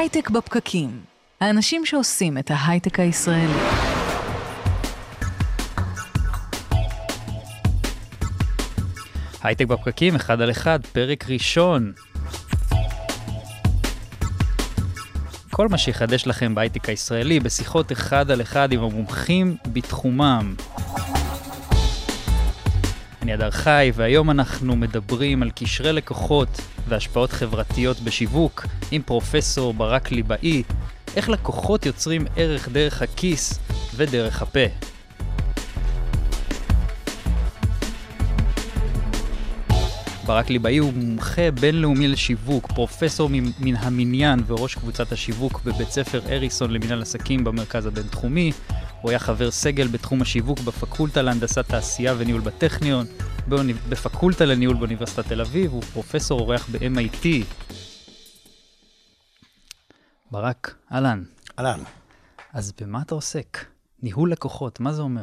הייטק בפקקים. האנשים שעושים את ההייטק הישראלי. הייטק בפקקים, אחד על אחד, פרק ראשון. כל מה שיחדש לכם בהייטק הישראלי בשיחות אחד על אחד עם המומחים בתחומם. אני אדר חי, והיום אנחנו מדברים על קשרי לקוחות והשפעות חברתיות בשיווק עם פרופסור ברק ליבאי, איך לקוחות יוצרים ערך דרך הכיס ודרך הפה. ברק ליבאי הוא מומחה בינלאומי לשיווק, פרופסור מן המניין וראש קבוצת השיווק בבית ספר אריסון למנהל עסקים במרכז הבינתחומי. הוא היה חבר סגל בתחום השיווק בפקולטה להנדסת תעשייה וניהול בטכניון, בפקולטה לניהול באוניברסיטת תל אביב, הוא פרופסור אורח ב-MIT. ברק, אהלן. אהלן. אז במה אתה עוסק? ניהול לקוחות, מה זה אומר?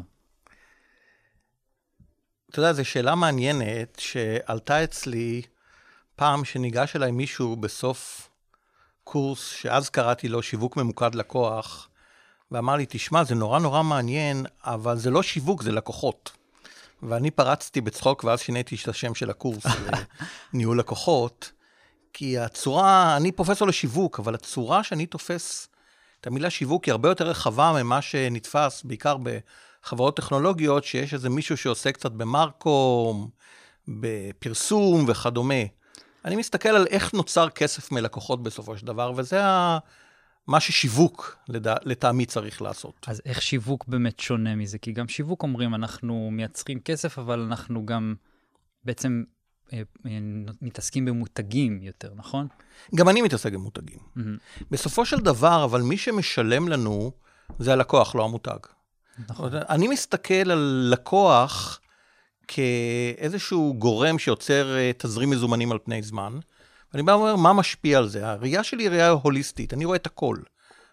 אתה יודע, זו שאלה מעניינת שעלתה אצלי פעם שניגש אליי מישהו בסוף קורס, שאז קראתי לו שיווק ממוקד לקוח, ואמר לי, תשמע, זה נורא נורא מעניין, אבל זה לא שיווק, זה לקוחות. ואני פרצתי בצחוק, ואז שיניתי את השם של הקורס לניהול לקוחות, כי הצורה, אני פרופסור לשיווק, אבל הצורה שאני תופס את המילה שיווק היא הרבה יותר רחבה ממה שנתפס, בעיקר בחברות טכנולוגיות, שיש איזה מישהו שעושה קצת במרקום, בפרסום וכדומה. אני מסתכל על איך נוצר כסף מלקוחות בסופו של דבר, וזה ה... מה ששיווק, לטעמי, צריך לעשות. אז איך שיווק באמת שונה מזה? כי גם שיווק אומרים, אנחנו מייצרים כסף, אבל אנחנו גם בעצם אה, אה, מתעסקים במותגים יותר, נכון? גם אני מתעסק במותגים. Mm-hmm. בסופו של דבר, אבל מי שמשלם לנו זה הלקוח, לא המותג. נכון. אני מסתכל על לקוח כאיזשהו גורם שיוצר אה, תזרים מזומנים על פני זמן. ואני בא ואומר, מה משפיע על זה? הראייה שלי היא ראייה הוליסטית, אני רואה את הכל.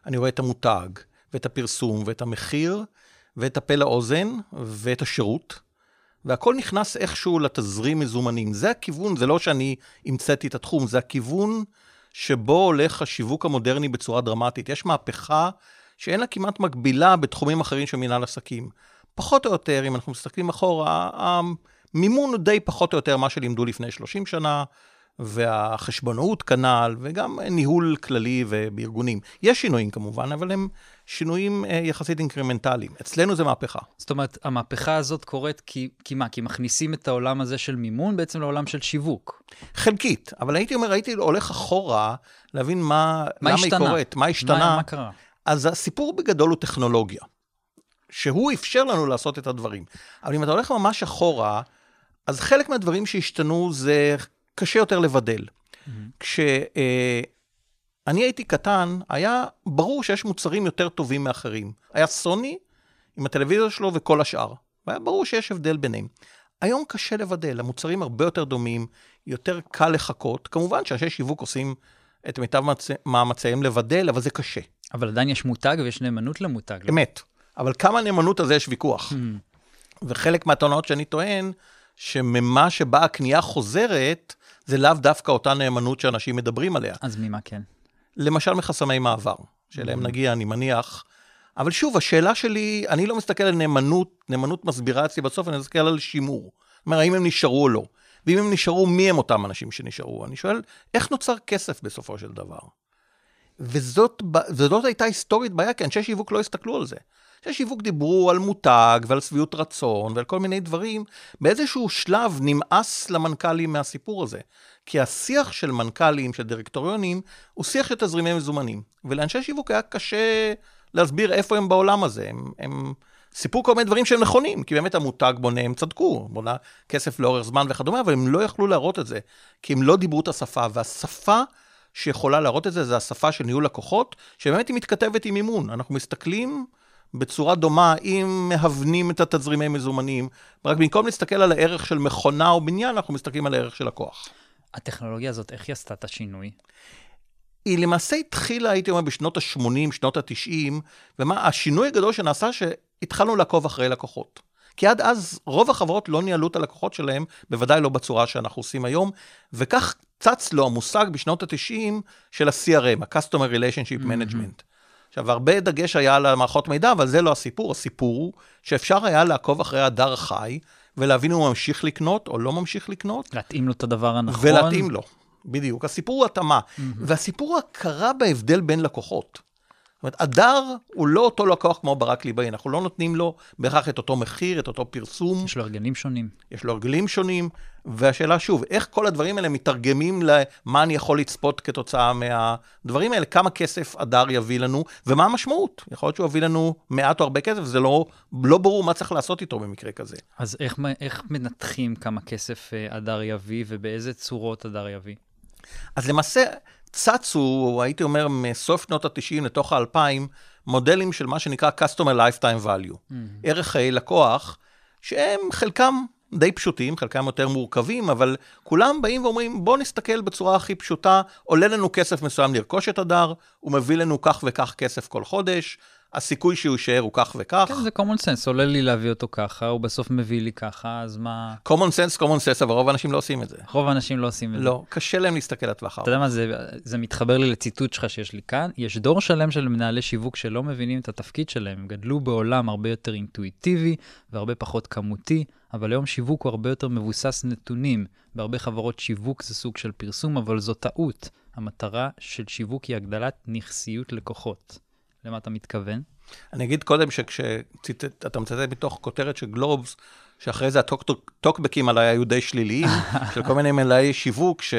אני רואה את המותג, ואת הפרסום, ואת המחיר, ואת הפה לאוזן, ואת השירות, והכל נכנס איכשהו לתזרים מזומנים. זה הכיוון, זה לא שאני המצאתי את התחום, זה הכיוון שבו הולך השיווק המודרני בצורה דרמטית. יש מהפכה שאין לה כמעט מקבילה בתחומים אחרים של מנהל עסקים. פחות או יותר, אם אנחנו מסתכלים אחורה, המימון הוא די פחות או יותר מה שלימדו לפני 30 שנה, והחשבונאות כנ"ל, וגם ניהול כללי ובארגונים. יש שינויים כמובן, אבל הם שינויים אה, יחסית אינקרמנטליים. אצלנו זה מהפכה. זאת אומרת, המהפכה הזאת קורית כי, כי מה? כי מכניסים את העולם הזה של מימון בעצם לעולם של שיווק. חלקית, אבל הייתי אומר, הייתי הולך אחורה להבין מה, מה למה השתנה? היא קורית, מה השתנה. מה, מה קרה? אז הסיפור בגדול הוא טכנולוגיה, שהוא אפשר לנו לעשות את הדברים. אבל אם אתה הולך ממש אחורה, אז חלק מהדברים שהשתנו זה קשה יותר לבדל. Mm-hmm. כשאני אה, הייתי קטן, היה ברור שיש מוצרים יותר טובים מאחרים. היה סוני עם הטלוויזיה שלו וכל השאר. והיה ברור שיש הבדל ביניהם. היום קשה לבדל, המוצרים הרבה יותר דומים, יותר קל לחכות. כמובן שאנשי שיווק עושים את מיטב מאמציהם לבדל, אבל זה קשה. אבל עדיין יש מותג ויש נאמנות למותג. לא? אמת. אבל כמה נאמנות על זה יש ויכוח. Mm. וחלק מהטענות שאני טוען, שממה שבה הקנייה חוזרת, זה לאו דווקא אותה נאמנות שאנשים מדברים עליה. אז ממה כן? למשל מחסמי מעבר, שאליהם mm-hmm. נגיע, אני מניח. אבל שוב, השאלה שלי, אני לא מסתכל על נאמנות, נאמנות מסבירה אצלי בסוף, אני מסתכל על שימור. זאת אומרת, האם הם נשארו או לא. ואם הם נשארו, מי הם אותם אנשים שנשארו? אני שואל, איך נוצר כסף בסופו של דבר? וזאת, וזאת הייתה היסטורית בעיה, כי אנשי שיווק לא הסתכלו על זה. אנשי שיווק דיברו על מותג ועל שביעות רצון ועל כל מיני דברים. באיזשהו שלב נמאס למנכ"לים מהסיפור הזה. כי השיח של מנכ"לים, של דירקטוריונים, הוא שיח של תזרימי מזומנים. ולאנשי שיווק היה קשה להסביר איפה הם בעולם הזה. הם, הם סיפרו כל מיני דברים שהם נכונים, כי באמת המותג בונה, הם צדקו, בונה כסף לאורך זמן וכדומה, אבל הם לא יכלו להראות את זה, כי הם לא דיברו את השפה. והשפה שיכולה להראות את זה, זה השפה של ניהול לקוחות, שבאמת היא מתכתבת עם מימון. אנחנו מסתכלים... בצורה דומה, אם מהוונים את התזרימי מזומנים, רק במקום להסתכל על הערך של מכונה או בניין, אנחנו מסתכלים על הערך של הכוח. הטכנולוגיה הזאת, איך היא עשתה את השינוי? היא למעשה התחילה, הייתי אומר, בשנות ה-80, שנות ה-90, ומה, השינוי הגדול שנעשה, שהתחלנו לעקוב אחרי לקוחות. כי עד אז רוב החברות לא ניהלו את הלקוחות שלהם, בוודאי לא בצורה שאנחנו עושים היום, וכך צץ לו המושג בשנות ה-90 של ה-CRM, ה-Customer Relationship Management. עכשיו, הרבה דגש היה על המערכות מידע, אבל זה לא הסיפור. הסיפור הוא שאפשר היה לעקוב אחרי הדר החי, ולהבין אם הוא ממשיך לקנות או לא ממשיך לקנות. להתאים לו את הדבר הנכון. ולהתאים לו, בדיוק. הסיפור הוא התאמה. Mm-hmm. והסיפור הוא הכרה בהבדל בין לקוחות. אומרת, הדר הוא לא אותו לקוח כמו ברק ליבאי, אנחנו לא נותנים לו בהכרח את אותו מחיר, את אותו פרסום. יש לו הרגלים שונים. יש לו הרגלים שונים, והשאלה שוב, איך כל הדברים האלה מתרגמים למה אני יכול לצפות כתוצאה מהדברים האלה, כמה כסף הדר יביא לנו, ומה המשמעות. יכול להיות שהוא יביא לנו מעט או הרבה כסף, זה לא, לא ברור מה צריך לעשות איתו במקרה כזה. אז איך, איך מנתחים כמה כסף אה, הדר יביא, ובאיזה צורות הדר יביא? אז למעשה, צצו, הייתי אומר, מסוף שנות ה-90 לתוך ה-2000, מודלים של מה שנקרא Customer Lifetime Value. Mm-hmm. ערך חיי לקוח, שהם חלקם די פשוטים, חלקם יותר מורכבים, אבל כולם באים ואומרים, בואו נסתכל בצורה הכי פשוטה, עולה לנו כסף מסוים לרכוש את הדר, הוא מביא לנו כך וכך כסף כל חודש, הסיכוי שהוא יישאר הוא כך וכך. כן, זה common sense, עולה לי להביא אותו ככה, הוא בסוף מביא לי ככה, אז מה... common sense, common sense, אבל רוב האנשים לא עושים את זה. רוב האנשים לא עושים את זה. לא, קשה להם להסתכל לטווח אתה יודע מה, זה, זה מתחבר לי לציטוט שלך שיש לי כאן. יש דור שלם של מנהלי שיווק שלא מבינים את התפקיד שלהם, הם גדלו בעולם הרבה יותר אינטואיטיבי והרבה פחות כמותי, אבל היום שיווק הוא הרבה יותר מבוסס נתונים. בהרבה חברות שיווק זה סוג של פרסום, אבל זו טעות. המטרה של שיווק היא הגדלת נכסיות לקוחות. למה אתה מתכוון? אני אגיד קודם שכשאתה מצטט מתוך כותרת של גלובס, שאחרי זה הטוקבקים עליי היו די שליליים, של כל מיני מלאי שיווק ש...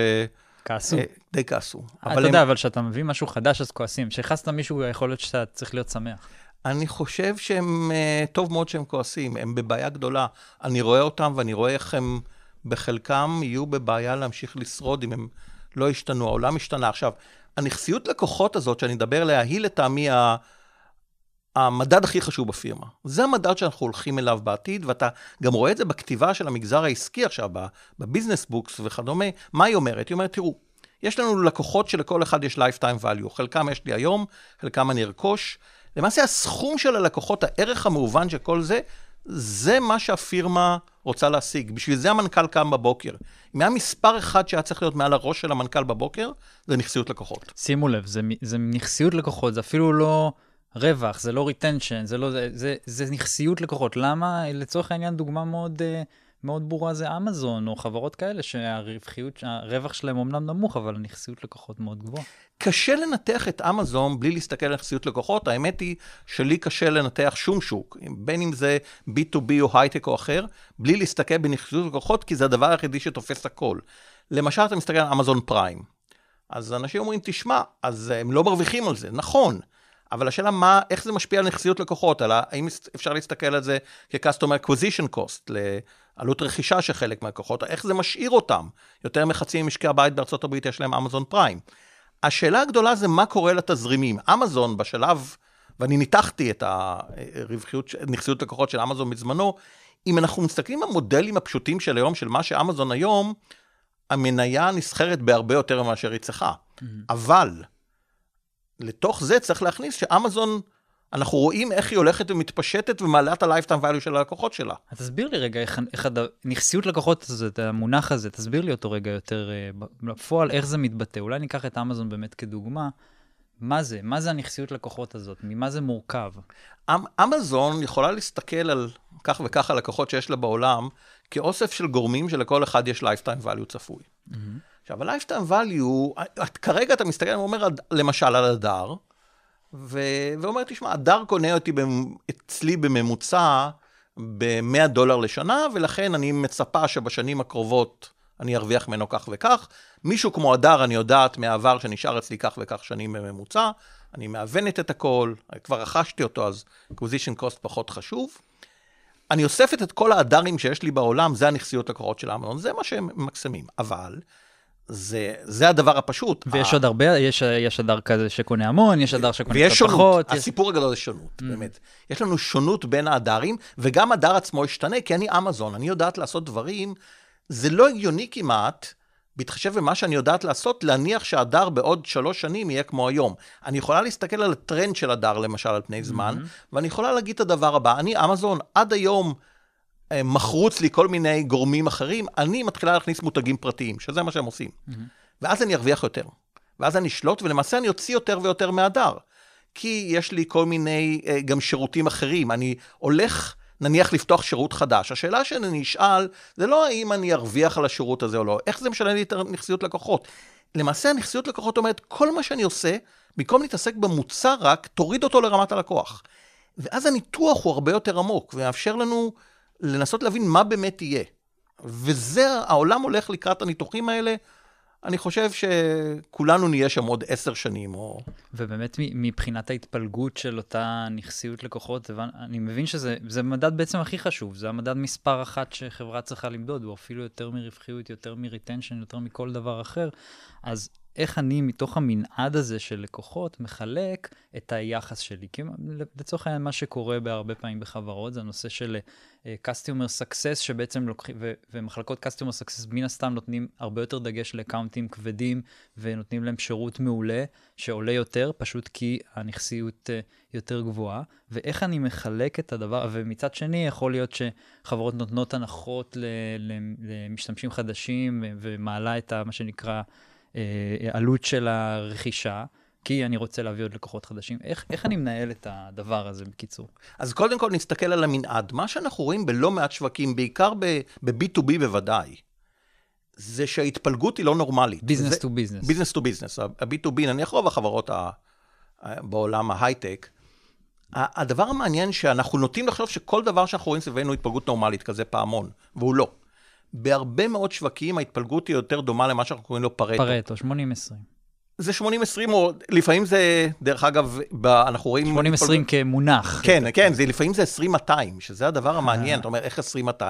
כעסו. אה, די כעסו. אתה הם... יודע, אבל כשאתה מביא משהו חדש אז כועסים. כשהכנסת מישהו, יכול להיות שאתה צריך להיות שמח. אני חושב שהם, אה, טוב מאוד שהם כועסים, הם בבעיה גדולה. אני רואה אותם ואני רואה איך הם, בחלקם יהיו בבעיה להמשיך לשרוד אם הם לא ישתנו. העולם השתנה. עכשיו, הנכסיות לקוחות הזאת, שאני מדבר עליה, היא לטעמי המדד הכי חשוב בפירמה. זה המדד שאנחנו הולכים אליו בעתיד, ואתה גם רואה את זה בכתיבה של המגזר העסקי עכשיו, ב business books וכדומה. מה היא אומרת? היא אומרת, תראו, יש לנו לקוחות שלכל אחד יש lifetime value. חלקם יש לי היום, חלקם אני ארכוש. למעשה הסכום של הלקוחות, הערך המהוון של כל זה, זה מה שהפירמה רוצה להשיג. בשביל זה המנכ"ל קם בבוקר. אם היה מספר אחד שהיה צריך להיות מעל הראש של המנכ"ל בבוקר, זה נכסיות לקוחות. שימו לב, זה, זה נכסיות לקוחות, זה אפילו לא רווח, זה לא retention, זה, לא, זה, זה, זה נכסיות לקוחות. למה? לצורך העניין, דוגמה מאוד, אה, מאוד ברורה זה אמזון, או חברות כאלה שהרווחיות, הרווח שלהם אומנם נמוך, אבל הנכסיות לקוחות מאוד גבוהה. קשה לנתח את אמזון בלי להסתכל על נכסיות לקוחות. האמת היא שלי קשה לנתח שום שוק, בין אם זה B2B או הייטק או אחר, בלי להסתכל בנכסיות לקוחות, כי זה הדבר היחידי שתופס הכל. למשל, אתה מסתכל על אמזון פריים. אז אנשים אומרים, תשמע, אז הם לא מרוויחים על זה. נכון. אבל השאלה מה, איך זה משפיע על נכסיות לקוחות, על האם אפשר להסתכל על זה כ-customer acquisition cost, לעלות רכישה של חלק מהלקוחות, איך זה משאיר אותם. יותר מחצי ממשקי הבית בארצות הברית יש להם אמזון פריים. השאלה הגדולה זה מה קורה לתזרימים. אמזון בשלב, ואני ניתחתי את הרווחיות, נכסיות לקוחות של אמזון בזמנו, אם אנחנו מסתכלים על המודלים הפשוטים של היום, של מה שאמזון היום, המניה נסחרת בהרבה יותר מאשר היא צריכה. Mm-hmm. אבל, לתוך זה צריך להכניס שאמזון, אנחנו רואים איך היא הולכת ומתפשטת ומעלה את ה-lifetime value של הלקוחות שלה. אז תסביר לי רגע, איך, איך הד... נכסיות לקוחות הזאת, המונח הזה, תסביר לי אותו רגע יותר אה, בפועל, איך זה מתבטא. אולי ניקח את אמזון באמת כדוגמה. מה זה? מה זה הנכסיות לקוחות הזאת? ממה זה מורכב? אמ, אמזון יכולה להסתכל על כך וכך הלקוחות שיש לה בעולם, כאוסף של גורמים שלכל אחד יש lifetime value צפוי. Mm-hmm. עכשיו, ה-lifetime value, כרגע אתה מסתכל, אומר למשל על הדר, ו... ואומר, תשמע, הדר קונה אותי אצלי בממוצע ב-100 דולר לשנה, ולכן אני מצפה שבשנים הקרובות אני ארוויח ממנו כך וכך. מישהו כמו הדר, אני יודעת מהעבר שנשאר אצלי כך וכך שנים בממוצע, אני מאבנת את הכל, כבר רכשתי אותו, אז acquisition cost פחות חשוב. אני אוספת את כל ההדרים שיש לי בעולם, זה הנכסיות לקוחות של אמנון, זה מה שהם ממקסמים. אבל זה, זה הדבר הפשוט. ויש ה... עוד הרבה, יש, יש הדר כזה שקונה המון, יש הדר שקונה קצת שונות, פחות. יש... הסיפור הגדול זה שונות, mm. באמת. יש לנו שונות בין ההדרים, וגם הדר עצמו ישתנה, כי אני אמזון, אני יודעת לעשות דברים, זה לא הגיוני כמעט, בהתחשב במה שאני יודעת לעשות, להניח שהדר בעוד שלוש שנים יהיה כמו היום. אני יכולה להסתכל על הטרנד של הדר, למשל, על פני זמן, mm-hmm. ואני יכולה להגיד את הדבר הבא, אני אמזון, עד היום, מחרוץ לי כל מיני גורמים אחרים, אני מתחילה להכניס מותגים פרטיים, שזה מה שהם עושים. Mm-hmm. ואז אני ארוויח יותר. ואז אני אשלוט, ולמעשה אני אוציא יותר ויותר מהדר. כי יש לי כל מיני אה, גם שירותים אחרים. אני הולך, נניח, לפתוח שירות חדש. השאלה שאני אשאל, זה לא האם אני ארוויח על השירות הזה או לא, איך זה משנה לי את הנכסיות לקוחות. למעשה הנכסיות לקוחות אומרת, כל מה שאני עושה, במקום להתעסק במוצר רק, תוריד אותו לרמת הלקוח. ואז הניתוח הוא הרבה יותר עמוק, ומאפשר לנו לנסות להבין מה באמת יהיה. וזה, העולם הולך לקראת הניתוחים האלה. אני חושב שכולנו נהיה שם עוד עשר שנים, או... ובאמת מבחינת ההתפלגות של אותה נכסיות לקוחות, אני מבין שזה מדד בעצם הכי חשוב, זה המדד מספר אחת שחברה צריכה למדוד, הוא אפילו יותר מרווחיות, יותר מריטנשן, יותר מכל דבר אחר. אז איך אני, מתוך המנעד הזה של לקוחות, מחלק את היחס שלי. כי לצורך העניין, מה שקורה בהרבה פעמים בחברות, זה הנושא של uh, customer success, שבעצם לוקחים, ו- ומחלקות customer success מן הסתם נותנים הרבה יותר דגש לאקאונטים כבדים, ונותנים להם שירות מעולה, שעולה יותר, פשוט כי הנכסיות uh, יותר גבוהה. ואיך אני מחלק את הדבר, ומצד שני, יכול להיות שחברות נותנות הנחות למשתמשים חדשים, ומעלה את ה, מה שנקרא, אה, עלות של הרכישה, כי אני רוצה להביא עוד לקוחות חדשים. איך, איך אני מנהל את הדבר הזה, בקיצור? אז קודם כל נסתכל על המנעד. מה שאנחנו רואים בלא מעט שווקים, בעיקר ב-B2B בוודאי, זה שההתפלגות היא לא נורמלית. business to business. business to business. ה-B2B, נניח רוב החברות ה- בעולם ההייטק, הדבר המעניין שאנחנו נוטים לחשוב שכל דבר שאנחנו רואים סביבנו התפלגות נורמלית, כזה פעמון, והוא לא. בהרבה מאוד שווקים ההתפלגות היא יותר דומה למה שאנחנו קוראים לו פרטו. פרטו, 80-20. זה 80-20, או לפעמים זה, דרך אגב, ב, אנחנו רואים... 80-20 התפלג... כמונח. כן, כן, זה, לפעמים זה 20-200, שזה הדבר המעניין. אתה אומר, איך 20-200?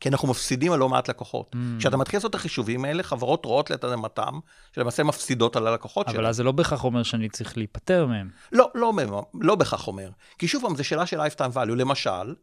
כי אנחנו מפסידים על לא מעט לקוחות. Mm. כשאתה מתחיל לעשות את החישובים האלה, חברות רואות לתדהמתם, שלמעשה מפסידות על הלקוחות שלהם. אבל אז זה לא בהכרח אומר שאני צריך להיפטר מהם. לא, לא, לא, לא בהכרח אומר. כי שוב פעם, זו שאלה של lifetime value. למשל,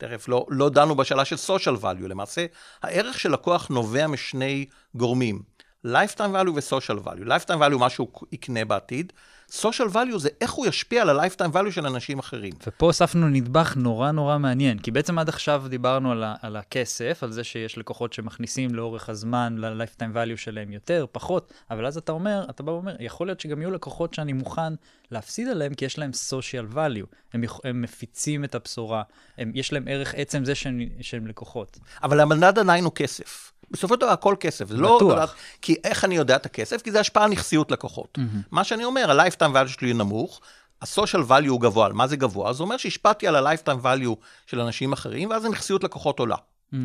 תכף לא, לא דנו בשאלה של social value, למעשה הערך של לקוח נובע משני גורמים, lifetime value ו-social value. lifetime value מה שהוא יקנה בעתיד, social value זה איך הוא ישפיע על ה-lifetime value של אנשים אחרים. ופה הוספנו נדבך נורא נורא מעניין, כי בעצם עד עכשיו דיברנו על, ה- על הכסף, על זה שיש לקוחות שמכניסים לאורך הזמן ל-lifetime value שלהם יותר, פחות, אבל אז אתה אומר, אתה בא ואומר, יכול להיות שגם יהיו לקוחות שאני מוכן להפסיד עליהם, כי יש להם social value. הם, הם מפיצים את הבשורה, הם, יש להם ערך עצם זה שהם, שהם לקוחות. אבל המדד עדיין הוא כסף. בסופו של דבר הכל כסף. זה לא... בטוח. כי איך אני יודע את הכסף? כי זה השפעה על נכסיות לקוחות. Mm-hmm. מה שאני אומר, ה-lifetime value שלי נמוך, ה-social value הוא גבוה. מה זה גבוה? זה אומר שהשפעתי על ה-lifetime value של אנשים אחרים, ואז הנכסיות לקוחות עולה. Mm-hmm.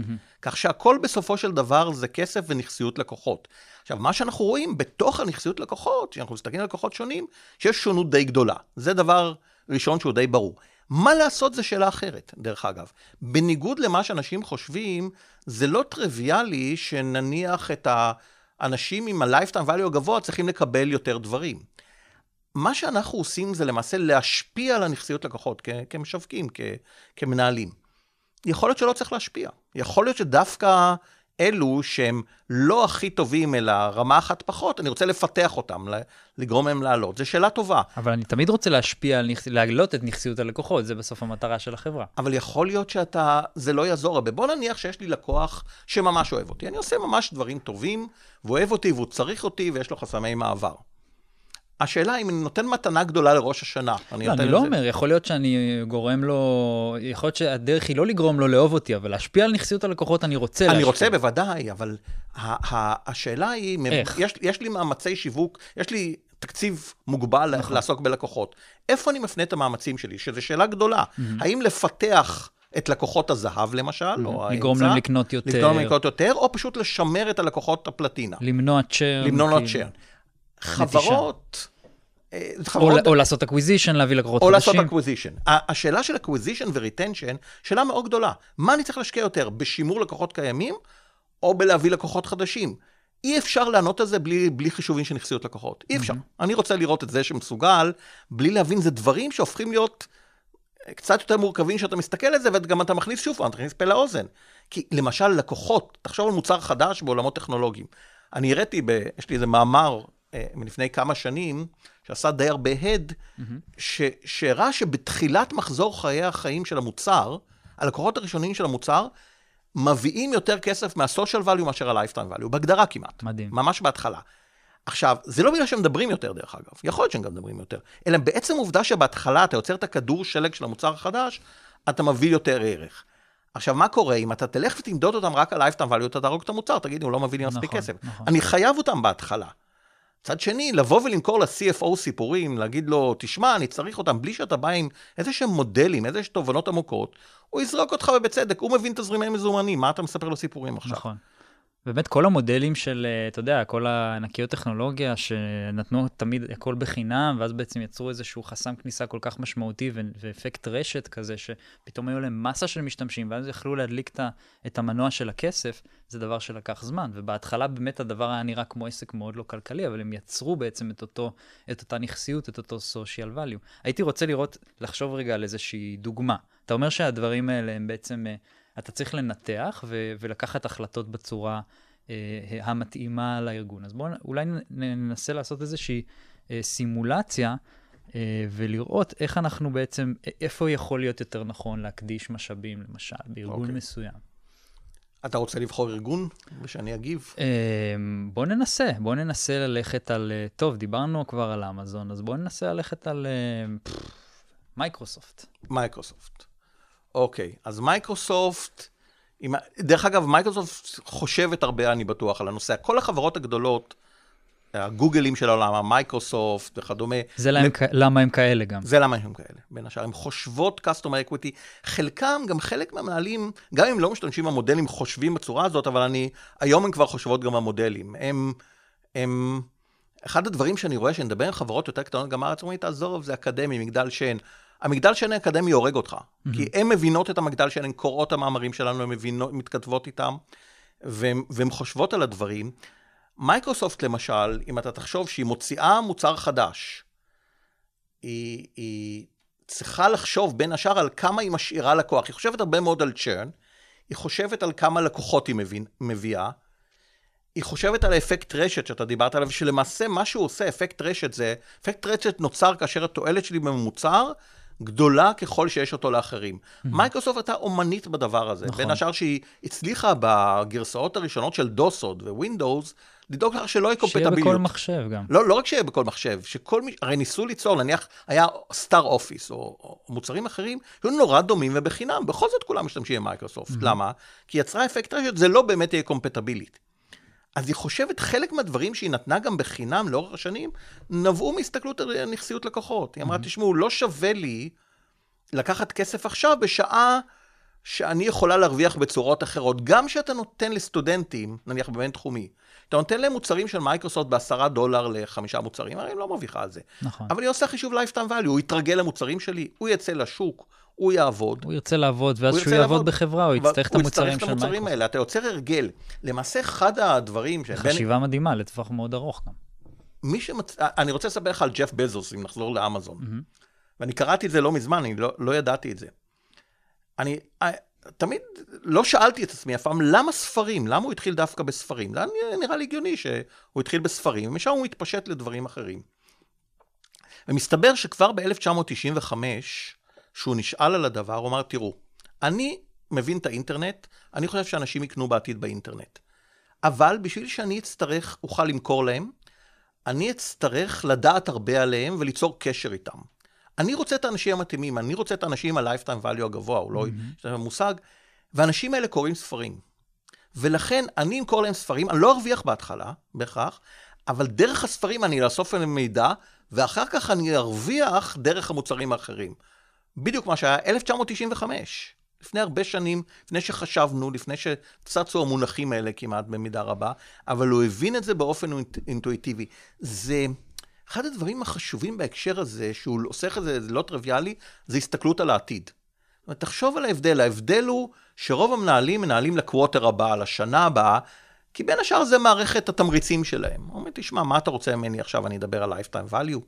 כך שהכל בסופו של דבר זה כסף ונכסיות לקוחות. עכשיו, מה שאנחנו רואים בתוך הנכסיות לקוחות, כשאנחנו מסתכלים על לקוחות שונים, שיש שונות די גדולה. זה דבר ראשון שהוא די ברור. מה לעשות זה שאלה אחרת, דרך אגב. בניגוד למה שאנשים חושבים, זה לא טריוויאלי שנניח את האנשים עם ה-lifetime value הגבוה צריכים לקבל יותר דברים. מה שאנחנו עושים זה למעשה להשפיע על הנכסיות לקוחות כ- כמשווקים, כ- כמנהלים. יכול להיות שלא צריך להשפיע. יכול להיות שדווקא אלו שהם לא הכי טובים, אלא רמה אחת פחות, אני רוצה לפתח אותם, לגרום להם לעלות. זו שאלה טובה. אבל אני תמיד רוצה להשפיע, על נכס... להעלות את נכסיות הלקוחות, זה בסוף המטרה של החברה. אבל יכול להיות שאתה, זה לא יעזור הרבה. בוא נניח שיש לי לקוח שממש אוהב אותי. אני עושה ממש דברים טובים, ואוהב אותי, והוא צריך אותי, ויש לו חסמי מעבר. השאלה אם אני נותן מתנה גדולה לראש השנה. אני, לא, אני לא אומר, יכול להיות שאני גורם לו, יכול להיות שהדרך היא לא לגרום לו לאהוב אותי, אבל להשפיע על נכסיות הלקוחות אני רוצה להשפיע. אני רוצה בוודאי, אבל השאלה היא, איך? יש, יש לי מאמצי שיווק, יש לי תקציב מוגבל נכון. לעסוק בלקוחות. איפה אני מפנה את המאמצים שלי? שזו שאלה גדולה. Mm-hmm. האם לפתח... את לקוחות הזהב למשל, mm-hmm. או האמצע. לגרום להם לקנות יותר. לגרום להם לקנות יותר, או פשוט לשמר את הלקוחות הפלטינה. למנוע churn. למנוע churn. חברות... אה, חברות... או, או לעשות acquisition, להביא לקוחות חדשים. או לעשות acquisition. השאלה של acquisition ו retention, שאלה מאוד גדולה. מה אני צריך להשקיע יותר, בשימור לקוחות קיימים, או בלהביא לקוחות חדשים? אי אפשר לענות על זה בלי, בלי חישובים של נכסיות לקוחות. אי אפשר. Mm-hmm. אני רוצה לראות את זה שמסוגל, בלי להבין, זה דברים שהופכים להיות קצת יותר מורכבים שאתה מסתכל על זה, וגם אתה מכניס שוב פעם, אתה מכניס פה לאוזן. כי למשל, לקוחות, תחשוב על מוצר חדש בעולמות טכנולוגיים. אני הראיתי, ב, יש לי איזה מאמר אה, מלפני כמה שנים, שעשה די הרבה הד, mm-hmm. שהראה שבתחילת מחזור חיי החיים של המוצר, הלקוחות הראשונים של המוצר, מביאים יותר כסף מה-social value מאשר ה-lifetime value, בהגדרה כמעט. מדהים. ממש בהתחלה. עכשיו, זה לא בגלל שהם מדברים יותר, דרך אגב, יכול להיות שהם גם מדברים יותר, אלא בעצם עובדה שבהתחלה אתה יוצר את הכדור שלג של המוצר החדש, אתה מביא יותר ערך. עכשיו, מה קורה אם אתה תלך ותמדוד אותם רק על lifetime value, אתה תהרוג את המוצר, תגיד, הוא לא מביא לי מספיק נכון, כסף. נכון. אני חייב אותם בהתחלה. מצד שני, לבוא ולמכור ל-CFO סיפורים, להגיד לו, תשמע, אני צריך אותם, בלי שאתה בא עם איזה שהם מודלים, איזה שהם תובנות עמוקות, הוא יזרוק אותך ובצדק, הוא מבין תזרימי מזומנים, מה אתה מספר לו סיפורים עכשיו? נכון. באמת כל המודלים של, אה, אתה יודע, כל הענקיות טכנולוגיה שנתנו תמיד הכל בחינם, ואז בעצם יצרו איזשהו חסם כניסה כל כך משמעותי ו- ואפקט רשת כזה, שפתאום היו להם מסה של משתמשים, ואז יכלו להדליק את המנוע של הכסף, זה דבר שלקח זמן. ובהתחלה באמת הדבר היה נראה כמו עסק מאוד לא כלכלי, אבל הם יצרו בעצם את, אותו, את אותה נכסיות, את אותו social value. הייתי רוצה לראות, לחשוב רגע על איזושהי דוגמה. אתה אומר שהדברים האלה הם בעצם... אתה צריך לנתח ו- ולקחת החלטות בצורה אה, המתאימה לארגון. אז בואו אולי ננסה לעשות איזושהי אה, סימולציה אה, ולראות איך אנחנו בעצם, איפה יכול להיות יותר נכון להקדיש משאבים, למשל, בארגון אוקיי. מסוים. אתה רוצה לבחור ארגון ושאני אגיב? בואו ננסה, בואו ננסה ללכת על, טוב, דיברנו כבר על אמזון, אז בואו ננסה ללכת על מייקרוסופט. מייקרוסופט. אוקיי, אז מייקרוסופט, עם... דרך אגב, מייקרוסופט חושבת הרבה, אני בטוח, על הנושא. כל החברות הגדולות, הגוגלים של העולם, המייקרוסופט וכדומה, זה להם, כ- למה הם כאלה גם. זה למה הם כאלה, בין השאר. הן חושבות customer equity. חלקם, גם חלק מהמנהלים, גם אם לא משתמשים במודלים, חושבים בצורה הזאת, אבל אני, היום הם כבר חושבות גם במודלים. הם, הם, אחד הדברים שאני רואה, שאני מדבר עם חברות יותר קטנות, גם הארץ אומרים, תעזוב, זה אקדמי, מגדל שן. המגדל שן האקדמי הורג אותך, כי הן מבינות את המגדל שן, הן קוראות את המאמרים שלנו, הן מבינות, מתכתבות איתם, והן, חושבות על הדברים. מייקרוסופט למשל, אם אתה תחשוב שהיא מוציאה מוצר חדש, היא, היא צריכה לחשוב בין השאר על כמה היא משאירה לקוח. היא חושבת הרבה מאוד על churn, היא חושבת על כמה לקוחות היא מבין, מביאה, היא חושבת על האפקט רשת שאתה דיברת עליו, שלמעשה מה שהוא עושה, אפקט רשת זה, אפקט רשת נוצר כאשר התועלת שלי במוצר גדולה ככל שיש אותו לאחרים. מייקרוסופט הייתה אומנית בדבר הזה. נכון. בין השאר שהיא הצליחה בגרסאות הראשונות של דוס ווינדוס, לדאוג לך שלא יהיה שיהיה קומפטביליות. בכל מחשב גם. לא, לא רק שיהיה בכל מחשב, שכל מי... הרי ניסו ליצור, נניח, היה סטאר אופיס או, או מוצרים אחרים, היו נורא דומים ובחינם, בכל זאת כולם משתמשים במייקרוסופט. Mm-hmm. למה? כי יצרה אפקט רשת, זה לא באמת יהיה קומפטבילית. אז היא חושבת, חלק מהדברים שהיא נתנה גם בחינם לאורך השנים, נבעו מהסתכלות על נכסיות לקוחות. היא אמרה, תשמעו, לא שווה לי לקחת כסף עכשיו בשעה שאני יכולה להרוויח בצורות אחרות. גם כשאתה נותן לסטודנטים, נניח בבין-תחומי, אתה נותן להם מוצרים של מייקרוסופט בעשרה דולר לחמישה מוצרים, הרי הם לא מרוויחה על זה. נכון. אבל היא עושה חישוב lifetime value, הוא יתרגל למוצרים שלי, הוא יצא לשוק, הוא יעבוד. הוא ירצה לעבוד, ואז הוא כשהוא יעבוד לעבוד. בחברה, הוא יצטרך את הוא המוצרים יצטרך של את המוצרים מייקרוסופט. האלה, אתה יוצר הרגל. למעשה, אחד הדברים, שבין- חשיבה מדהימה לטווח מאוד ארוך גם. מי שמצ... אני רוצה לספר לך על ג'ף בזוס, אם נחזור לאמזון. ואני קראתי את זה לא מזמן, אני לא, לא ידעתי את זה. אני אה, תמיד לא שאלתי את עצמי אף פעם, למה ספרים? למה הוא התחיל דווקא בספרים? נראה לי הגיוני שהוא התחיל בספרים, ומשם הוא מתפשט לדברים אחרים. ומסתבר שכבר ב-1995, שהוא נשאל על הדבר, הוא אמר, תראו, אני מבין את האינטרנט, אני חושב שאנשים יקנו בעתיד באינטרנט. אבל בשביל שאני אצטרך, אוכל למכור להם, אני אצטרך לדעת הרבה עליהם וליצור קשר איתם. אני רוצה את האנשים המתאימים, אני רוצה את האנשים עם ה-lifetime value הגבוה, או לא, יש להם מושג, והאנשים האלה קוראים ספרים. ולכן אני אמכור להם ספרים, אני לא ארוויח בהתחלה, בהכרח, אבל דרך הספרים אני לאסוף עליהם מידע, ואחר כך אני ארוויח דרך המוצרים האחרים. בדיוק מה שהיה 1995, לפני הרבה שנים, לפני שחשבנו, לפני שצצו המונחים האלה כמעט במידה רבה, אבל הוא הבין את זה באופן אינטואיטיבי. זה אחד הדברים החשובים בהקשר הזה, שהוא עושה את זה, זה לא טריוויאלי, זה הסתכלות על העתיד. זאת אומרת, תחשוב על ההבדל, ההבדל הוא שרוב המנהלים מנהלים לקווטר הבא, לשנה הבאה, כי בין השאר זה מערכת התמריצים שלהם. הוא אומר, תשמע, מה אתה רוצה ממני עכשיו, אני אדבר על lifetime value?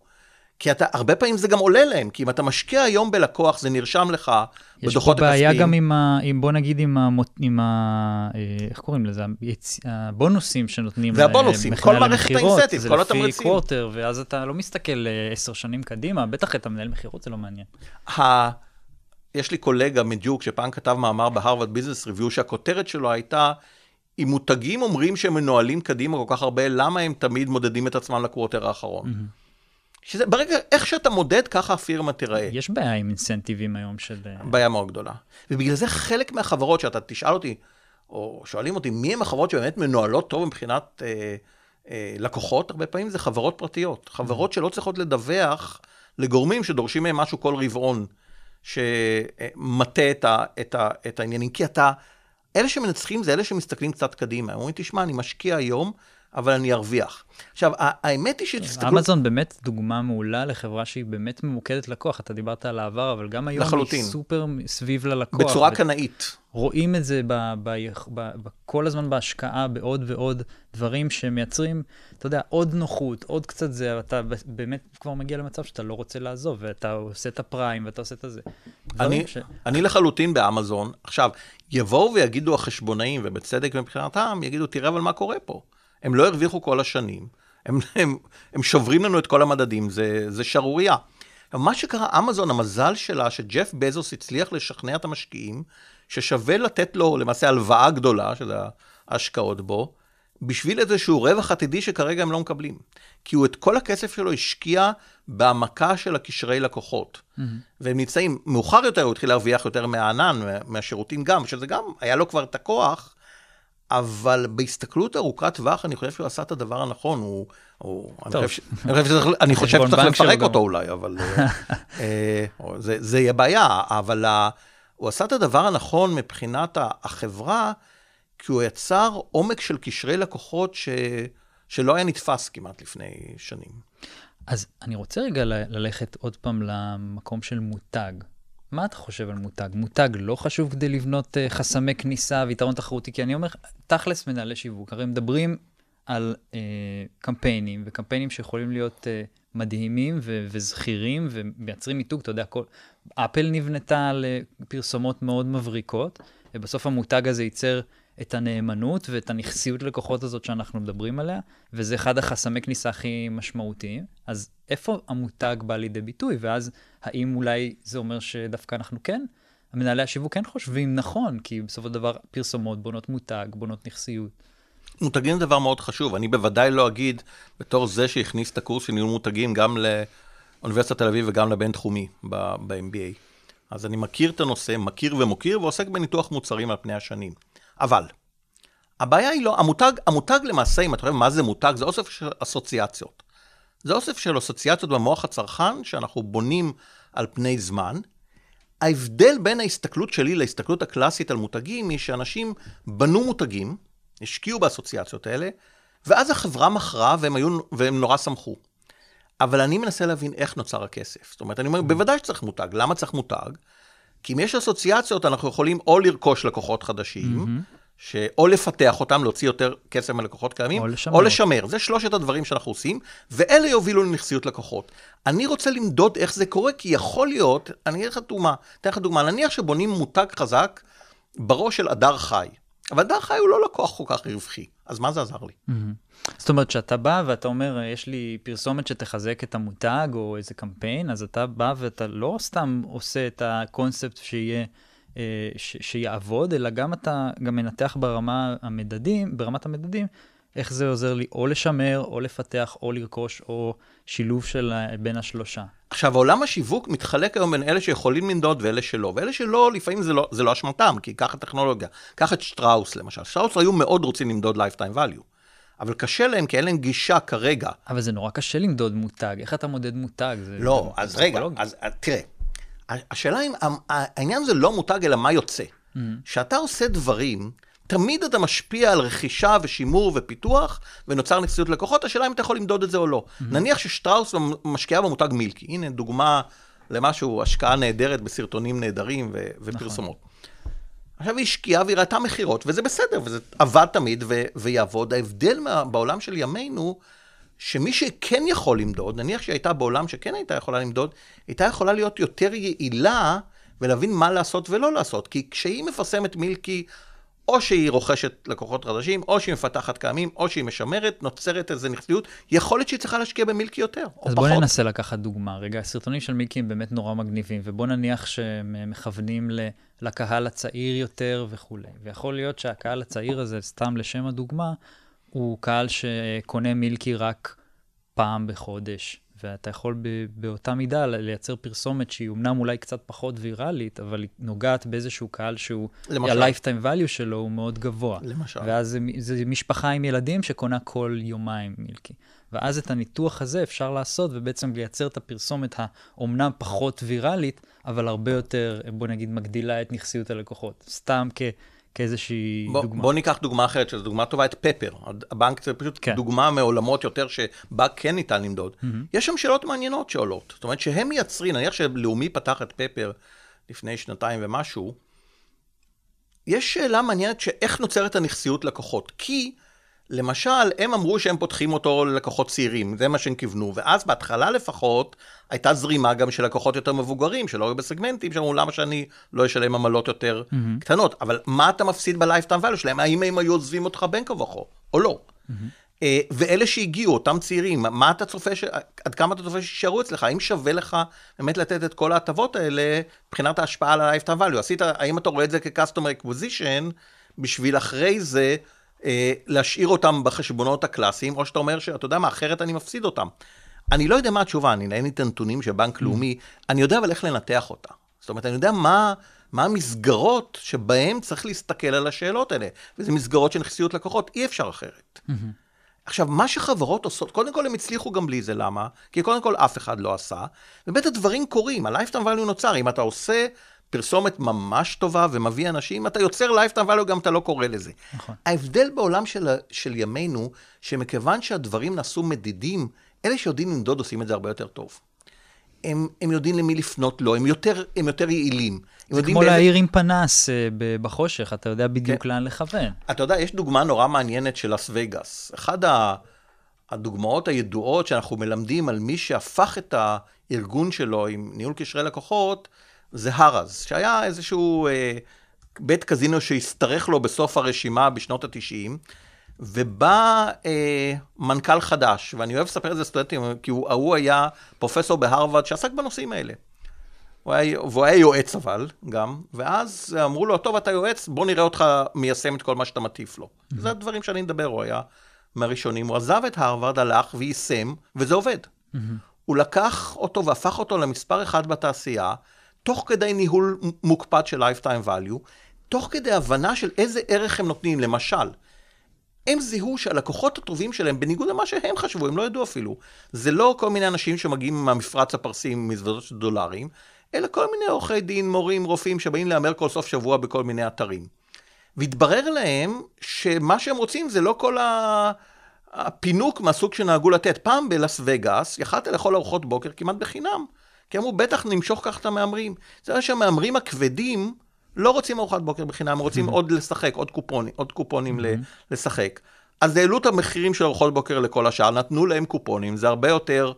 כי אתה, הרבה פעמים זה גם עולה להם, כי אם אתה משקיע היום בלקוח, זה נרשם לך יש פה בדוחות בעיה הכספיים. גם עם, ה, עם, בוא נגיד, עם, ה, עם ה, אה, איך קוראים לזה, הבונוסים שנותנים זה הבונוסים, כל מערכת למכירות, ה incentive, זה כל לפי התמריצים. quarter, ואז אתה לא מסתכל אה, עשר שנים קדימה, בטח את המנהל מכירות זה לא מעניין. ה... יש לי קולגה מדיוק שפעם כתב מאמר בהרווארד Business Review, שהכותרת שלו הייתה, אם מותגים אומרים שהם מנוהלים קדימה כל כך הרבה, למה הם תמיד מודדים את עצמם ל quarter האחרון? שזה, ברגע, איך שאתה מודד, ככה הפירמה תיראה. יש בעיה עם אינסנטיבים היום של... אה, בעיה מאוד גדולה. ובגלל זה חלק מהחברות שאתה תשאל אותי, או שואלים אותי, מי הם החברות שבאמת מנוהלות טוב מבחינת אה, אה, לקוחות, הרבה פעמים זה חברות פרטיות. חברות שלא צריכות לדווח לגורמים שדורשים מהם משהו כל רבעון, שמטה את, ה, את, ה, את העניינים. כי אתה, אלה שמנצחים זה אלה שמסתכלים קצת קדימה. הם אומרים, תשמע, אני משקיע היום, אבל אני ארוויח. עכשיו, האמת היא שתסתכלו... אמזון באמת דוגמה מעולה לחברה שהיא באמת ממוקדת לקוח. אתה דיברת על העבר, אבל גם היום לחלוטין. היא סופר סביב ללקוח. בצורה קנאית. רואים את זה ב, ב, ב, ב, כל הזמן בהשקעה בעוד ועוד דברים שמייצרים, אתה יודע, עוד נוחות, עוד קצת זה, אתה באמת כבר מגיע למצב שאתה לא רוצה לעזוב, ואתה עושה את הפריים ואתה עושה את הזה. אני, ש... אני לחלוטין באמזון. עכשיו, יבואו ויגידו החשבונאים, ובצדק מבחינתם, יגידו, תראה אבל מה קורה פה. הם לא הרוויחו כל השנים, הם, הם, הם שוברים לנו את כל המדדים, זה, זה שערורייה. מה שקרה, אמזון, המזל שלה, שג'ף בזוס הצליח לשכנע את המשקיעים, ששווה לתת לו למעשה הלוואה גדולה, שזה ההשקעות בו, בשביל איזשהו רווח עתידי שכרגע הם לא מקבלים. כי הוא את כל הכסף שלו השקיע בהעמקה של הקשרי לקוחות. Mm-hmm. והם נמצאים, מאוחר יותר הוא התחיל להרוויח יותר מהענן, מהשירותים גם, שזה גם, היה לו כבר את הכוח אבל בהסתכלות ארוכת טווח, אני חושב שהוא עשה את הדבר הנכון. הוא, הוא, טוב. אני חושב שצריך לפרק אותו אולי, אבל אה, אה, זה, זה יהיה בעיה. אבל הוא עשה את הדבר הנכון מבחינת החברה, כי הוא יצר עומק של קשרי לקוחות ש, שלא היה נתפס כמעט לפני שנים. אז אני רוצה רגע ללכת עוד פעם למקום של מותג. מה אתה חושב על מותג? מותג לא חשוב כדי לבנות uh, חסמי כניסה ויתרון תחרותי? כי אני אומר, תכלס מנהלי שיווק, הרי מדברים על uh, קמפיינים, וקמפיינים שיכולים להיות uh, מדהימים ו- וזכירים ומייצרים מיתוג, אתה יודע, כל... אפל נבנתה על uh, פרסומות מאוד מבריקות, ובסוף המותג הזה ייצר את הנאמנות ואת הנכסיות לקוחות הזאת שאנחנו מדברים עליה, וזה אחד החסמי כניסה הכי משמעותיים. אז איפה המותג בא לידי ביטוי? ואז האם אולי זה אומר שדווקא אנחנו כן, המנהלי השיווק כן חושבים נכון, כי בסופו של דבר פרסומות בונות מותג, בונות נכסיות. מותגים זה דבר מאוד חשוב. אני בוודאי לא אגיד, בתור זה שהכניס את הקורס של ניהול מותגים גם לאוניברסיטת תל אביב וגם לבינתחומי ב-MBA. אז אני מכיר את הנושא, מכיר ומוקיר, ועוסק בניתוח מוצרים על פני השנים. אבל, הבעיה היא לא, המותג, המותג למעשה, אם אתה חושב מה זה מותג, זה אוסף של אסוציאציות. זה אוסף של אסוציאציות במוח הצרכן שאנחנו בונים על פני זמן. ההבדל בין ההסתכלות שלי להסתכלות הקלאסית על מותגים היא שאנשים בנו מותגים, השקיעו באסוציאציות האלה, ואז החברה מכרה והם, היו, והם נורא שמחו. אבל אני מנסה להבין איך נוצר הכסף. זאת אומרת, אני אומר, בוודאי שצריך מותג. למה צריך מותג? כי אם יש אסוציאציות, אנחנו יכולים או לרכוש לקוחות חדשים, mm-hmm. ש... או לפתח אותם, להוציא יותר כסף מלקוחות קיימים, או לשמר. או לשמר. זה שלושת הדברים שאנחנו עושים, ואלה יובילו לנכסיות לקוחות. אני רוצה למדוד איך זה קורה, כי יכול להיות, אני אתן לך דוגמה, אתן לך דוגמה, נניח שבונים מותג חזק בראש של הדר חי, אבל הדר חי הוא לא לקוח כל כך רווחי, אז מה זה עזר לי? Mm-hmm. זאת אומרת, שאתה בא ואתה אומר, יש לי פרסומת שתחזק את המותג או איזה קמפיין, אז אתה בא ואתה לא סתם עושה את הקונספט שיהיה... אה, ש, שיעבוד, אלא גם אתה גם מנתח ברמה המדדים, ברמת המדדים, איך זה עוזר לי או לשמר, או לפתח, או לרכוש, או שילוב של בין השלושה. עכשיו, עולם השיווק מתחלק היום בין אלה שיכולים למדוד ואלה שלא. ואלה שלא, לפעמים זה לא, זה לא אשמתם, כי ככה טכנולוגיה. קח את שטראוס למשל. שטראוס היו מאוד רוצים למדוד lifetime value. אבל קשה להם, כי אין להם גישה כרגע. אבל זה נורא קשה למדוד מותג. איך אתה מודד מותג? זה לא, זה אז רגע, אז תראה, השאלה אם העניין זה לא מותג, אלא מה יוצא. mm-hmm. עושה דברים, תמיד אתה משפיע על רכישה ושימור ופיתוח, ונוצר נקסיות לקוחות, השאלה אם אתה יכול למדוד את זה או לא. Mm-hmm. נניח ששטראוס משקיעה במותג מילקי, הנה דוגמה למשהו, השקעה נהדרת בסרטונים נהדרים ו- ופרסומות. נכון. עכשיו היא השקיעה והיא ראתה מכירות, וזה בסדר, וזה עבד תמיד ו- ויעבוד. ההבדל מה- בעולם של ימינו, שמי שכן יכול למדוד, נניח שהיא הייתה בעולם שכן הייתה יכולה למדוד, הייתה יכולה להיות יותר יעילה ולהבין מה לעשות ולא לעשות. כי כשהיא מפרסמת מילקי, או שהיא רוכשת לקוחות חדשים, או שהיא מפתחת קיימים, או שהיא משמרת, נוצרת איזו נכסיות. יכול להיות שהיא צריכה להשקיע במילקי יותר, או אז פחות. בוא ננסה לקחת דוגמה. רגע, הסרטונים של מילקי הם באמת נורא מגניבים, ובוא נניח שהם אה, מכוונים לקהל הצעיר יותר וכולי. ויכול להיות שהקהל הצעיר הזה, סתם לשם הדוגמה, הוא קהל שקונה מילקי רק פעם בחודש. ואתה יכול ב- באותה מידה לייצר פרסומת שהיא אמנם אולי קצת פחות ויראלית, אבל היא נוגעת באיזשהו קהל שהוא, למשל. ה-lifetime value שלו הוא מאוד גבוה. למשל. ואז זה, זה משפחה עם ילדים שקונה כל יומיים מילקי. ואז את הניתוח הזה אפשר לעשות ובעצם לייצר את הפרסומת האומנם פחות ויראלית, אבל הרבה יותר, בוא נגיד, מגדילה את נכסיות הלקוחות. סתם כ, כאיזושהי בוא, דוגמה. בוא ניקח דוגמה אחרת, שזו דוגמה טובה, את פפר. הבנק זה פשוט כן. דוגמה מעולמות יותר שבה כן ניתן למדוד. Mm-hmm. יש שם שאלות מעניינות שעולות. זאת אומרת שהם מייצרים, נניח שלאומי פתח את פפר לפני שנתיים ומשהו, יש שאלה מעניינת שאיך נוצרת הנכסיות לקוחות. כי, למשל, הם אמרו שהם פותחים אותו ללקוחות צעירים, זה מה שהם כיוונו, ואז בהתחלה לפחות, הייתה זרימה גם של לקוחות יותר מבוגרים, שלא היו בסגמנטים, שאמרו למה שאני לא אשלם עמלות יותר mm-hmm. קטנות. אבל מה אתה מפסיד בלייפטיים ואליו שלהם? האם הם היו עוזבים אותך בין כה וכה, או לא? Mm-hmm. ואלה שהגיעו, אותם צעירים, מה אתה צופה, ש... עד כמה אתה צופה שישארו אצלך? האם שווה לך באמת לתת את כל ההטבות האלה מבחינת ההשפעה על ה-lifetime value? עשית, האם אתה רואה את זה כ-customer acquisition, בשביל אחרי זה להשאיר אותם בחשבונות הקלאסיים, או שאתה אומר שאתה יודע מה, אחרת אני מפסיד אותם. אני לא יודע מה התשובה, אני אין לי את הנתונים של בנק לאומי, אני יודע אבל איך לנתח אותה. זאת אומרת, אני יודע מה, מה המסגרות שבהן צריך להסתכל על השאלות האלה, וזה מסגרות של נכסיות לקוחות, אי אפשר אחרת. עכשיו, מה שחברות עושות, קודם כל הם הצליחו גם בלי זה, למה? כי קודם כל אף אחד לא עשה, ובית הדברים קורים, ה-lifetime value נוצר, אם אתה עושה פרסומת ממש טובה ומביא אנשים, אתה יוצר lifetime value, גם אתה לא קורא לזה. נכון. ההבדל בעולם של, של ימינו, שמכיוון שהדברים נעשו מדידים, אלה שיודעים למדוד עושים את זה הרבה יותר טוב. הם, הם יודעים למי לפנות לו, הם יותר, הם יותר יעילים. זה כמו באיזה- להעיר עם פנס ב- בחושך, אתה יודע בדיוק כן. לאן לכוון. אתה יודע, יש דוגמה נורא מעניינת של לס וגאס. אחד ה- הדוגמאות הידועות שאנחנו מלמדים על מי שהפך את הארגון שלו עם ניהול קשרי לקוחות, זה הרז, שהיה איזשהו אה, בית קזינו שהשתרך לו בסוף הרשימה בשנות ה-90, ובא אה, מנכ"ל חדש, ואני אוהב לספר את זה לסטודנטים, כי הוא, ההוא היה פרופסור בהרווארד שעסק בנושאים האלה. הוא היה, והוא היה יועץ אבל, גם, ואז אמרו לו, טוב, אתה יועץ, בוא נראה אותך מיישם את כל מה שאתה מטיף לו. Mm-hmm. זה הדברים שאני מדבר, הוא היה מהראשונים. הוא עזב את הרווארד, הלך ויישם, וזה עובד. Mm-hmm. הוא לקח אותו והפך אותו למספר אחד בתעשייה, תוך כדי ניהול מוקפד של lifetime value, תוך כדי הבנה של איזה ערך הם נותנים. למשל, הם זיהו שהלקוחות הטובים שלהם, בניגוד למה שהם חשבו, הם לא ידעו אפילו, זה לא כל מיני אנשים שמגיעים מהמפרץ הפרסי עם מזוודות של דולרים, אלא כל מיני עורכי דין, מורים, רופאים, שבאים להמר כל סוף שבוע בכל מיני אתרים. והתברר להם שמה שהם רוצים זה לא כל. הפינוק מהסוג שנהגו לתת. פעם בלאס וגאס, יכלת לאכול ארוחות בוקר כמעט בחינם. כי אמרו, בטח נמשוך ככה את המהמרים. זה היה שהמהמרים הכבדים לא רוצים ארוחת בוקר בחינם, הם רוצים עוד לשחק, עוד קופונים, עוד קופונים ל- לשחק. אז העלו את המחירים של ארוחות בוקר לכל השאר, נתנו להם קופונים, זה הרבה יותר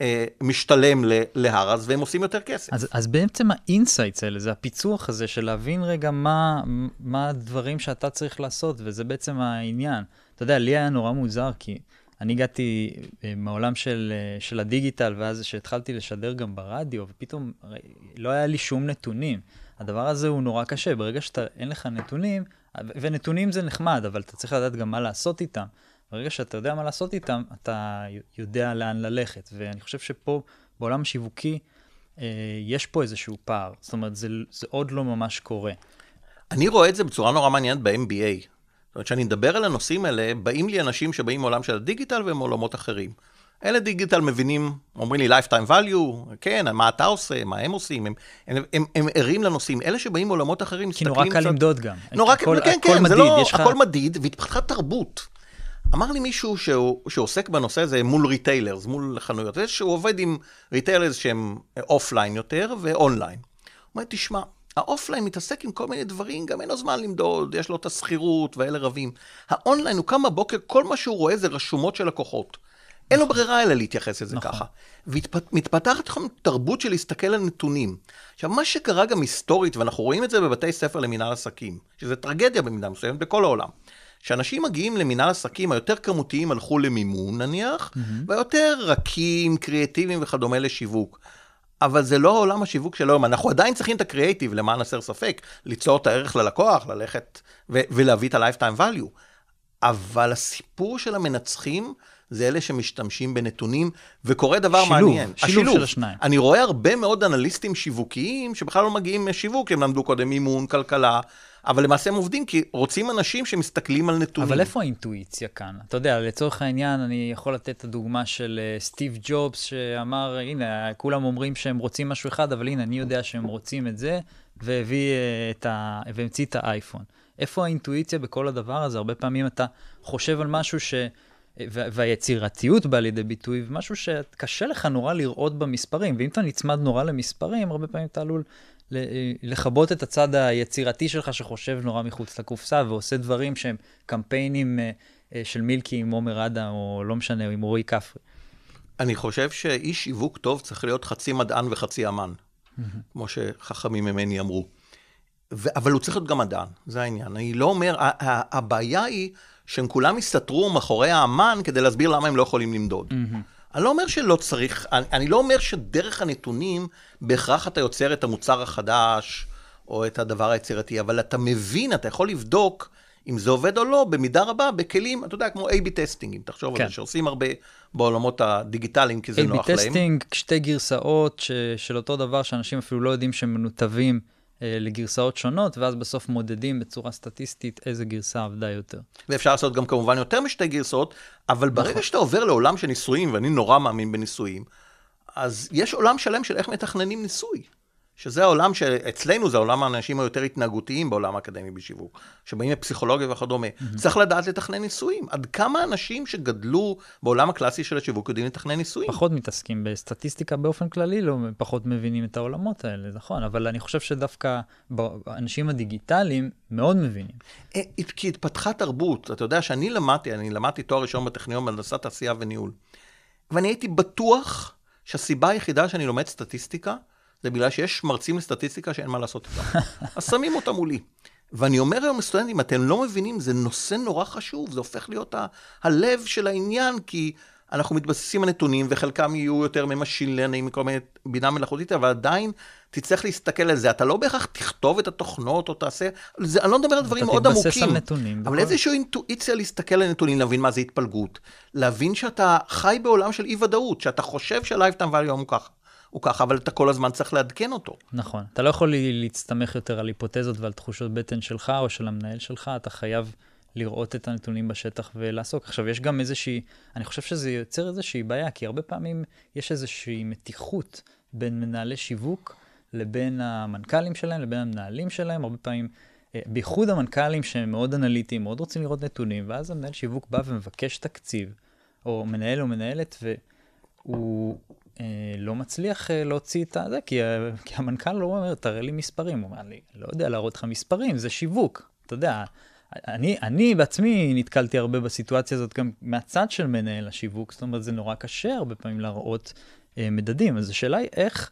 אה, משתלם ל- להראה'ס, והם עושים יותר כסף. אז, אז בעצם ה insights האלה, זה הפיצוח הזה של להבין רגע מה, מה הדברים שאתה צריך לעשות, וזה בעצם העניין. אתה יודע, לי היה נורא מוזר, כי אני הגעתי אה, מהעולם של, אה, של הדיגיטל, ואז כשהתחלתי לשדר גם ברדיו, ופתאום הרי לא היה לי שום נתונים. הדבר הזה הוא נורא קשה, ברגע שאין לך נתונים, ונתונים זה נחמד, אבל אתה צריך לדעת גם מה לעשות איתם. ברגע שאתה יודע מה לעשות איתם, אתה יודע לאן ללכת. ואני חושב שפה, בעולם השיווקי, אה, יש פה איזשהו פער. זאת אומרת, זה, זה עוד לא ממש קורה. אני רואה את זה בצורה נורא מעניינת ב-MBA. זאת אומרת, כשאני מדבר על הנושאים האלה, באים לי אנשים שבאים מעולם של הדיגיטל ומעולמות אחרים. אלה דיגיטל מבינים, אומרים לי lifetime value, כן, מה אתה עושה, מה הם עושים, הם, הם, הם, הם ערים לנושאים. אלה שבאים מעולמות אחרים, כי מסתכלים נורא קל למדוד גם. נורא קל, כן, הכל כן, מדיד, זה לא, יש לך... הכל מדיד, והתפתחה תרבות. אמר לי מישהו שהוא, שעוסק בנושא הזה מול retailers, מול חנויות, שהוא עובד עם retailers שהם offline יותר ואונליין. הוא אומר, תשמע, ה offline מתעסק עם כל מיני דברים, גם אין לו זמן למדוד, יש לו את השכירות ואלה רבים. האונליין, הוא קם בבוקר, כל מה שהוא רואה זה רשומות של לקוחות. אין לו ברירה אלא להתייחס לזה נכון. ככה. ומתפתחת לכם תרבות של להסתכל על נתונים. עכשיו, מה שקרה גם היסטורית, ואנחנו רואים את זה בבתי ספר למינהל עסקים, שזה טרגדיה במידה מסוימת בכל העולם. שאנשים מגיעים למינהל עסקים, היותר כמותיים הלכו למימון נניח, והיותר רכים, קריאטיביים וכדומה לשיווק. אבל זה לא עולם השיווק של היום, אנחנו עדיין צריכים את הקריאיטיב, למען הסר ספק, ליצור את הערך ללקוח, ללכת ו- ולהביא את ה-lifetime value. אבל הסיפור של המנצחים זה אלה שמשתמשים בנתונים, וקורה דבר שילוב, מעניין. שילוב של השניים. אני רואה הרבה מאוד אנליסטים שיווקיים שבכלל לא מגיעים משיווק, הם למדו קודם אימון, כלכלה, אבל למעשה הם עובדים כי רוצים אנשים שמסתכלים על נתונים. אבל איפה האינטואיציה כאן? אתה יודע, לצורך העניין, אני יכול לתת את הדוגמה של אה, סטיב ג'ובס, שאמר, הנה, כולם אומרים שהם רוצים משהו אחד, אבל הנה, אני יודע שהם רוצים את זה, והביא אה, את ה... והמציא את האייפון. איפה האינטואיציה בכל הדבר הזה? הרבה פעמים אתה חושב על משהו ש... והיצירתיות באה לידי ביטוי, ומשהו שקשה לך נורא לראות במספרים, ואם אתה נצמד נורא למספרים, הרבה פעמים אתה עלול לכבות את הצד היצירתי שלך שחושב נורא מחוץ לקופסה, ועושה דברים שהם קמפיינים אה, אה, של מילקי עם עומר אדם, או לא משנה, עם רועי כפרי. אני חושב שאיש שיווק טוב צריך להיות חצי מדען וחצי אמן, כמו שחכמים ממני אמרו. ו- אבל הוא צריך להיות גם מדען, זה העניין. אני לא אומר, הבעיה היא שהם כולם הסתתרו מאחורי האמן כדי להסביר למה הם לא יכולים למדוד. אני לא אומר שלא צריך, אני, אני לא אומר שדרך הנתונים בהכרח אתה יוצר את המוצר החדש או את הדבר היצירתי, אבל אתה מבין, אתה יכול לבדוק אם זה עובד או לא, במידה רבה, בכלים, אתה יודע, כמו A-B testing, אם תחשוב כן. על זה, שעושים הרבה בעולמות הדיגיטליים, כי זה A-B נוח להם. testing, שתי גרסאות ש- של אותו דבר, שאנשים אפילו לא יודעים שהם מנותבים לגרסאות שונות, ואז בסוף מודדים בצורה סטטיסטית איזה גרסה עבדה יותר. ואפשר לעשות גם כמובן יותר משתי גרסאות, אבל ברגע שאתה עובר לעולם של ניסויים, ואני נורא מאמין בניסויים, אז יש עולם שלם של איך מתכננים ניסוי. שזה העולם שאצלנו זה העולם האנשים היותר התנהגותיים בעולם האקדמי בשיווק, שבאים מפסיכולוגיה וכדומה. Mm-hmm. צריך לדעת לתכנן ניסויים. עד כמה אנשים שגדלו בעולם הקלאסי של השיווק יודעים לתכנן ניסויים? פחות מתעסקים בסטטיסטיקה באופן כללי, לא פחות מבינים את העולמות האלה, נכון, אבל אני חושב שדווקא האנשים הדיגיטליים מאוד מבינים. אה, כי התפתחה תרבות. אתה יודע שאני למדתי, אני למדתי תואר ראשון בטכניון בהנדסת תעשייה וניהול. ואני הייתי בטוח שהסיבה היחידה שאני לומד סטטיסטיקה, זה בגלל שיש מרצים לסטטיסטיקה שאין מה לעשות איתם. אז שמים אותם מולי. ואני אומר היום לסטודנטים, אתם לא מבינים, זה נושא נורא חשוב, זה הופך להיות ה- הלב של העניין, כי אנחנו מתבססים על נתונים, וחלקם יהיו יותר מ machine learning, מכל מיני בינה מלאכותית, אבל עדיין תצטרך להסתכל על זה. אתה לא בהכרח תכתוב את התוכנות או תעשה, זה, אני לא מדבר על דברים מאוד תתבסס עמוקים. על נתונים, אבל בכל- איזושהי אינטואיציה להסתכל על נתונים, להבין מה זה התפלגות. להבין שאתה חי בעולם של אי-ודאות, שאתה חושב שה-lifetime value הוא ככה. הוא ככה, אבל אתה כל הזמן צריך לעדכן אותו. נכון. אתה לא יכול ל- להסתמך יותר על היפותזות ועל תחושות בטן שלך או של המנהל שלך, אתה חייב לראות את הנתונים בשטח ולעסוק. עכשיו, יש גם איזושהי, אני חושב שזה יוצר איזושהי בעיה, כי הרבה פעמים יש איזושהי מתיחות בין מנהלי שיווק לבין המנכ"לים שלהם, לבין המנהלים שלהם. הרבה פעמים, אה, בייחוד המנכ"לים שהם מאוד אנליטיים, מאוד רוצים לראות נתונים, ואז המנהל שיווק בא ומבקש תקציב, או מנהל או מנהלת, והוא לא מצליח אה, להוציא את זה, כי, ה- כי המנכ"ל לא אומר, תראה לי מספרים. הוא אומר לי, לא יודע להראות לך מספרים, זה שיווק. אתה יודע, אני, אני בעצמי נתקלתי הרבה בסיטואציה הזאת גם מהצד של מנהל השיווק, זאת אומרת, זה נורא קשה הרבה פעמים להראות אה, מדדים. אז השאלה היא איך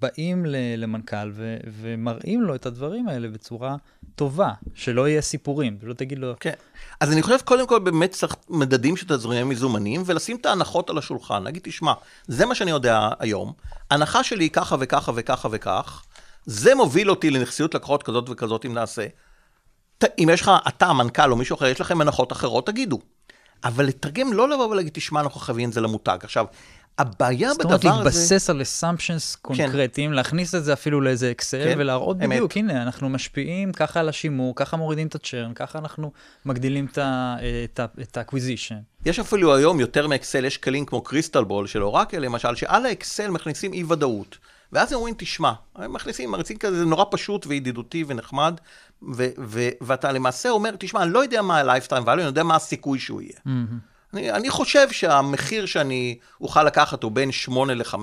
באים למנכ"ל ו- ומראים לו את הדברים האלה בצורה טובה, שלא יהיה סיפורים, שלא תגיד לו, כן. אז אני חושב, קודם כל, באמת צריך מדדים של תזרימי מזומנים, ולשים את ההנחות על השולחן. להגיד, תשמע, זה מה שאני יודע היום, הנחה שלי היא ככה וככה וככה וכך, זה מוביל אותי לנכסיות לקוחות כזאת וכזאת אם נעשה. ת, אם יש לך, אתה, המנכ"ל או מישהו אחר, יש לכם הנחות אחרות, תגידו. אבל לתרגם, לא לבוא ולהגיד, תשמע, אנחנו חייבים את זה למותג. עכשיו, הבעיה זאת אומרת, בדבר הזה... להתבסס על אסמפשנס קונקרטיים, להכניס את זה אפילו לאיזה אקסל, כן, ולהראות אמת. בדיוק, הנה, אנחנו משפיעים ככה על השימור, ככה מורידים את הצ'רן, ככה אנחנו מגדילים את ה acquisition. יש אפילו היום יותר מאקסל, יש כלים כמו Crystal Ball של אורקל למשל, שעל האקסל מכניסים אי ודאות. ואז הם אומרים, תשמע, הם מכניסים, מריצים כזה, זה נורא פשוט וידידותי ונחמד, ו- ו- ואתה למעשה אומר, תשמע, אני לא יודע מה ה-lifetime value, אני יודע מה הסיכוי שהוא יהיה. אני, אני חושב שהמחיר שאני אוכל לקחת הוא בין 8 ל-15,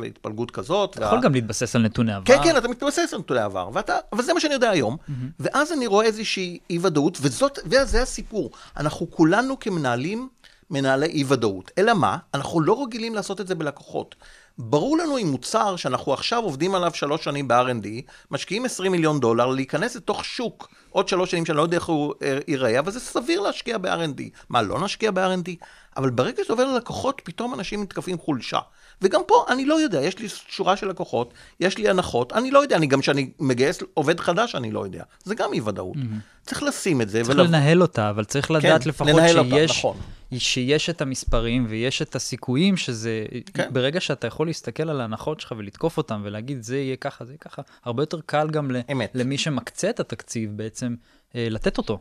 והתפלגות כזאת. אתה יכול גם להתבסס על נתוני עבר. כן, כן, אתה מתבסס על נתוני העבר, ואתה, אבל זה מה שאני יודע היום. ואז אני רואה איזושהי אי-ודאות, וזה הסיפור. אנחנו כולנו כמנהלים מנהלי אי-ודאות. אלא מה? אנחנו לא רגילים לעשות את זה בלקוחות. ברור לנו עם מוצר שאנחנו עכשיו עובדים עליו שלוש שנים ב-R&D, משקיעים 20 מיליון דולר, להיכנס לתוך שוק עוד שלוש שנים שאני לא יודע איך הוא אה, ייראה, אבל זה סביר להשקיע ב-R&D. מה, לא נשקיע ב-R&D? אבל ברגע שזה עובר ללקוחות, פתאום אנשים מתקפים חולשה. וגם פה, אני לא יודע, יש לי שורה של לקוחות, יש לי הנחות, אני לא יודע, אני גם כשאני מגייס עובד חדש, אני לא יודע. זה גם אי-ודאות. Mm-hmm. צריך לשים את זה. צריך ולב... לנהל אותה, אבל צריך כן, לדעת כן, לפחות שיש, אותה, נכון. שיש את המספרים ויש את הסיכויים שזה, כן. ברגע שאתה יכול להסתכל על ההנחות שלך ולתקוף אותם ולהגיד, זה יהיה ככה, זה יהיה ככה, הרבה יותר קל גם אמת. למי שמקצה את התקציב בעצם. אה, לתת אותו.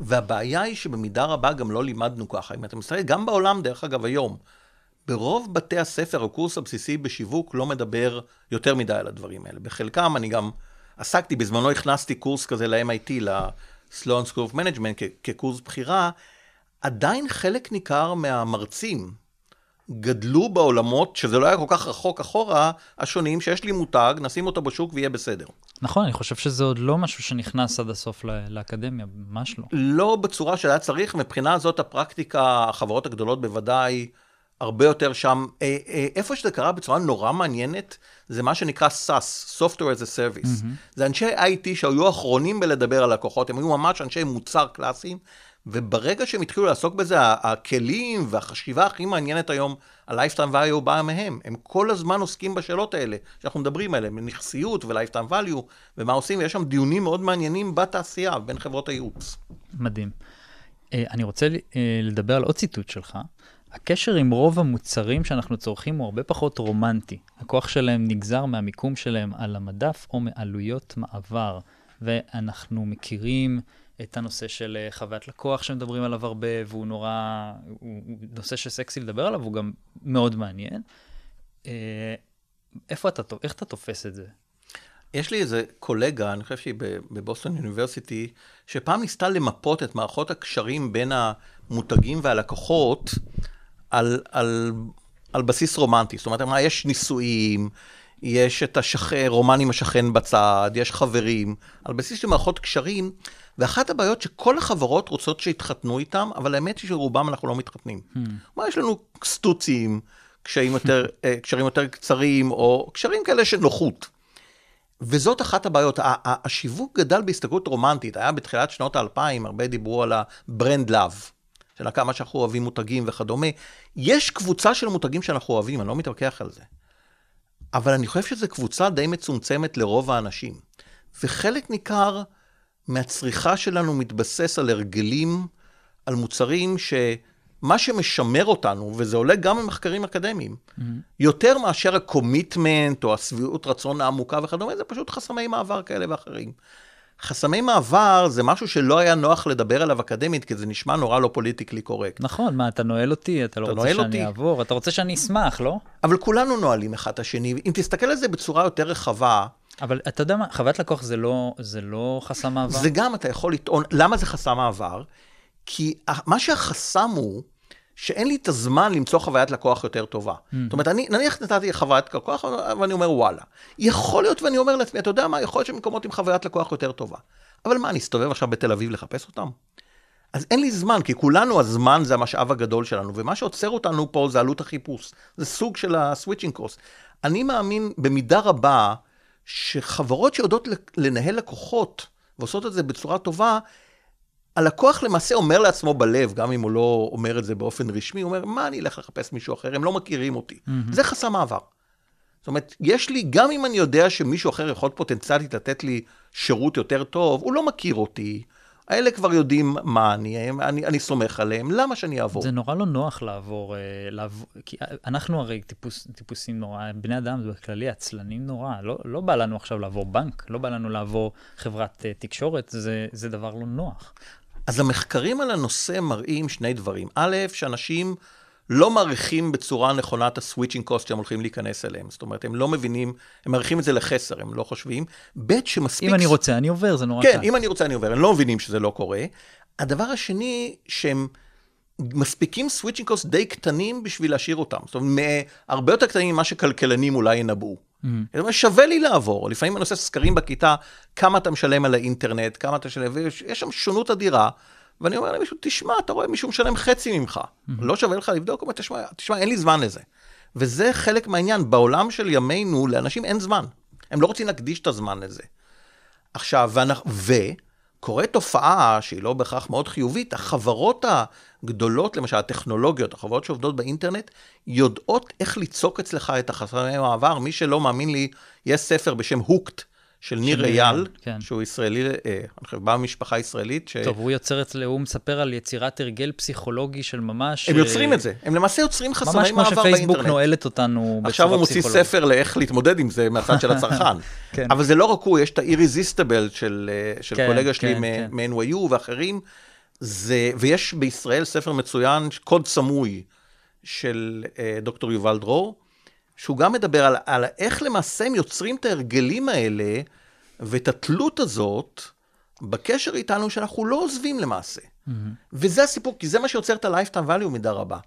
והבעיה היא שבמידה רבה גם לא לימדנו ככה. אם אתה מסתכל, גם בעולם, דרך אגב, היום, ברוב בתי הספר, הקורס הבסיסי בשיווק לא מדבר יותר מדי על הדברים האלה. בחלקם אני גם עסקתי, בזמנו הכנסתי קורס כזה ל-MIT, ל-Sloan School of Management, כקורס בחירה, עדיין חלק ניכר מהמרצים גדלו בעולמות, שזה לא היה כל כך רחוק אחורה, השונים, שיש לי מותג, נשים אותו בשוק ויהיה בסדר. נכון, אני חושב שזה עוד לא משהו שנכנס עד הסוף לאקדמיה, ממש לא. לא בצורה שהיה צריך, מבחינה זאת הפרקטיקה, החברות הגדולות בוודאי, הרבה יותר שם. אה, אה, איפה שזה קרה בצורה נורא מעניינת, זה מה שנקרא SAS, Software as a Service. Mm-hmm. זה אנשי IT שהיו אחרונים בלדבר על לקוחות, הם היו ממש אנשי מוצר קלאסיים, וברגע שהם התחילו לעסוק בזה, הכלים והחשיבה הכי מעניינת היום, ה-Lifetime value באה מהם. הם כל הזמן עוסקים בשאלות האלה, שאנחנו מדברים עליהן, נכסיות ו-Lifetime value, ומה עושים, ויש שם דיונים מאוד מעניינים בתעשייה, בין חברות הייעוץ. מדהים. אה, אני רוצה לדבר על עוד ציטוט שלך. הקשר עם רוב המוצרים שאנחנו צורכים הוא הרבה פחות רומנטי. הכוח שלהם נגזר מהמיקום שלהם על המדף או מעלויות מעבר. ואנחנו מכירים את הנושא של אה, חוויית לקוח שמדברים עליו הרבה, והוא נורא, הוא נושא שסקסי לדבר עליו, הוא גם מאוד מעניין. אה, איפה אתה, איך אתה תופס את זה? יש לי איזה קולגה, אני חושב שהיא בבוסטון יוניברסיטי, שפעם ניסתה למפות את מערכות הקשרים בין המותגים והלקוחות על, על, על בסיס רומנטי. זאת אומרת, מה, יש נישואים, יש את השכן, רומן עם השכן בצד, יש חברים, על בסיס של מערכות קשרים, ואחת הבעיות שכל החברות רוצות שיתחתנו איתם, אבל האמת היא שרובם אנחנו לא מתחתנים. Hmm. מה, יש לנו סטוצים, קשרים יותר, אה, קשרים יותר קצרים, או קשרים כאלה של נוחות. וזאת אחת הבעיות. השיווק גדל בהסתכלות רומנטית. היה בתחילת שנות האלפיים, הרבה דיברו על ה brand love, של כמה שאנחנו אוהבים מותגים וכדומה. יש קבוצה של מותגים שאנחנו אוהבים, אני לא מתווכח על זה. אבל אני חושב שזו קבוצה די מצומצמת לרוב האנשים. וחלק ניכר מהצריכה שלנו מתבסס על הרגלים, על מוצרים שמה שמשמר אותנו, וזה עולה גם ממחקרים אקדמיים, mm-hmm. יותר מאשר ה commitment או השביעות רצון העמוקה וכדומה, זה פשוט חסמי מעבר כאלה ואחרים. חסמי מעבר זה משהו שלא היה נוח לדבר עליו אקדמית, כי זה נשמע נורא לא politically correct. נכון, מה, אתה נועל אותי, אתה לא אתה רוצה שאני אותי. אעבור, אתה רוצה שאני אשמח, לא? אבל כולנו נועלים אחד את השני. אם תסתכל על זה בצורה יותר רחבה, אבל אתה יודע מה, חוויית לקוח זה לא, זה לא חסם מעבר? זה גם, אתה יכול לטעון, למה זה חסם מעבר? כי מה שהחסם הוא, שאין לי את הזמן למצוא חוויית לקוח יותר טובה. Mm. זאת אומרת, אני, נניח נתתי חוויית לקוח, ואני אומר, וואלה. יכול להיות, ואני אומר לעצמי, אתה יודע מה, יכול להיות שמקומות עם חוויית לקוח יותר טובה. אבל מה, אני אסתובב עכשיו בתל אביב לחפש אותם? אז אין לי זמן, כי כולנו, הזמן זה המשאב הגדול שלנו, ומה שעוצר אותנו פה זה עלות החיפוש. זה סוג של הסוויצ'ינג קוסט. אני מאמין במידה רבה, שחברות שיודעות לנהל לקוחות ועושות את זה בצורה טובה, הלקוח למעשה אומר לעצמו בלב, גם אם הוא לא אומר את זה באופן רשמי, הוא אומר, מה אני אלך לחפש מישהו אחר, הם לא מכירים אותי. Mm-hmm. זה חסם מעבר. זאת אומרת, יש לי, גם אם אני יודע שמישהו אחר יכול פוטנציאלית לתת לי שירות יותר טוב, הוא לא מכיר אותי, האלה כבר יודעים מה אני, אני, אני סומך עליהם, למה שאני אעבור? זה נורא לא נוח לעבור, אה, לעבור כי אנחנו הרי טיפוס, טיפוסים נורא, בני אדם בכללי עצלנים נורא, לא, לא בא לנו עכשיו לעבור בנק, לא בא לנו לעבור חברת uh, תקשורת, זה, זה דבר לא נוח. אז המחקרים על הנושא מראים שני דברים. א', שאנשים... לא מעריכים בצורה נכונה את ה switching cost שהם הולכים להיכנס אליהם. זאת אומרת, הם לא מבינים, הם מעריכים את זה לחסר, הם לא חושבים. ב', שמספיק... אם אני רוצה, אני עובר, זה נורא קל. כן, אם אני רוצה, אני עובר. הם לא מבינים שזה לא קורה. הדבר השני, שהם מספיקים switching cost די קטנים בשביל להשאיר אותם. זאת אומרת, הרבה יותר קטנים ממה שכלכלנים אולי ינבאו. Mm-hmm. זאת אומרת, שווה לי לעבור. לפעמים אני עושה סקרים בכיתה, כמה אתה משלם על האינטרנט, כמה אתה משלם, ויש שם שונות אדירה. ואני אומר למישהו, תשמע, אתה רואה מישהו משלם חצי ממך, לא שווה לך לבדוק? הוא אומר, תשמע, תשמע, אין לי זמן לזה. וזה חלק מהעניין, בעולם של ימינו, לאנשים אין זמן. הם לא רוצים להקדיש את הזמן לזה. עכשיו, ואנחנו, וקורה תופעה שהיא לא בהכרח מאוד חיובית, החברות הגדולות, למשל הטכנולוגיות, החברות שעובדות באינטרנט, יודעות איך ליצוק אצלך את החסמי מעבר. מי שלא מאמין לי, יש ספר בשם הוקט. של ניר אייל, כן. שהוא ישראלי, אה, אני חושב, בא ממשפחה ישראלית. ש... טוב, הוא יוצר אצלו, הוא מספר על יצירת הרגל פסיכולוגי של ממש... הם יוצרים את זה, הם למעשה יוצרים חסמי מעבר באינטרנט. ממש כמו שפייסבוק נועלת אותנו בצורה פסיכולוגית. עכשיו הוא מוציא ספר לאיך להתמודד עם זה מהצד של הצרכן. כן. אבל זה לא רק הוא, יש את ה-Irresistible של, אה, של כן, קולגה שלי כן, כן. מ-NYU ואחרים, זה, ויש בישראל ספר מצוין, קוד סמוי, של אה, דוקטור יובל דרור. שהוא גם מדבר על, על איך למעשה הם יוצרים את ההרגלים האלה, ואת התלות הזאת בקשר איתנו, שאנחנו לא עוזבים למעשה. Mm-hmm. וזה הסיפור, כי זה מה שיוצר את ה-lifetime value מידה רבה.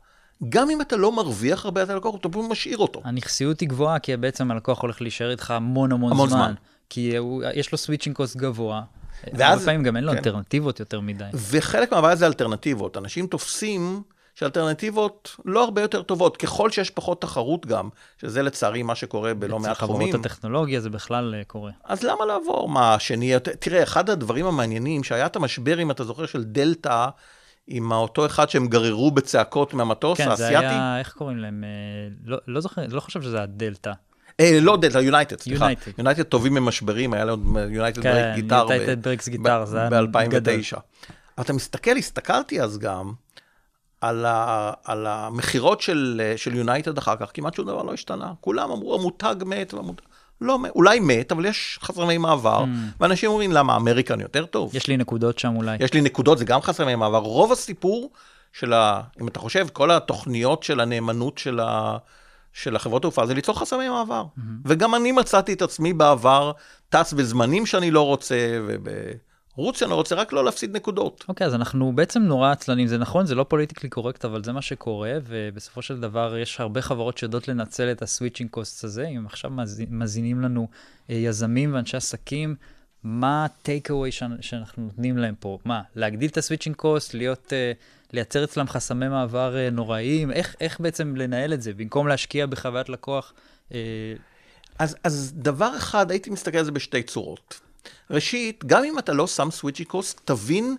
גם אם אתה לא מרוויח הרבה את הלקוח, אתה פשוט משאיר אותו. הנכסיות היא גבוהה, כי בעצם הלקוח הולך להישאר איתך המון המון, המון זמן. זמן. כי הוא, יש לו switching cost גבוה. ואז... הרבה פעמים גם אין לו כן. אלטרנטיבות יותר מדי. וחלק מהבעיה זה אלטרנטיבות. אנשים תופסים שאלטרנטיבות לא הרבה יותר טובות, ככל שיש פחות תחרות גם, שזה לצערי מה שקורה בלא מעט תחומים. אצל חברות הטכנולוגיה זה בכלל אה, קורה. אז למה לעבור? מה, השני, תראה, אחד הדברים המעניינים, שהיה את המשבר, אם אתה זוכר, של דלתא, עם אותו אחד שהם גררו בצעקות מהמטוס כן, האסייתי. כן, זה היה, איך קוראים להם? אה, לא, לא זוכר, לא חושב שזה היה דלתא. אה, לא דלתא, יונייטד, סליחה. יונייטד טובים ממשברים, היה לו United Breaks Guitar. כן, United Breaks Guitar, זה היה ב-2009. אתה מסתכל, הסתכלתי אז גם, על, ה, על המכירות של יונייטד אחר כך, כמעט שום דבר לא השתנה. כולם אמרו, המותג מת, והמותג... לא אולי מת, אבל יש חסמי מעבר, mm. ואנשים אומרים, למה, אמריקן יותר טוב? יש לי נקודות שם אולי. יש לי נקודות, זה גם חסמי מעבר. רוב הסיפור של ה... אם אתה חושב, כל התוכניות של הנאמנות של, ה, של החברות תעופה, זה ליצור חסמי מעבר. Mm-hmm. וגם אני מצאתי את עצמי בעבר, טס בזמנים שאני לא רוצה, וב... רוץ, אני רוצה רק לא להפסיד נקודות. אוקיי, okay, אז אנחנו בעצם נורא עצלנים, זה נכון, זה לא פוליטיקלי קורקט, אבל זה מה שקורה, ובסופו של דבר יש הרבה חברות שיודעות לנצל את ה switching cost הזה. אם עכשיו מזינים לנו אה, יזמים ואנשי עסקים, מה ה-take away שאנחנו נותנים להם פה? מה, להגדיל את ה switching cost, להיות, אה, לייצר אצלם חסמי מעבר אה, נוראיים? איך, איך בעצם לנהל את זה, במקום להשקיע בחוויית לקוח? אז, אז דבר אחד, הייתי מסתכל על זה בשתי צורות. ראשית, גם אם אתה לא שם סוויצ'י קוסט, תבין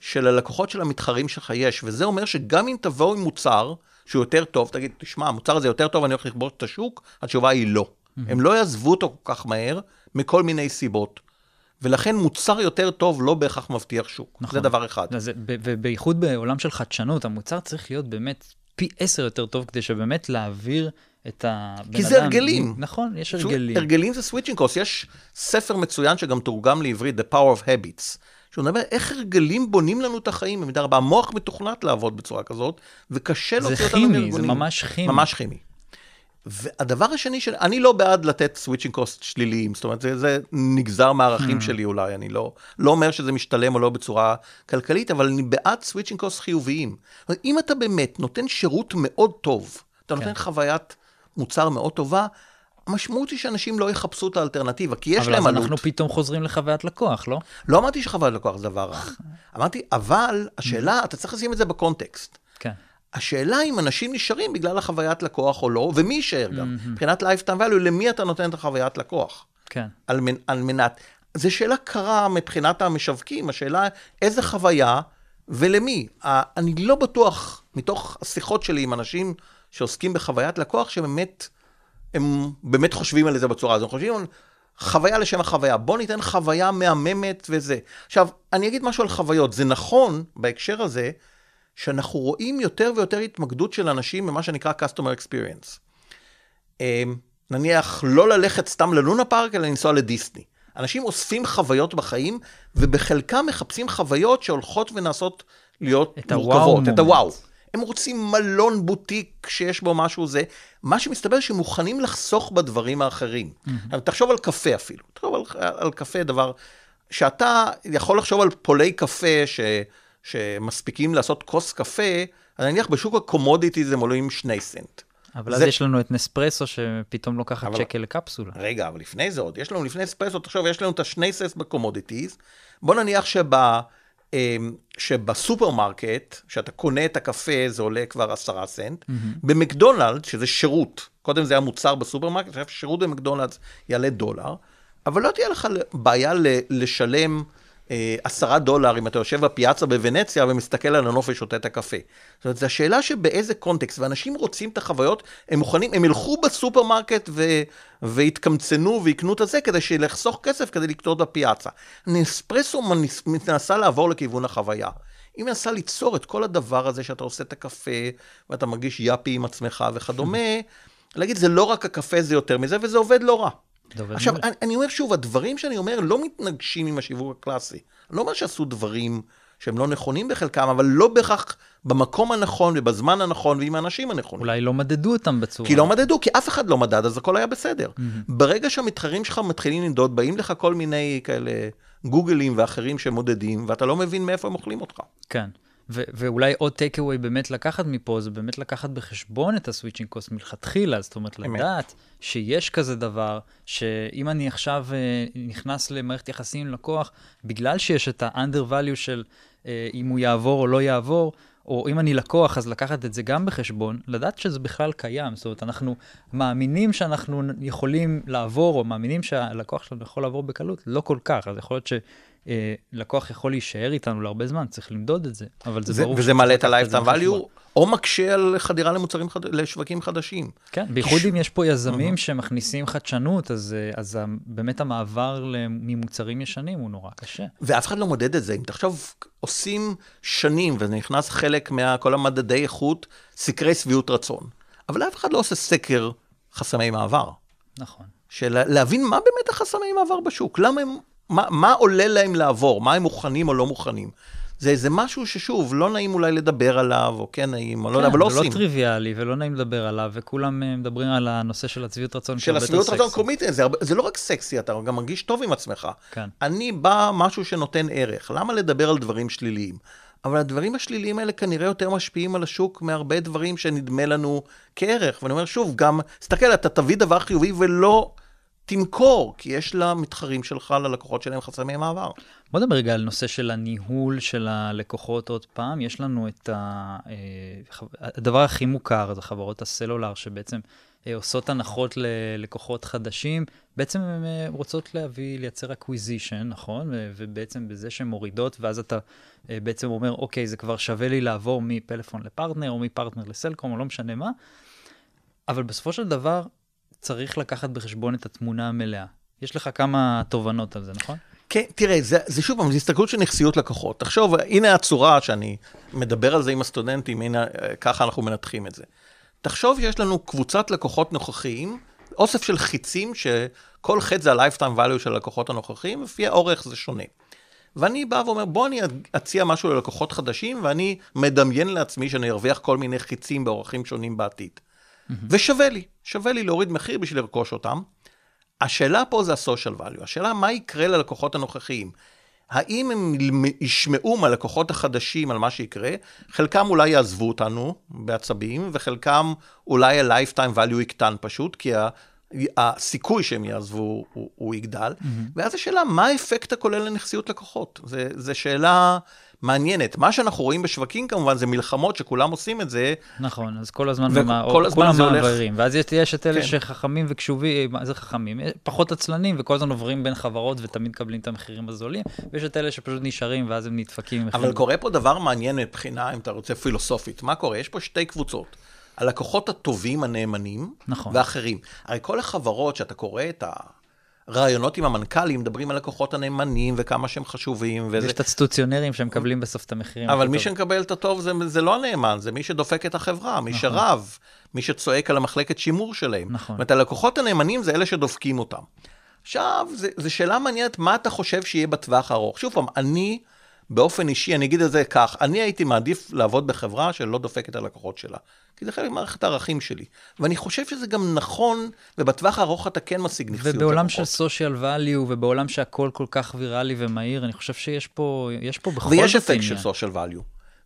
שללקוחות של המתחרים שלך יש, וזה אומר שגם אם תבואו עם מוצר שהוא יותר טוב, תגיד, תשמע, המוצר הזה יותר טוב, אני הולך לכבוש את השוק, התשובה היא לא. Mm-hmm. הם לא יעזבו אותו כל כך מהר, מכל מיני סיבות. ולכן מוצר יותר טוב לא בהכרח מבטיח שוק. נכון. זה דבר אחד. זה, ובייחוד בעולם של חדשנות, המוצר צריך להיות באמת פי עשר יותר טוב, כדי שבאמת להעביר את הבן אדם. כי זה הרגלים. נכון, יש הרגלים. הרגלים זה switching cost. יש ספר מצוין שגם תורגם לעברית, The Power of Habits, שהוא מדבר איך הרגלים בונים לנו את החיים במידה רבה. המוח מתוכנת לעבוד בצורה כזאת, וקשה להוציא אותנו מארגונים. זה כימי, זה ממש כימי. ממש כימי. והדבר השני, של... אני לא בעד לתת switching cost שליליים, זאת אומרת, זה, זה נגזר מהערכים hmm. שלי אולי, אני לא, לא אומר שזה משתלם או לא בצורה כלכלית, אבל אני בעד switching cost חיוביים. אם אתה באמת נותן שירות מאוד טוב, אתה נותן כן. חוויית מוצר מאוד טובה, המשמעות היא שאנשים לא יחפשו את האלטרנטיבה, כי יש להם עלות. אבל אז אנחנו פתאום חוזרים לחוויית לקוח, לא? לא אמרתי שחוויית לקוח זה דבר רע. אמרתי, אבל השאלה, אתה צריך לשים את זה בקונטקסט. כן. השאלה אם אנשים נשארים בגלל החוויית לקוח או לא, ומי יישאר גם. מבחינת lifetime value, למי אתה נותן את החוויית לקוח? כן. על, על מנת... זו שאלה קרה מבחינת המשווקים, השאלה איזה חוויה ולמי. אני לא בטוח, מתוך השיחות שלי עם אנשים שעוסקים בחוויית לקוח, שבאמת, הם באמת חושבים על זה בצורה הזאת. הם חושבים על חוויה לשם החוויה. בוא ניתן חוויה מהממת וזה. עכשיו, אני אגיד משהו על חוויות. זה נכון בהקשר הזה, שאנחנו רואים יותר ויותר התמקדות של אנשים במה שנקרא Customer Experience. אמ, נניח, לא ללכת סתם ללונה פארק, אלא לנסוע לדיסני. אנשים אוספים חוויות בחיים, ובחלקם מחפשים חוויות שהולכות ונעשות להיות את מורכבות. את הוואו. הם רוצים מלון בוטיק שיש בו משהו זה. מה שמסתבר שהם מוכנים לחסוך בדברים האחרים. Mm-hmm. תחשוב על קפה אפילו. תחשוב על, על קפה, דבר שאתה יכול לחשוב על פולי קפה ש, שמספיקים לעשות כוס קפה, אז נניח בשוק ה commodities הם עולים שני סנט. אבל זה... אז יש לנו את נספרסו שפתאום לוקחת אבל... שקל לקפסולה. רגע, אבל לפני זה עוד, יש לנו לפני נספרסו, תחשוב, יש לנו את השני סנט ב commodities. בוא נניח שב... אמ, שבסופרמרקט, כשאתה קונה את הקפה, זה עולה כבר עשרה סנט. Mm-hmm. במקדונלד, שזה שירות, קודם זה היה מוצר בסופרמרקט, עכשיו שירות במקדונלד יעלה דולר, אבל לא תהיה לך בעיה לשלם עשרה דולר אם אתה יושב בפיאצה בוונציה ומסתכל על הנוף ושותה את הקפה. זאת אומרת, זו השאלה שבאיזה קונטקסט, ואנשים רוצים את החוויות, הם מוכנים, הם ילכו בסופרמרקט ו, ויתקמצנו ויקנו את הזה כדי לחסוך כסף כדי לקנות בפיאצה. נספרסו מנסה לעבור לכיוון החוויה. היא מנסה ליצור את כל הדבר הזה שאתה עושה את הקפה, ואתה מרגיש יאפי עם עצמך וכדומה, להגיד, זה לא רק הקפה, זה יותר מזה, וזה עובד לא רע. עכשיו, אני, אני אומר שוב, הדברים שאני אומר לא מתנגשים עם השיווק הקלאסי. לא אומר שעשו דברים שהם לא נכונים בחלקם, אבל לא בהכרח במקום הנכון ובזמן הנכון ועם האנשים הנכונים. אולי לא מדדו אותם בצורה. כי לא מדדו, כי אף אחד לא מדד, אז הכל היה בסדר. Mm-hmm. ברגע שהמתחרים שלך מתחילים למדוד, באים לך כל מיני כאלה גוגלים ואחרים שמודדים, ואתה לא מבין מאיפה הם אוכלים אותך. כן. ו- ואולי עוד טייק אווי באמת לקחת מפה, זה באמת לקחת בחשבון את הסוויצ'ינג קוסט מלכתחילה, זאת אומרת, אמת. לדעת שיש כזה דבר, שאם אני עכשיו uh, נכנס למערכת יחסים עם לקוח, בגלל שיש את ה-under value של uh, אם הוא יעבור או לא יעבור, או אם אני לקוח, אז לקחת את זה גם בחשבון, לדעת שזה בכלל קיים. זאת אומרת, אנחנו מאמינים שאנחנו יכולים לעבור, או מאמינים שהלקוח שלנו יכול לעבור בקלות, לא כל כך. אז יכול להיות אה, לקוח יכול להישאר איתנו להרבה זמן, צריך למדוד את זה, אבל זה, זה ברור... וזה מעלה את ה-lifetime value, או מקשה על חדירה למוצרים, חד... לשווקים חדשים. כן, בייחוד אם יש פה יזמים שמכניסים חדשנות, אז, אה, אז באמת המעבר ממוצרים ישנים הוא נורא קשה. ואף אחד לא מודד את זה. אם תחשוב, עושים שנים, וזה נכנס חלק מכל המדדי איכות, סקרי שביעות רצון. אבל אף אחד לא עושה סקר חסמי מעבר. נכון. של להבין מה באמת החסמי מעבר בשוק, למה הם מה, מה עולה להם לעבור? מה הם מוכנים או לא מוכנים? זה איזה משהו ששוב, לא נעים אולי לדבר עליו, או כן נעים, או לא יודע, אבל לא עושים. זה לא טריוויאלי ולא נעים לדבר עליו, וכולם אה, מדברים על הנושא של הצביעות רצון של השביעות רצון קומית, זה, זה לא רק סקסי, אתה גם מרגיש טוב עם עצמך. כן. אני בא משהו שנותן ערך, למה לדבר על דברים שליליים? אבל הדברים השליליים האלה כנראה יותר משפיעים על השוק מהרבה דברים שנדמה לנו כערך. ואני אומר שוב, גם, תסתכל, אתה תביא דבר חיובי ולא... תמכור, כי יש למתחרים שלך, ללקוחות שלהם חסמי מעבר. בוא נדבר רגע על נושא של הניהול של הלקוחות עוד פעם. יש לנו את ה... אה, הדבר הכי מוכר, זה חברות הסלולר, שבעצם אה, עושות הנחות ללקוחות חדשים. בעצם הן אה, רוצות להביא, לייצר acquisition, נכון? ובעצם בזה שהן מורידות, ואז אתה בעצם אומר, אוקיי, זה כבר שווה לי לעבור מפלאפון לפרטנר, או מפרטנר לסלקום, או לא משנה מה. אבל בסופו של דבר, צריך לקחת בחשבון את התמונה המלאה. יש לך כמה תובנות על זה, נכון? כן, תראה, זה, זה שוב פעם, זו הסתכלות של נכסיות לקוחות. תחשוב, הנה הצורה שאני מדבר על זה עם הסטודנטים, הנה, ככה אנחנו מנתחים את זה. תחשוב שיש לנו קבוצת לקוחות נוכחיים, אוסף של חיצים, שכל חץ זה ה-lifetime value של הלקוחות הנוכחיים, לפי האורך זה שונה. ואני בא ואומר, בוא אני אציע משהו ללקוחות חדשים, ואני מדמיין לעצמי שאני ארוויח כל מיני חיצים באורחים שונים בעתיד. Mm-hmm. ושווה לי, שווה לי להוריד מחיר בשביל לרכוש אותם. השאלה פה זה ה-social value, השאלה מה יקרה ללקוחות הנוכחיים. האם הם ישמעו מהלקוחות החדשים על מה שיקרה? חלקם אולי יעזבו אותנו בעצבים, וחלקם אולי ה-lifetime value יקטן פשוט, כי הסיכוי שהם יעזבו הוא, הוא יגדל. Mm-hmm. ואז השאלה, מה האפקט הכולל לנכסיות לקוחות? זו שאלה מעניינת. מה שאנחנו רואים בשווקים כמובן זה מלחמות שכולם עושים את זה. נכון, אז כל הזמן, ומה, כל הזמן מעברים. הולך... ואז יש את אלה כן. שחכמים וקשובים, מה זה חכמים? פחות עצלנים, וכל הזמן עוברים בין חברות ותמיד מקבלים את המחירים הזולים, ויש את אלה שפשוט נשארים ואז הם נדפקים. אבל קורה פה דבר מעניין מבחינה, אם אתה רוצה פילוסופית. מה קורה? יש פה שתי קבוצות. הלקוחות הטובים, הנאמנים, נכון. ואחרים. הרי כל החברות שאתה קורא את ה... רעיונות עם המנכ"לים, מדברים על לקוחות הנאמנים וכמה שהם חשובים. וזה... יש את הסטוציונרים שמקבלים בסוף את המחירים. אבל מי טוב. שמקבל את הטוב זה, זה לא הנאמן, זה מי שדופק את החברה, מי נכון. שרב, מי שצועק על המחלקת שימור שלהם. נכון. זאת אומרת, הלקוחות הנאמנים זה אלה שדופקים אותם. עכשיו, זו שאלה מעניינת, מה אתה חושב שיהיה בטווח הארוך? שוב פעם, אני... באופן אישי, אני אגיד את זה כך, אני הייתי מעדיף לעבוד בחברה שלא דופקת את הלקוחות שלה. כי זה חלק ממערכת הערכים שלי. ואני חושב שזה גם נכון, ובטווח הארוך אתה כן משיג נכסיות. ובעולם של social value, ובעולם שהכל כל כך ויראלי ומהיר, אני חושב שיש פה, יש פה בכל זאת ויש אפקט של social value.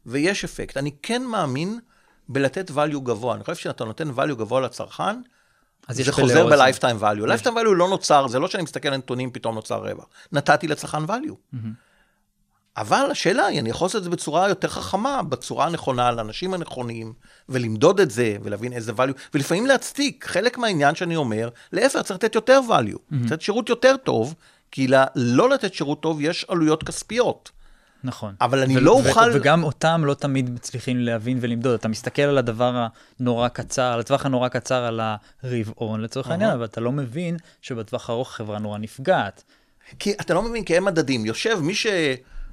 ויש אפקט. אני כן מאמין בלתת value גבוה. אני חושב שאתה נותן value גבוה לצרכן, זה חוזר ב-lifetime value. lifetime value לא נוצר, זה לא שאני מסתכל על נתונים, פתאום נוצר רווח. נתתי לצרכן value. Mm-hmm. אבל השאלה היא, אני יכול לעשות את זה בצורה יותר חכמה, בצורה הנכונה, לאנשים הנכונים, ולמדוד את זה, ולהבין איזה value, ולפעמים להצדיק. חלק מהעניין שאני אומר, להפך, צריך לתת יותר value, mm-hmm. צריך לתת שירות יותר טוב, כי לא לתת שירות טוב יש עלויות כספיות. נכון. אבל אני לא אוכל... וגם אותם לא תמיד מצליחים להבין ולמדוד. אתה מסתכל על הדבר הנורא קצר, על הטווח הנורא קצר על הרבעון לצורך העניין, אבל אתה לא מבין שבטווח הארוך חברה נורא נפגעת. כי אתה לא מבין, כי הם מדדים. יושב מי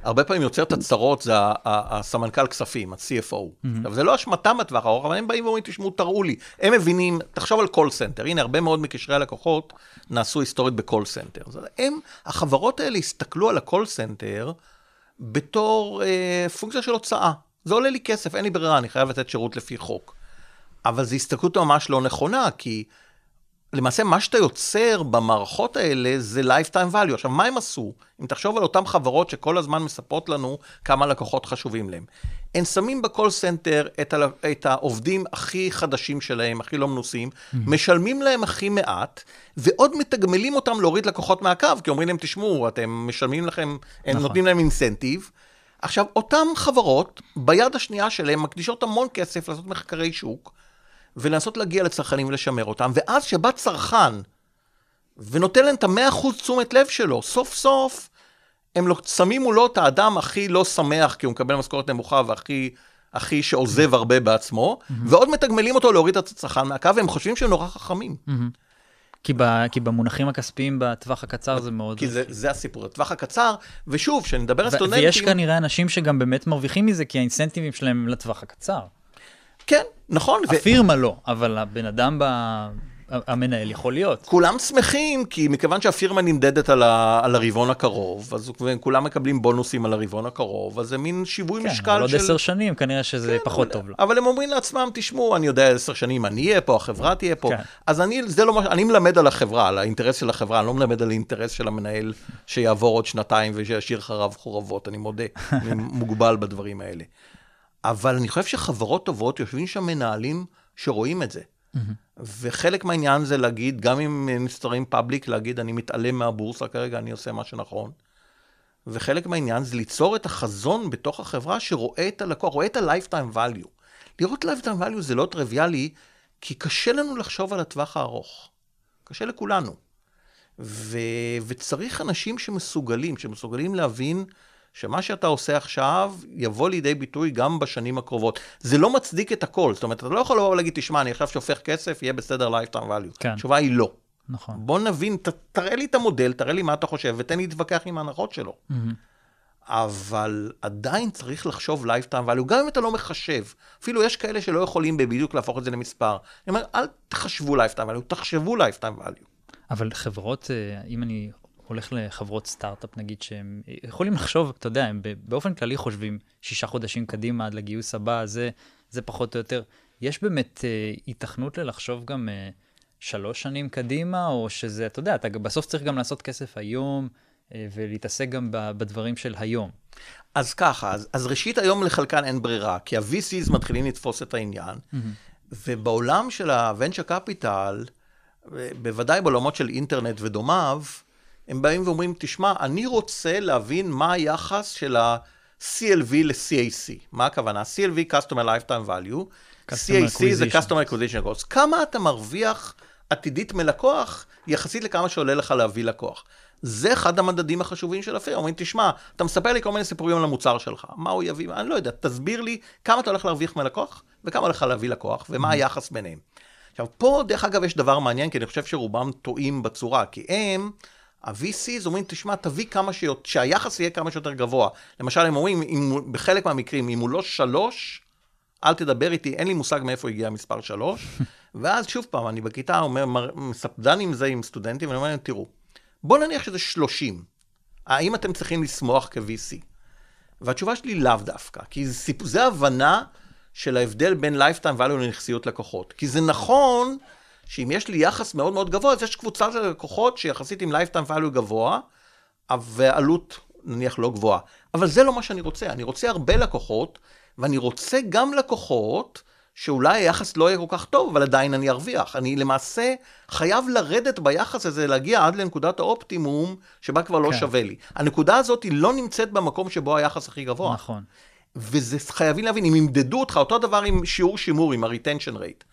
שהרבה פעמים יוצר את הצרות, זה הסמנכ"ל כספים, ה-CFO. עכשיו, זה לא אשמתם בטווח הארוך, אבל הם באים ואומרים, תשמעו, תראו לי. הם מבינים, תחשוב על call center. הנה, הרבה מאוד מקשרי הלקוחות נעשו היסטורית ב call center. הם, החברות האלה הסתכלו על ה call center, בתור אה, פונקציה של הוצאה. זה עולה לי כסף, אין לי ברירה, אני חייב לתת שירות לפי חוק. אבל זו הסתכלות ממש לא נכונה, כי למעשה מה שאתה יוצר במערכות האלה זה lifetime value. עכשיו, מה הם עשו? אם תחשוב על אותן חברות שכל הזמן מספרות לנו כמה לקוחות חשובים להם. הם שמים ב call center את, ה- את העובדים הכי חדשים שלהם, הכי לא מנוסים, mm-hmm. משלמים להם הכי מעט, ועוד מתגמלים אותם להוריד לקוחות מהקו, כי אומרים להם, תשמעו, אתם משלמים לכם, הם נכון. נותנים להם אינסנטיב. עכשיו, אותן חברות, ביד השנייה שלהם, מקדישות המון כסף לעשות מחקרי שוק, ולנסות להגיע לצרכנים ולשמר אותם, ואז שבא צרכן ונותן להם את המאה אחוז תשומת לב שלו, סוף סוף הם לא, שמים מולו את האדם הכי לא שמח, כי הוא מקבל משכורת נמוכה והכי הכי שעוזב הרבה בעצמו, mm-hmm. ועוד מתגמלים אותו להוריד את הצרכן מהקו, והם חושבים שהם נורא חכמים. Mm-hmm. כי, ב, כי במונחים הכספיים בטווח הקצר זה מאוד... כי זה, זה הסיפור, הטווח הקצר, ושוב, כשאני מדבר על סטודנטים... ויש כנראה אנשים שגם באמת מרוויחים מזה, כי האינסנטיבים שלהם לטווח הקצר. כן, נכון. הפירמה ו... לא, אבל הבן אדם ב... המנהל יכול להיות. כולם שמחים, כי מכיוון שהפירמה נמדדת על, ה, על הרבעון הקרוב, אז כולם מקבלים בונוסים על הרבעון הקרוב, אז זה מין שיווי כן, משקל של... כן, אבל עוד עשר שנים כנראה שזה כן, פחות טוב לו. אבל הם אומרים לעצמם, תשמעו, אני יודע עשר שנים אני אהיה פה, החברה תהיה פה. כן. אז אני, זה לא אני מלמד על החברה, על האינטרס של החברה, אני לא מלמד על האינטרס של המנהל שיעבור עוד שנתיים ושישאיר אחריו חורבות, אני מודה, אני מוגבל בדברים האלה. אבל אני חושב שחברות טובות, יושבים שם מנהלים שרואים את זה. Mm-hmm. וחלק מהעניין זה להגיד, גם אם נסתרים פאבליק, להגיד, אני מתעלם מהבורסה כרגע, אני עושה מה שנכון. וחלק מהעניין זה ליצור את החזון בתוך החברה שרואה את הלקוח, רואה את ה-lifetime value. לראות lifetime value זה לא טריוויאלי, כי קשה לנו לחשוב על הטווח הארוך. קשה לכולנו. ו... וצריך אנשים שמסוגלים, שמסוגלים להבין שמה שאתה עושה עכשיו יבוא לידי ביטוי גם בשנים הקרובות. זה לא מצדיק את הכל, זאת אומרת, אתה לא יכול לבוא ולהגיד, תשמע, אני עכשיו שופך כסף, יהיה בסדר lifetime value. כן. התשובה היא לא. נכון. בוא נבין, ת, תראה לי את המודל, תראה לי מה אתה חושב, ותן לי להתווכח עם ההנחות שלו. Mm-hmm. אבל עדיין צריך לחשוב lifetime value, גם אם אתה לא מחשב. אפילו יש כאלה שלא יכולים בדיוק להפוך את זה למספר. אני אומר, אל תחשבו lifetime value, תחשבו lifetime value. אבל חברות, אה, אם אני הולך לחברות סטארט-אפ, נגיד, שהם יכולים לחשוב, אתה יודע, הם באופן כללי חושבים שישה חודשים קדימה עד לגיוס הבא, זה, זה פחות או יותר. יש באמת אה, היתכנות ללחשוב גם אה, שלוש שנים קדימה, או שזה, אתה יודע, אתה בסוף צריך גם לעשות כסף היום, אה, ולהתעסק גם בדברים של היום. אז ככה, אז, אז ראשית היום לחלקן אין ברירה, כי ה-VCs מתחילים לתפוס את העניין, mm-hmm. ובעולם של ה-venture capital, בוודאי בעולמות של אינטרנט ודומיו, הם באים ואומרים, תשמע, אני רוצה להבין מה היחס של ה-CLV ל-CAC. מה הכוונה? CLV, Customer Lifetime Value, CAC זה Customer Acquisition Cost. כמה אתה מרוויח עתידית מלקוח, יחסית לכמה שעולה לך להביא לקוח. זה אחד המדדים החשובים של הפירה. אומרים, תשמע, אתה מספר לי כל מיני סיפורים על המוצר שלך, מה הוא יביא, אני לא יודע, תסביר לי כמה אתה הולך להרוויח מלקוח, וכמה הולך להביא לקוח, ומה mm-hmm. היחס ביניהם. עכשיו, פה, דרך אגב, יש דבר מעניין, כי אני חושב שרובם טועים בצורה, כי הם... ה-VCs אומרים, תשמע, תביא כמה שיותר, שהיחס יהיה כמה שיותר גבוה. למשל, הם אומרים, אם, בחלק מהמקרים, אם הוא לא שלוש, אל תדבר איתי, אין לי מושג מאיפה הגיע המספר שלוש. ואז שוב פעם, אני בכיתה אומר, מספדן עם זה עם סטודנטים, ואני אומר להם, תראו, בואו נניח שזה שלושים. האם אתם צריכים לשמוח כ-VC? והתשובה שלי לאו דווקא, כי זה, זה הבנה של ההבדל בין lifetime value לנכסיות לקוחות. כי זה נכון שאם יש לי יחס מאוד מאוד גבוה, אז יש קבוצה של לקוחות שיחסית עם lifetime value גבוה, ועלות נניח לא גבוהה. אבל זה לא מה שאני רוצה, אני רוצה הרבה לקוחות, ואני רוצה גם לקוחות שאולי היחס לא יהיה כל כך טוב, אבל עדיין אני ארוויח. אני למעשה חייב לרדת ביחס הזה, להגיע עד לנקודת האופטימום, שבה כבר לא כן. שווה לי. הנקודה הזאת היא לא נמצאת במקום שבו היחס הכי גבוה. נכון. וזה חייבים להבין, אם ימדדו אותך, אותו דבר עם שיעור שימור, עם ה-retention rate.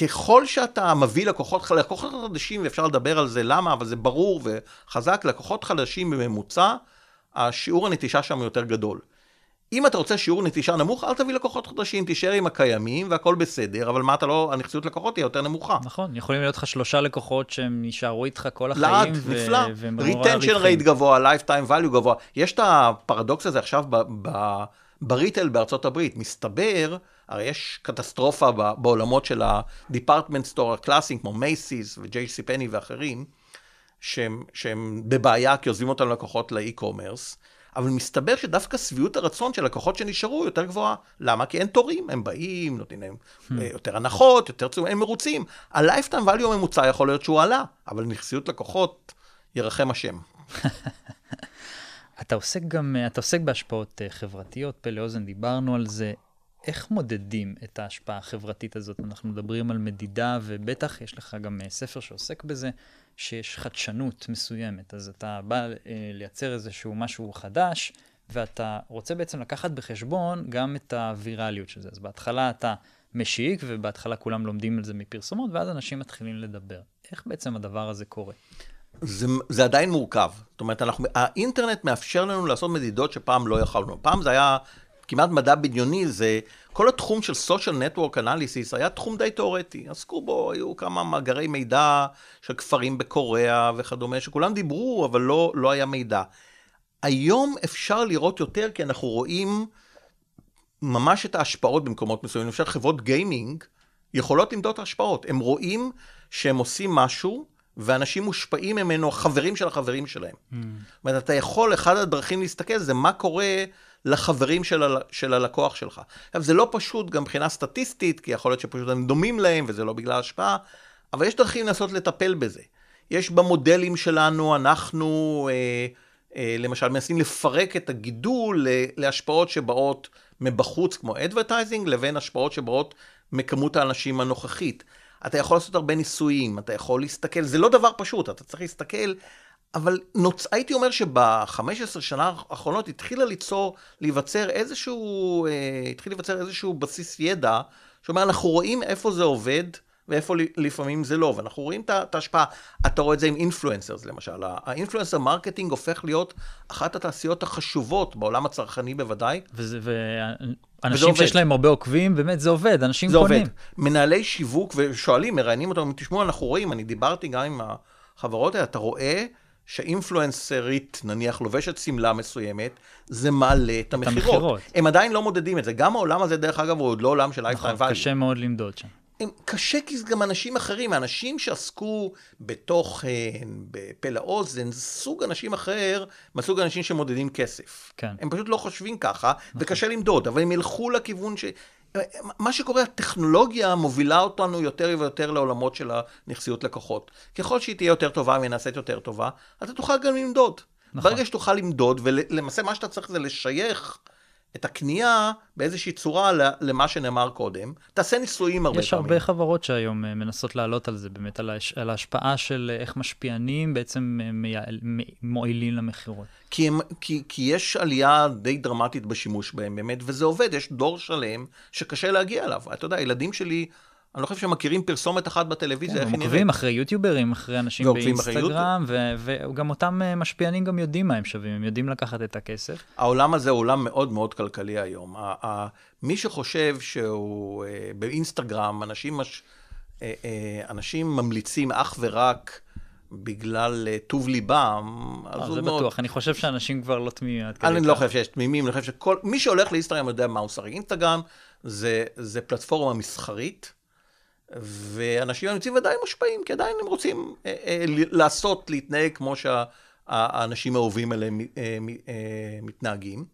ככל שאתה מביא לקוחות, לקוחות חדשים, ואפשר לדבר על זה למה, אבל זה ברור וחזק, לקוחות חדשים בממוצע, השיעור הנטישה שם יותר גדול. אם אתה רוצה שיעור נטישה נמוך, אל תביא לקוחות חדשים, תישאר עם הקיימים והכל בסדר, אבל מה אתה לא, הנכסיות לקוחות תהיה יותר נמוכה. נכון, יכולים להיות לך שלושה לקוחות שהם יישארו איתך כל לעד, החיים. ו- נפלא. retention רווחיים. rate גבוה, lifetime value גבוה. יש את הפרדוקס הזה עכשיו ב- ב- בריטל בארצות הברית. מסתבר, הרי יש קטסטרופה בעולמות של ה-department store הקלאסיים, כמו מייסיס ו-JC פני ואחרים, שהם, שהם בבעיה כי עוזבים אותם לקוחות לאי-קומרס. אבל מסתבר שדווקא שביעות הרצון של לקוחות שנשארו יותר גבוהה. למה? כי אין תורים, הם באים, נותנים להם אה, יותר הנחות, יותר צורים, הם מרוצים. ה-lifetime value הממוצע יכול להיות שהוא עלה, אבל נכסיות לקוחות, ירחם השם. אתה עוסק גם, אתה עוסק בהשפעות אה, חברתיות, פה לאוזן, דיברנו על זה. איך מודדים את ההשפעה החברתית הזאת? אנחנו מדברים על מדידה, ובטח יש לך גם אה, ספר שעוסק בזה, שיש חדשנות מסוימת. אז אתה בא אה, לייצר איזשהו משהו חדש, ואתה רוצה בעצם לקחת בחשבון גם את הווירליות של זה. אז בהתחלה אתה משיק, ובהתחלה כולם לומדים על זה מפרסומות, ואז אנשים מתחילים לדבר. איך בעצם הדבר הזה קורה? זה, זה עדיין מורכב. זאת אומרת, אנחנו, האינטרנט מאפשר לנו לעשות מדידות שפעם לא יכולנו. פעם זה היה כמעט מדע בדיוני, זה כל התחום של social network analysis היה תחום די תיאורטי. עסקו בו, היו כמה מאגרי מידע של כפרים בקוריאה וכדומה, שכולם דיברו, אבל לא, לא היה מידע. היום אפשר לראות יותר, כי אנחנו רואים ממש את ההשפעות במקומות מסוימים. למשל, חברות גיימינג יכולות למדוד את ההשפעות. הם רואים שהם עושים משהו, ואנשים מושפעים ממנו, חברים של החברים שלהם. זאת אומרת, אתה יכול, אחד הדרכים להסתכל זה מה קורה לחברים של, ה, של הלקוח שלך. עכשיו, זה לא פשוט גם מבחינה סטטיסטית, כי יכול להיות שפשוט הם דומים להם, וזה לא בגלל השפעה, אבל יש דרכים לנסות לטפל בזה. יש במודלים שלנו, אנחנו אה, אה, למשל מנסים לפרק את הגידול להשפעות שבאות מבחוץ, כמו advertising, לבין השפעות שבאות מכמות האנשים הנוכחית. אתה יכול לעשות הרבה ניסויים, אתה יכול להסתכל, זה לא דבר פשוט, אתה צריך להסתכל, אבל נוצ... הייתי אומר שב-15 שנה האחרונות התחילה ליצור, להיווצר איזשהו, אה, התחיל להיווצר איזשהו בסיס ידע, שאומר, אנחנו רואים איפה זה עובד, ואיפה לפעמים זה לא, ואנחנו רואים את ההשפעה. אתה רואה את זה עם influencers למשל. ה influencer marketing הופך להיות אחת התעשיות החשובות בעולם הצרכני בוודאי. וזה, ואנשים עובד. שיש להם הרבה עוקבים, באמת זה עובד, אנשים זה קונים. עובד. מנהלי שיווק ושואלים, מראיינים אותם, תשמעו, אנחנו רואים, אני דיברתי גם עם החברות האלה, אתה רואה שאינפלואנסרית, נניח, לובשת שמלה מסוימת, זה מעלה את המכירות. הם עדיין לא מודדים את זה. גם העולם הזה, דרך אגב, הוא עוד לא עולם של lifetime נכון, value. קשה מאוד למדוד שם. הם, קשה כי זה גם אנשים אחרים, האנשים שעסקו בתוכן, בפה לאוזן, זה סוג אנשים אחר מהסוג האנשים שמודדים כסף. כן. הם פשוט לא חושבים ככה, וקשה למדוד, אבל הם ילכו לכיוון ש... מה שקורה, הטכנולוגיה מובילה אותנו יותר ויותר לעולמות של הנכסיות לקוחות. ככל שהיא תהיה יותר טובה והיא נעשית יותר טובה, אתה תוכל גם למדוד. נכון. ברגע שתוכל למדוד, ולמעשה מה שאתה צריך זה לשייך את הקנייה באיזושהי צורה למה שנאמר קודם. תעשה ניסויים הרבה יש פעמים. הרבה חברות שהיום אה, מנסות לעלות על זה, באמת על, ההש... על ההשפעה של אה, איך משפיענים בעצם אה, מייעל... מועילים למכירות. כי, הם, כי, כי יש עלייה די דרמטית בשימוש בהם באמת, וזה עובד, יש דור שלם שקשה להגיע אליו. אתה יודע, הילדים שלי, אני לא חושב שהם מכירים פרסומת אחת בטלוויזיה, איך הם היא נראית. עוקבים אחרי יוטיוברים, אחרי אנשים באינסטגרם. וגם אותם אה, משפיענים גם יודעים מה הם שווים, הם יודעים לקחת את הכסף. העולם הזה הוא עולם מאוד מאוד כלכלי היום. מי שחושב שהוא אה, באינסטגרם, אנשים, מש, אה, אנשים ממליצים אך ורק בגלל טוב ליבם, אז אה, הוא זה מאוד... בטוח, אני חושב שאנשים כבר לא תמימים עד כדי אני לא כך. חושב שיש תמימים, אני חושב שכל, מי שהולך לאינסטגרם יודע מה הוא שחק. אינסטגרם זה, זה פלטפורמה מסחרית, ואנשים אמיצים ודאי מושפעים, כי עדיין הם רוצים אה, אה, לעשות, להתנהג כמו שהאנשים האהובים מ- אה, אה, מתנהגים.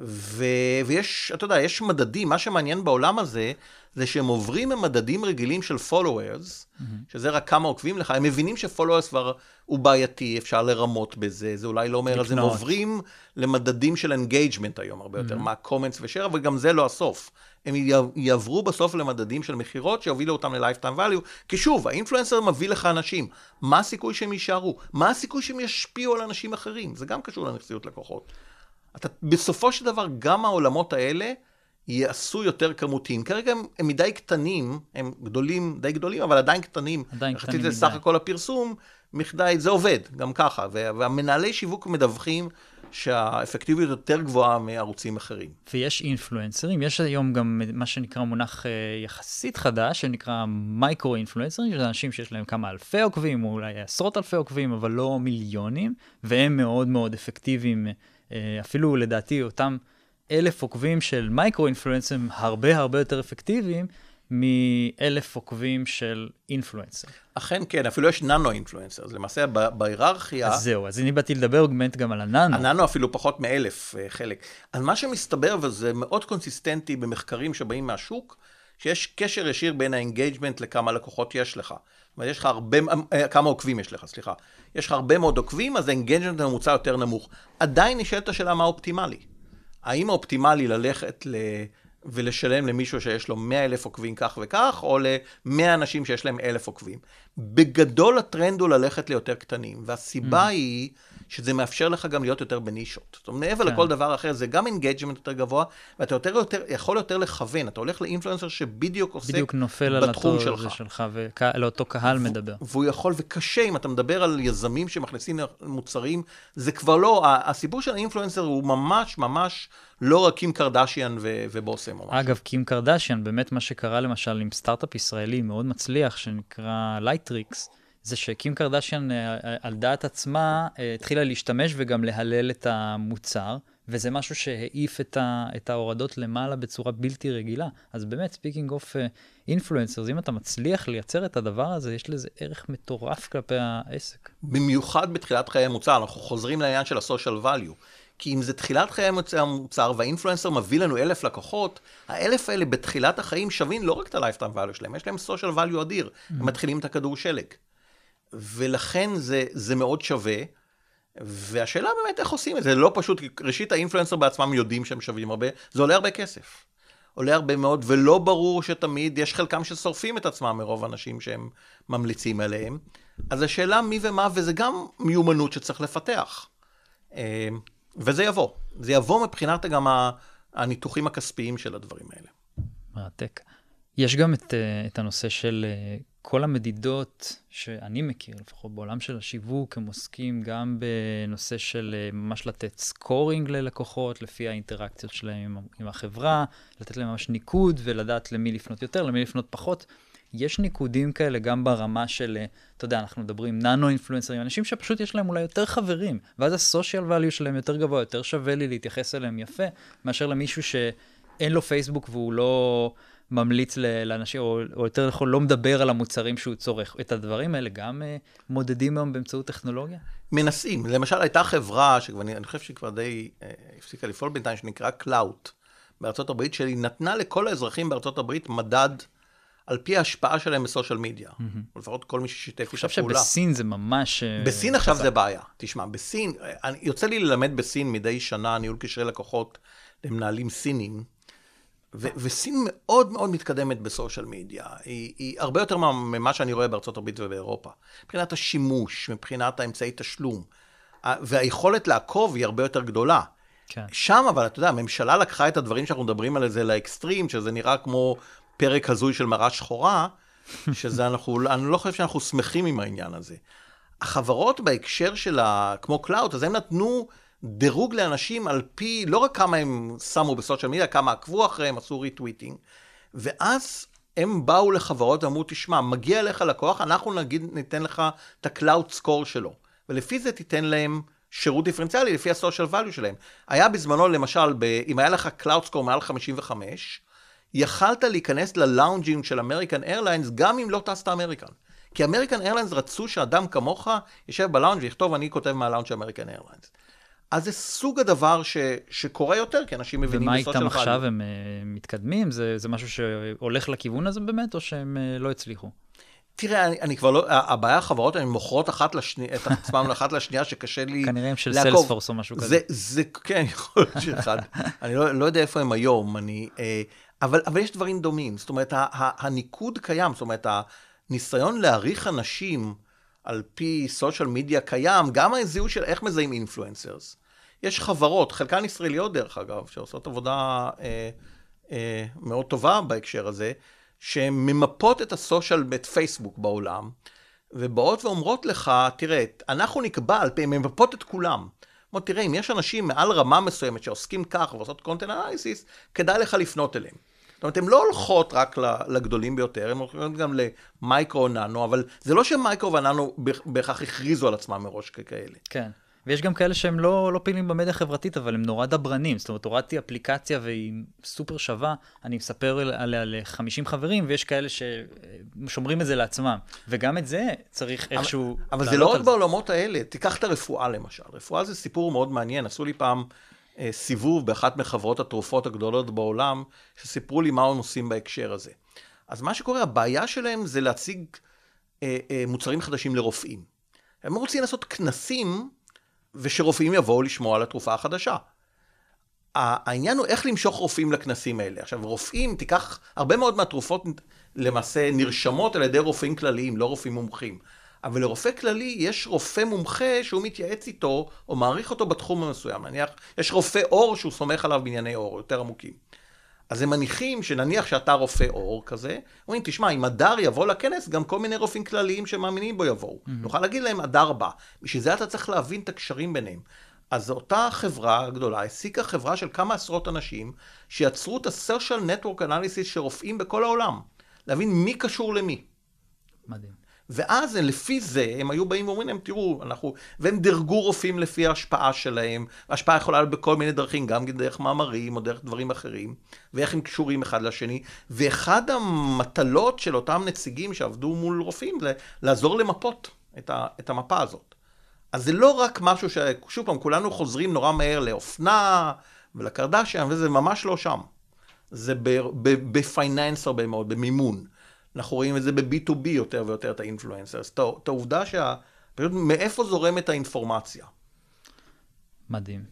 ו... ויש, אתה יודע, יש מדדים, מה שמעניין בעולם הזה, זה שהם עוברים ממדדים רגילים של followers, mm-hmm. שזה רק כמה עוקבים לך, הם מבינים ש-followers כבר הוא בעייתי, אפשר לרמות בזה, זה אולי לא אומר, לקנות. אז הם עוברים למדדים של engagement היום הרבה יותר, mm-hmm. מה comments ו-share, אבל גם זה לא הסוף. הם יעברו בסוף למדדים של מכירות שיובילו אותם ל-lifetime value, כי שוב, האינפלואנסר מביא לך אנשים, מה הסיכוי שהם יישארו? מה הסיכוי שהם ישפיעו על אנשים אחרים? זה גם קשור לנכסיות לקוחות. אתה, בסופו של דבר, גם העולמות האלה יעשו יותר כמותיים. כרגע הם, הם מדי קטנים, הם גדולים, די גדולים, אבל עדיין קטנים. עדיין קטנים מדי. זה סך הכל הפרסום, מכדי, זה עובד, גם ככה. והמנהלי שיווק מדווחים שהאפקטיביות יותר גבוהה מערוצים אחרים. ויש אינפלואנסרים, יש היום גם מה שנקרא מונח אה, יחסית חדש, שנקרא מייקרו אינפלואנסרים, שזה אנשים שיש להם כמה אלפי עוקבים, או אולי עשרות אלפי עוקבים, אבל לא מיליונים, והם מאוד מאוד אפקטיביים, אה, אפילו לדעתי אותם אלף עוקבים של מייקרו אינפלואנסרים הרבה הרבה יותר אפקטיביים. מאלף עוקבים של influencer. אכן כן, אפילו יש nano influencer, אז למעשה בהיררכיה... אז זהו, אז אני באתי לדבר באמת גם על הננו. הננו אפילו פחות מאלף אה, חלק. אז מה שמסתבר, וזה מאוד קונסיסטנטי במחקרים שבאים מהשוק, שיש קשר ישיר בין ה engagement לכמה לקוחות יש לך. אומרת, יש לך הרבה, אה, כמה עוקבים יש לך, סליחה. יש לך הרבה מאוד עוקבים, אז ה engagement הממוצע יותר נמוך. עדיין נשאלת השאלה מה אופטימלי. האם האופטימלי ללכת ל... ולשלם למישהו שיש לו 100 אלף עוקבים כך וכך, או ל-100 אנשים שיש להם אלף עוקבים. בגדול הטרנד הוא ללכת ליותר קטנים, והסיבה mm. היא שזה מאפשר לך גם להיות יותר בנישות. זאת אומרת, מעבר כן. לכל דבר אחר, זה גם engagement יותר גבוה, ואתה יותר, יותר, יכול יותר לכוון. אתה הולך ל influencer שבדיוק עוסק בדיוק נופל בתחום שלך. על שלך, ולאותו קהל מדבר. והוא יכול, וקשה, אם אתה מדבר על יזמים שמכניסים מוצרים, זה כבר לא, הסיפור של ה influencer הוא ממש ממש לא רק קים קרדשיאן ו- ובושם או משהו. אגב, קים קרדשיאן, באמת מה שקרה למשל עם סטארט-אפ ישראלי מאוד מצליח, שנקרא לייטריקס, זה שקים קרדשיאן אה, אה, על דעת עצמה אה, התחילה להשתמש וגם להלל את המוצר, וזה משהו שהעיף את, ה, את ההורדות למעלה בצורה בלתי רגילה. אז באמת, speaking of influencers, אם אתה מצליח לייצר את הדבר הזה, יש לזה ערך מטורף כלפי העסק. במיוחד בתחילת חיי המוצר, אנחנו חוזרים לעניין של ה-social value. כי אם זה תחילת חיי המוצר וה influencer מביא לנו אלף לקוחות, האלף האלה בתחילת החיים שווים לא רק את ה-lifetime value שלהם, יש להם social value אדיר. Mm-hmm. הם מתחילים את הכדור שלג. ולכן זה, זה מאוד שווה. והשאלה באמת איך עושים את זה, זה לא פשוט, ראשית האינפלואנסר בעצמם יודעים שהם שווים הרבה, זה עולה הרבה כסף. עולה הרבה מאוד, ולא ברור שתמיד, יש חלקם ששורפים את עצמם מרוב אנשים שהם ממליצים עליהם. אז השאלה מי ומה, וזה גם מיומנות שצריך לפתח. אה, וזה יבוא. זה יבוא מבחינת גם הניתוחים הכספיים של הדברים האלה. מרתק. יש גם את, אה, את הנושא של אה, כל המדידות שאני מכיר, לפחות בעולם של השיווק, הם עוסקים גם בנושא של אה, ממש לתת סקורינג ללקוחות, לפי האינטראקציות שלהם עם, החברה, לתת להם ממש ניקוד ולדעת למי לפנות יותר, למי לפנות פחות. יש ניקודים כאלה גם ברמה של, אתה יודע, אנחנו מדברים ננו אינפלואנסרים, אנשים שפשוט יש להם אולי יותר חברים, ואז הסושיאל value שלהם יותר גבוה, יותר שווה לי להתייחס אליהם יפה, מאשר למישהו שאין לו פייסבוק והוא לא... ממליץ לאנשים, או, או יותר נכון, לא מדבר על המוצרים שהוא צורך. את הדברים האלה גם uh, מודדים היום באמצעות טכנולוגיה? מנסים. למשל, הייתה חברה, שאני חושב שהיא כבר די uh, הפסיקה לפעול בינתיים, שנקרא קלאוט בארצות הברית, שהיא נתנה לכל האזרחים בארצות הברית מדד על פי ההשפעה שלהם ב social media. Mm-hmm. או לפחות כל מי ששיתף איתה פעולה. אני חושב שבסין זה ממש... אה, בסין עכשיו חזק. זה בעיה. תשמע, בסין, אני, יוצא לי ללמד בסין מדי שנה ניהול קשרי לקוחות למנהלים סינים. ו- וסין מאוד מאוד מתקדמת בסושיאל מדיה. היא, היא הרבה יותר ממה שאני רואה בארצות הברית ובאירופה. מבחינת השימוש, מבחינת האמצעי תשלום. והיכולת לעקוב היא הרבה יותר גדולה. כן. שם, אבל אתה יודע, הממשלה לקחה את הדברים שאנחנו מדברים על זה לאקסטרים, שזה נראה כמו פרק הזוי של מראה שחורה, שזה אנחנו, אני לא חושב שאנחנו שמחים עם העניין הזה. החברות בהקשר של ה... כמו קלאוט, אז הם נתנו דירוג לאנשים על פי, לא רק כמה הם שמו ב social media, כמה עקבו אחריהם, עשו retweeting, ואז הם באו לחברות ואמרו, תשמע, מגיע אליך לקוח, אנחנו נגיד, ניתן לך את ה- Klout score שלו, ולפי זה תיתן להם שירות דיפרנציאלי לפי ה-social value שלהם. היה בזמנו, למשל, ב, אם היה לך Klout score מעל 55, יכלת להיכנס ללאונג'ים של אמריקן איירליינס גם אם לא טסת אמריקן. כי אמריקן איירליינס רצו שאדם כמוך יישב בלאונג' ויכתוב, אני כותב מהלאונג' של אמריקן איירליינס. אז זה סוג הדבר ש, שקורה יותר, כי אנשים מבינים ומה ב social איתם. עכשיו, הם uh, מתקדמים? זה, זה משהו שהולך לכיוון הזה באמת, או שהם uh, לא הצליחו? תראה, אני, אני כבר לא, הבעיה, החברות, הן מוכרות אחת לשני, את עצמן אחת לשנייה, שקשה לי כנראה הם של לעקוב. סיילספורס או משהו כזה. זה, זה, כן, יכול להיות שאחד. אני לא, לא יודע איפה הם היום, אני, אה, אבל, אבל יש דברים דומים. זאת אומרת, ה, ה, הניקוד קיים, זאת אומרת, הניסיון להעריך אנשים על פי סושיאל מדיה קיים, גם הזיהוי של איך מזהים אינפלואנסרס. יש חברות, חלקן ישראליות דרך אגב, שעושות עבודה אה, אה, מאוד טובה בהקשר הזה, שהן ממפות את הסושיאל, את פייסבוק בעולם, ובאות ואומרות לך, תראה, אנחנו נקבע על פי, הן ממפות את כולם. אומרות, תראה, אם יש אנשים מעל רמה מסוימת שעוסקים כך ועושות קונטנט אנליסיס, כדאי לך לפנות אליהם. זאת אומרת, הן לא הולכות רק לגדולים ביותר, הן הולכות גם למייקרו או ננו, אבל זה לא שמייקרו וננו בהכרח הכריזו על עצמם מראש ככאלה. כן. ויש גם כאלה שהם לא, לא פעילים במדיה החברתית, אבל הם נורא דברנים. זאת אומרת, הורדתי אפליקציה והיא סופר שווה, אני מספר עליה ל-50 חברים, ויש כאלה ששומרים את זה לעצמם. וגם את זה צריך איכשהו... אבל, אבל זה לא רק בעולמות האלה. תיקח את הרפואה למשל. רפואה זה סיפור מאוד מעניין. עשו לי פעם סיבוב באחת מחברות התרופות הגדולות בעולם, שסיפרו לי מה הם עושים בהקשר הזה. אז מה שקורה, הבעיה שלהם זה להציג אה, אה, מוצרים חדשים לרופאים. הם רוצים לעשות כנסים ושרופאים יבואו לשמוע על התרופה החדשה. העניין הוא איך למשוך רופאים לכנסים האלה. עכשיו, רופאים, תיקח, הרבה מאוד מהתרופות למעשה נרשמות על ידי רופאים כלליים, לא רופאים מומחים. אבל לרופא כללי יש רופא מומחה שהוא מתייעץ איתו, או מעריך אותו בתחום המסוים. נניח, יש רופא עור שהוא סומך עליו בענייני עור, יותר עמוקים. אז הם מניחים שנניח שאתה רופא עור כזה, אומרים, תשמע, אם הדר יבוא לכנס, גם כל מיני רופאים כלליים שמאמינים בו יבואו. Mm-hmm. נוכל להגיד להם, הדר בא. בשביל זה אתה צריך להבין את הקשרים ביניהם. אז אותה חברה גדולה העסיקה חברה של כמה עשרות אנשים, שיצרו את ה-social network analysis של רופאים בכל העולם. להבין מי קשור למי. מדהים. ואז לפי זה הם היו באים ואומרים להם, תראו, אנחנו... והם דירגו רופאים לפי ההשפעה שלהם. ההשפעה יכולה להיות בכל מיני דרכים, גם דרך מאמרים או דרך דברים אחרים, ואיך הם קשורים אחד לשני. ואחד המטלות של אותם נציגים שעבדו מול רופאים זה לעזור למפות את, ה... את המפה הזאת. אז זה לא רק משהו ש... שוב פעם, כולנו חוזרים נורא מהר לאופנה ולקרדשיאן, וזה ממש לא שם. זה בפייננס הרבה מאוד, במימון. אנחנו רואים את זה ב-B2B יותר ויותר, את האינפלואנסרס. את העובדה שה... פשוט מאיפה זורמת האינפורמציה. מדהים.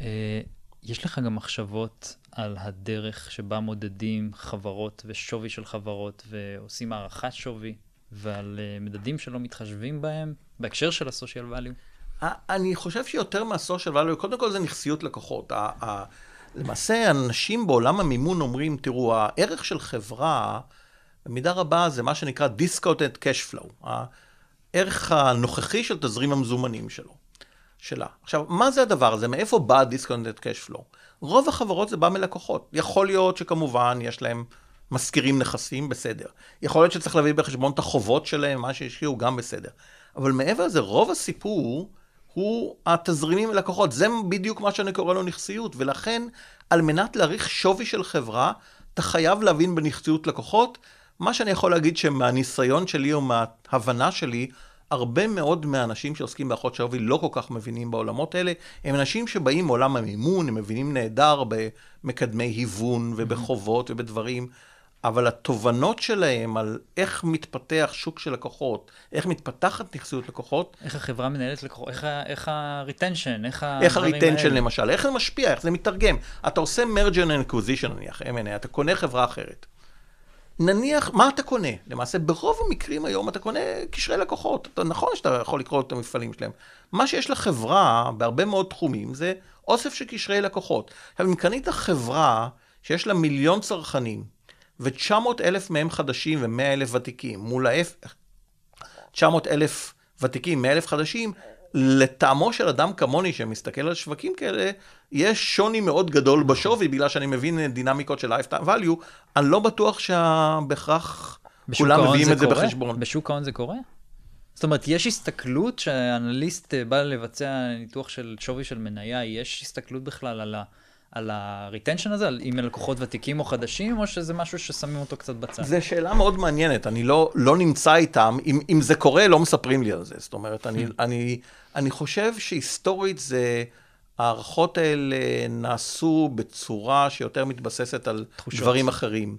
אה, יש לך גם מחשבות על הדרך שבה מודדים חברות ושווי של חברות ועושים הערכת שווי, ועל אה, מדדים שלא מתחשבים בהם, בהקשר של ה-social value? אני חושב שיותר מה-social value, קודם כל זה נכסיות לקוחות. למעשה, אנשים בעולם המימון אומרים, תראו, הערך של חברה... במידה רבה זה מה שנקרא Discounted Cash Flow, הערך הנוכחי של תזרים המזומנים שלו, שלה. עכשיו, מה זה הדבר הזה? מאיפה בא Discounted Cash Flow? רוב החברות זה בא מלקוחות. יכול להיות שכמובן יש להם משכירים נכסים, בסדר. יכול להיות שצריך להביא בחשבון את החובות שלהם, מה שהשקיעו, גם בסדר. אבל מעבר לזה, רוב הסיפור הוא התזרימים ללקוחות. זה בדיוק מה שאני קורא לו נכסיות, ולכן, על מנת להעריך שווי של חברה, אתה חייב להבין בנכסיות לקוחות, מה שאני יכול להגיד שמהניסיון שלי או מההבנה שלי, הרבה מאוד מהאנשים שעוסקים באחות שווי לא כל כך מבינים בעולמות האלה. הם אנשים שבאים מעולם המימון, הם מבינים נהדר במקדמי היוון ובחובות ובדברים, אבל התובנות שלהם על איך מתפתח שוק של לקוחות, איך מתפתחת נכסיות לקוחות. איך החברה מנהלת לקוחות, איך, איך ה-retension, איך ה... איך ה-retension למשל, איך זה משפיע, איך זה מתרגם. אתה עושה merger and acquisition נניח, M&A, אתה קונה חברה אחרת. נניח, מה אתה קונה? למעשה, ברוב המקרים היום אתה קונה קשרי לקוחות. אתה, נכון שאתה יכול לקרוא את המפעלים שלהם. מה שיש לחברה, בהרבה מאוד תחומים, זה אוסף של קשרי לקוחות. עכשיו, אם קנית חברה שיש לה מיליון צרכנים, ו-900 אלף מהם חדשים ו-100 אלף ותיקים, מול ההפך, 900 אלף ותיקים, 100 אלף חדשים, לטעמו של אדם כמוני שמסתכל על שווקים כאלה, יש שוני מאוד גדול בשווי, בגלל שאני מבין דינמיקות של lifetime value, אני לא בטוח שבהכרח כולם מביאים את זה קורה? בחשבון. בשוק ההון זה קורה? זאת אומרת, יש הסתכלות שהאנליסט בא לבצע ניתוח של שווי של מניה, יש הסתכלות בכלל על ה... על הריטנשן הזה, על אם לקוחות ותיקים או חדשים, או שזה משהו ששמים אותו קצת בצד? זו שאלה מאוד מעניינת, אני לא, לא נמצא איתם, אם, אם זה קורה, לא מספרים לי על זה. זאת אומרת, אני, hmm. אני, אני חושב שהיסטורית זה, ההערכות האלה נעשו בצורה שיותר מתבססת על תחושות. דברים אחרים.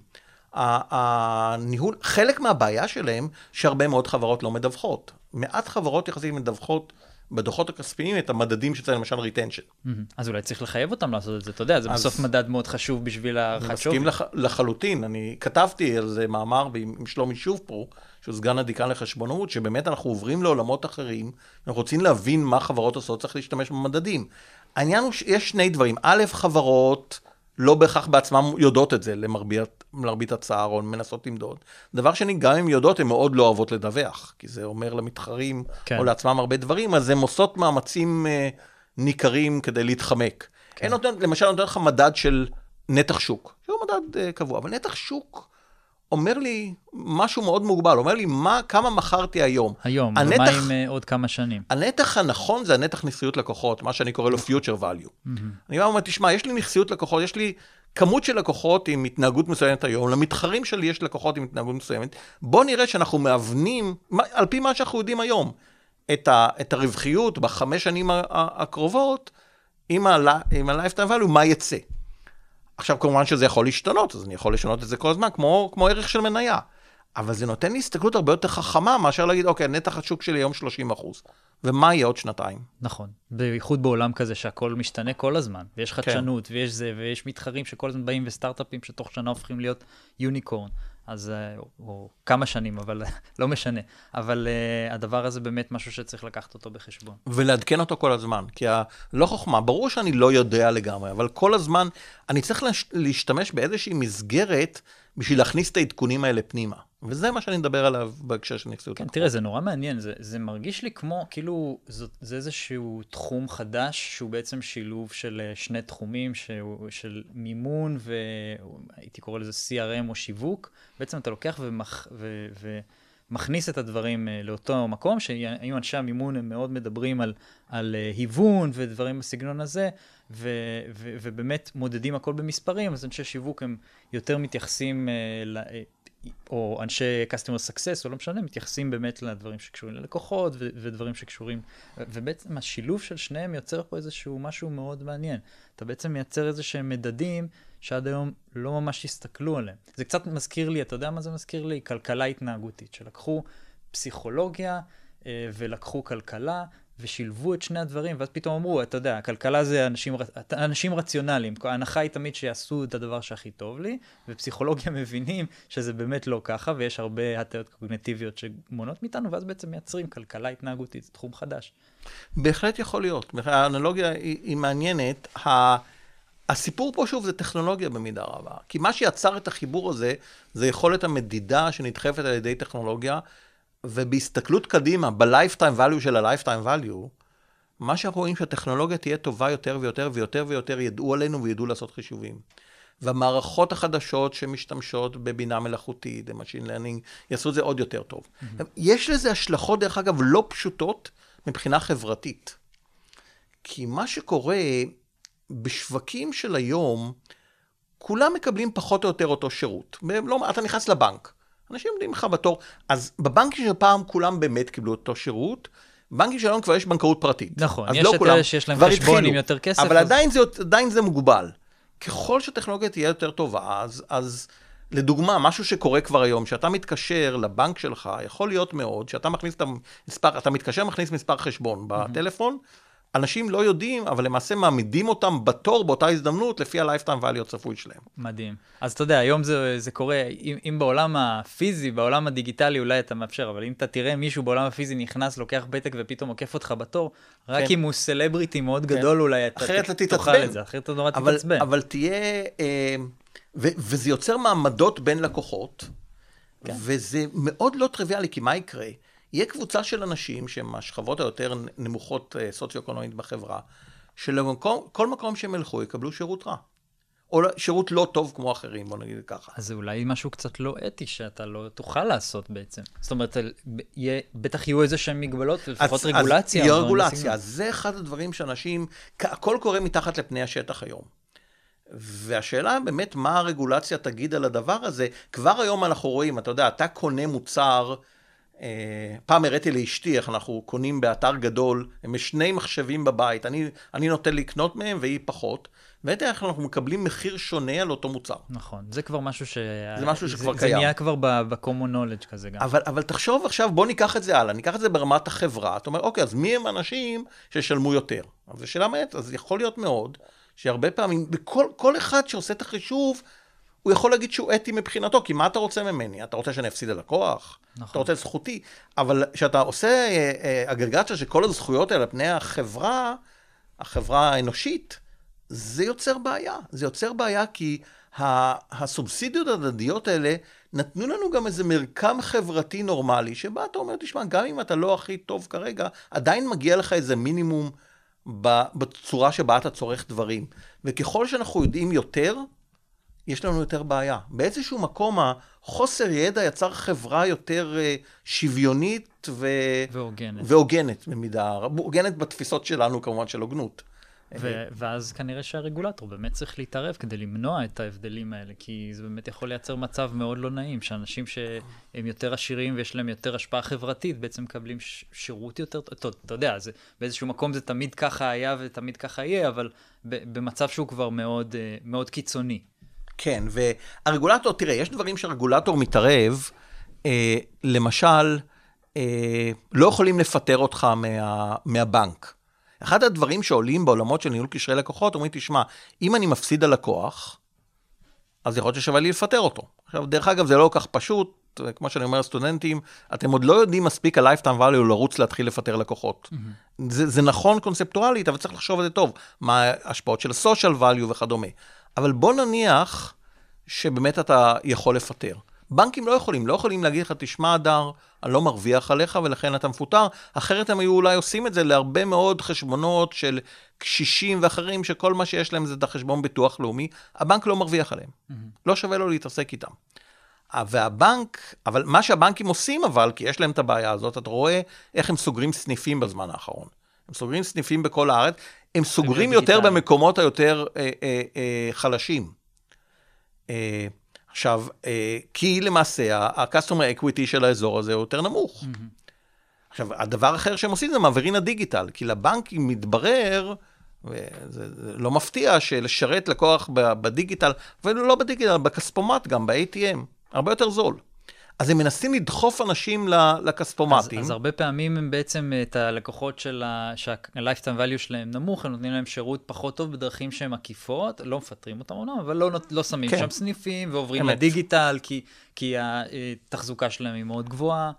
הניהול, חלק מהבעיה שלהם, שהרבה מאוד חברות לא מדווחות. מעט חברות יחסית מדווחות בדוחות הכספיים את המדדים שצריך, למשל retention. Mm-hmm. אז אולי צריך לחייב אותם לעשות את זה, אתה יודע, זה אז- בסוף מדד מאוד חשוב בשביל אני הערכת שווי. מסכים לח, לחלוטין, אני כתבתי על זה מאמר עם, עם שלומי שוב פה, שהוא סגן הדיקן לחשבונאות, שבאמת אנחנו עוברים לעולמות אחרים, אנחנו רוצים להבין מה חברות עושות, צריך להשתמש במדדים. העניין הוא שיש שני דברים, א', חברות לא בהכרח בעצמן יודעות את זה, למרבית, למרבית הצער, או מנסות למדוד. דבר שני, גם אם יודעות, הן מאוד לא אוהבות לדווח, כי זה אומר למתחרים, כן. או לעצמם הרבה דברים, אז הן עושות מאמצים אה, ניכרים כדי להתחמק. כן. נותן, למשל, נותן לך מדד של נתח שוק, שהוא מדד אה, קבוע, אבל נתח שוק אומר לי משהו מאוד מוגבל, אומר לי מה, כמה מכרתי היום. היום, הנתח- ומה עם אה, עוד כמה שנים? הנתח הנכון זה הנתח נכסיות לקוחות, מה שאני קורא לו future value. אני בא ואומר, תשמע, יש לי נכסיות לקוחות, יש לי כמות של לקוחות עם התנהגות מסוימת היום, למתחרים שלי יש לקוחות עם התנהגות מסוימת. בוא נראה שאנחנו מאבנים, על פי מה שאנחנו יודעים היום, את, ה, את הרווחיות בחמש שנים הקרובות, עם ה-lifetime value, מה יצא. עכשיו, כמובן שזה יכול להשתנות, אז אני יכול לשנות את זה כל הזמן, כמו, כמו ערך של מניה. אבל זה נותן לי הסתכלות הרבה יותר חכמה מאשר להגיד, אוקיי, נתח השוק שלי היום 30 אחוז, ומה יהיה עוד שנתיים? נכון. בייחוד בעולם כזה שהכל משתנה כל הזמן, ויש כן. חדשנות, ויש זה, ויש מתחרים שכל הזמן באים וסטארט-אפים שתוך שנה הופכים להיות יוניקורן. אז, אה, או, או כמה שנים, אבל לא משנה. אבל uh, הדבר הזה באמת משהו שצריך לקחת אותו בחשבון. ולעדכן אותו כל הזמן, כי ה... לא חוכמה, ברור שאני לא יודע לגמרי, אבל כל הזמן אני צריך להש... להשתמש באיזושהי מסגרת בשביל להכניס את העדכונים האלה פנימה. וזה מה שאני מדבר עליו בהקשר של נכסיות. כן. תראה, זה נורא מעניין, זה, זה מרגיש לי כמו, כאילו, זאת, זה איזשהו תחום חדש, שהוא בעצם שילוב של אה, שני תחומים, שהוא, של מימון והייתי קורא לזה CRM או שיווק. בעצם אתה לוקח ומכ, ו, ומכניס את הדברים אה, לאותו מקום, שהיום אנשי המימון הם מאוד מדברים על, על אה, היוון ודברים בסגנון הזה, ו, ו, ובאמת מודדים הכל במספרים, אז אנשי שיווק הם יותר מתייחסים, אה, או אנשי customer success, או לא משנה, מתייחסים באמת לדברים שקשורים ללקוחות ו- ודברים שקשורים, ובעצם השילוב של שניהם יוצר פה איזשהו משהו מאוד מעניין. אתה בעצם מייצר איזה שהם מדדים שעד היום לא ממש הסתכלו עליהם. זה קצת מזכיר לי, אתה יודע מה זה מזכיר לי? כלכלה התנהגותית, שלקחו פסיכולוגיה אה, ולקחו כלכלה. ושילבו את שני הדברים, ואז פתאום אמרו, אתה יודע, הכלכלה זה אנשים, אנשים רציונליים, ההנחה היא תמיד שיעשו את הדבר שהכי טוב לי, ופסיכולוגיה מבינים שזה באמת לא ככה, ויש הרבה הטיות קוגנטיביות שמונעות מאיתנו, ואז בעצם מייצרים כלכלה התנהגותית, זה תחום חדש. בהחלט יכול להיות. האנלוגיה היא, היא מעניינת. ה... הסיפור פה שוב זה טכנולוגיה במידה רבה. כי מה שיצר את החיבור הזה, זה יכולת המדידה שנדחפת על ידי טכנולוגיה, ובהסתכלות קדימה, ב-lifetime value של ה-lifetime value, מה שאנחנו רואים שהטכנולוגיה תהיה טובה יותר ויותר ויותר ויותר ידעו עלינו וידעו לעשות חישובים. והמערכות החדשות שמשתמשות בבינה מלאכותית, ב-machine learning, יעשו את זה עוד יותר טוב. Mm-hmm. יש לזה השלכות, דרך אגב, לא פשוטות מבחינה חברתית. כי מה שקורה בשווקים של היום, כולם מקבלים פחות או יותר אותו שירות. לא, אתה נכנס לבנק, אנשים עומדים לך בתור, אז בבנקים של פעם כולם באמת קיבלו אותו שירות, בנקים של היום כבר יש בנקאות פרטית. נכון, אז יש לא את כולם, אלה שיש להם חשבון עם. יותר כסף. אבל אז- עדיין, זה, עדיין זה מוגבל. ככל שהטכנולוגיה תהיה יותר טובה, אז, אז לדוגמה, משהו שקורה כבר היום, שאתה מתקשר לבנק שלך, יכול להיות מאוד שאתה מכניס את המספר, אתה מתקשר, מכניס מספר חשבון בטלפון, אנשים לא יודעים, אבל למעשה מעמידים אותם בתור באותה הזדמנות, לפי ה-lifetime value הצפוי שלהם. מדהים. אז אתה יודע, היום זה, זה קורה, אם, אם בעולם הפיזי, בעולם הדיגיטלי אולי אתה מאפשר, אבל אם אתה תראה מישהו בעולם הפיזי נכנס, לוקח פתק ופתאום עוקף אותך בתור, רק כן. אם הוא סלבריטי מאוד גדול אולי, אתה אחרת אתה תאכל. את זה, אחרת אתה נורא אבל, תתעצבן. אבל תהיה, אה, ו, וזה יוצר מעמדות בין לקוחות, כן. וזה מאוד לא טריוויאלי, כי מה יקרה? יהיה קבוצה של אנשים שהם מהשכבות היותר נמוכות אה, סוציו-אקונומית בחברה, שלכל מקום שהם ילכו יקבלו שירות רע. או לא- שירות לא טוב כמו אחרים, בוא נגיד ככה. אז זה אולי משהו קצת לא אתי שאתה לא תוכל לעשות בעצם. זאת אומרת, יהיה, בטח יהיו איזה שהן מגבלות, לפחות אז- רגולציה. אז יהיה רגולציה. אז זה אחד הדברים שאנשים, הכל קורה מתחת לפני השטח היום. והשאלה באמת, מה הרגולציה תגיד על הדבר הזה? כבר היום אנחנו רואים, אתה יודע, אתה קונה מוצר פעם הראיתי לאשתי איך אנחנו קונים באתר גדול, הם שני מחשבים בבית, אני, אני נוטה לקנות מהם והיא פחות, והראיתי איך אנחנו מקבלים מחיר שונה על אותו מוצר. נכון, זה כבר משהו ש... זה משהו שכבר זה, קיים. זה נהיה כבר ב-common knowledge כזה גם. אבל, אבל תחשוב עכשיו, בוא ניקח את זה הלאה, ניקח את זה ברמת החברה. אתה אומר, אוקיי, אז מי הם האנשים שישלמו יותר? אז זו שאלה מעט, אז יכול להיות מאוד שהרבה פעמים, בכל כל אחד שעושה את החישוב, הוא יכול להגיד שהוא אתי מבחינתו, כי מה אתה רוצה ממני? אתה רוצה שאני אפסיד ללקוח? נכון. אתה רוצה זכותי? אבל כשאתה עושה אה, אה, אגרגציה של כל הזכויות האלה על פני החברה, החברה האנושית, זה יוצר בעיה. זה יוצר בעיה כי הסובסידיות ההדדיות האלה נתנו לנו גם איזה מרקם חברתי נורמלי, שבה אתה אומר, תשמע, גם אם אתה לא הכי טוב כרגע, עדיין מגיע לך איזה מינימום בצורה שבה אתה צורך דברים. וככל שאנחנו יודעים יותר, יש לנו יותר בעיה. באיזשהו מקום החוסר ידע יצר חברה יותר אה, שוויונית ו... והוגנת. והוגנת במידה, הוגנת בתפיסות שלנו כמובן של הוגנות. ו- ואז כנראה שהרגולטור באמת צריך להתערב כדי למנוע את ההבדלים האלה, כי זה באמת יכול לייצר מצב מאוד לא נעים, שאנשים שהם יותר עשירים ויש להם יותר השפעה חברתית, בעצם מקבלים ש- שירות יותר טוב. אתה יודע, זה, באיזשהו מקום זה תמיד ככה היה ותמיד ככה יהיה, אבל ב- במצב שהוא כבר מאוד, אה, מאוד קיצוני. כן, והרגולטור, תראה, יש דברים שהרגולטור מתערב, אה, למשל, אה, לא יכולים לפטר אותך מה, מהבנק. אחד הדברים שעולים בעולמות של ניהול קשרי לקוחות, אומרים, תשמע, אם אני מפסיד הלקוח, אז יכול להיות ששווה לי לפטר אותו. עכשיו, דרך אגב, זה לא כל כך פשוט, כמו שאני אומר לסטודנטים, אתם עוד לא יודעים מספיק על lifetime value לרוץ להתחיל לפטר לקוחות. Mm-hmm. זה, זה נכון קונספטואלית, אבל צריך לחשוב על זה טוב, מה ההשפעות של ה-social value וכדומה. אבל בוא נניח שבאמת אתה יכול לפטר. בנקים לא יכולים, לא יכולים להגיד לך, תשמע, הדר, אני לא מרוויח עליך ולכן אתה מפוטר, אחרת הם היו אולי עושים את זה להרבה מאוד חשבונות של קשישים ואחרים, שכל מה שיש להם זה את החשבון ביטוח לאומי, הבנק לא מרוויח עליהם. Mm-hmm. לא שווה לו להתעסק איתם. והבנק, אבל מה שהבנקים עושים אבל, כי יש להם את הבעיה הזאת, אתה רואה איך הם סוגרים סניפים בזמן האחרון. הם סוגרים סניפים בכל הארץ, הם סוגרים יותר במקומות היותר אה, אה, אה, חלשים. אה, עכשיו, אה, כי למעשה ה-customer equity של האזור הזה הוא יותר נמוך. Mm-hmm. עכשיו, הדבר האחר שהם עושים זה מעבירים לדיגיטל, כי לבנקים מתברר, וזה לא מפתיע, שלשרת לקוח בדיגיטל, אפילו לא בדיגיטל, בכספומט גם, ב-ATM, הרבה יותר זול. אז הם מנסים לדחוף אנשים לכספומטים. אז, אז הרבה פעמים הם בעצם, את הלקוחות של ה... שה-lifetime value שלהם נמוך, הם נותנים להם שירות פחות טוב בדרכים שהן עקיפות, לא מפטרים אותם אומנם, אבל לא, לא שמים כן. שם סניפים ועוברים אמת. לדיגיטל, כי, כי התחזוקה שלהם היא מאוד גבוהה.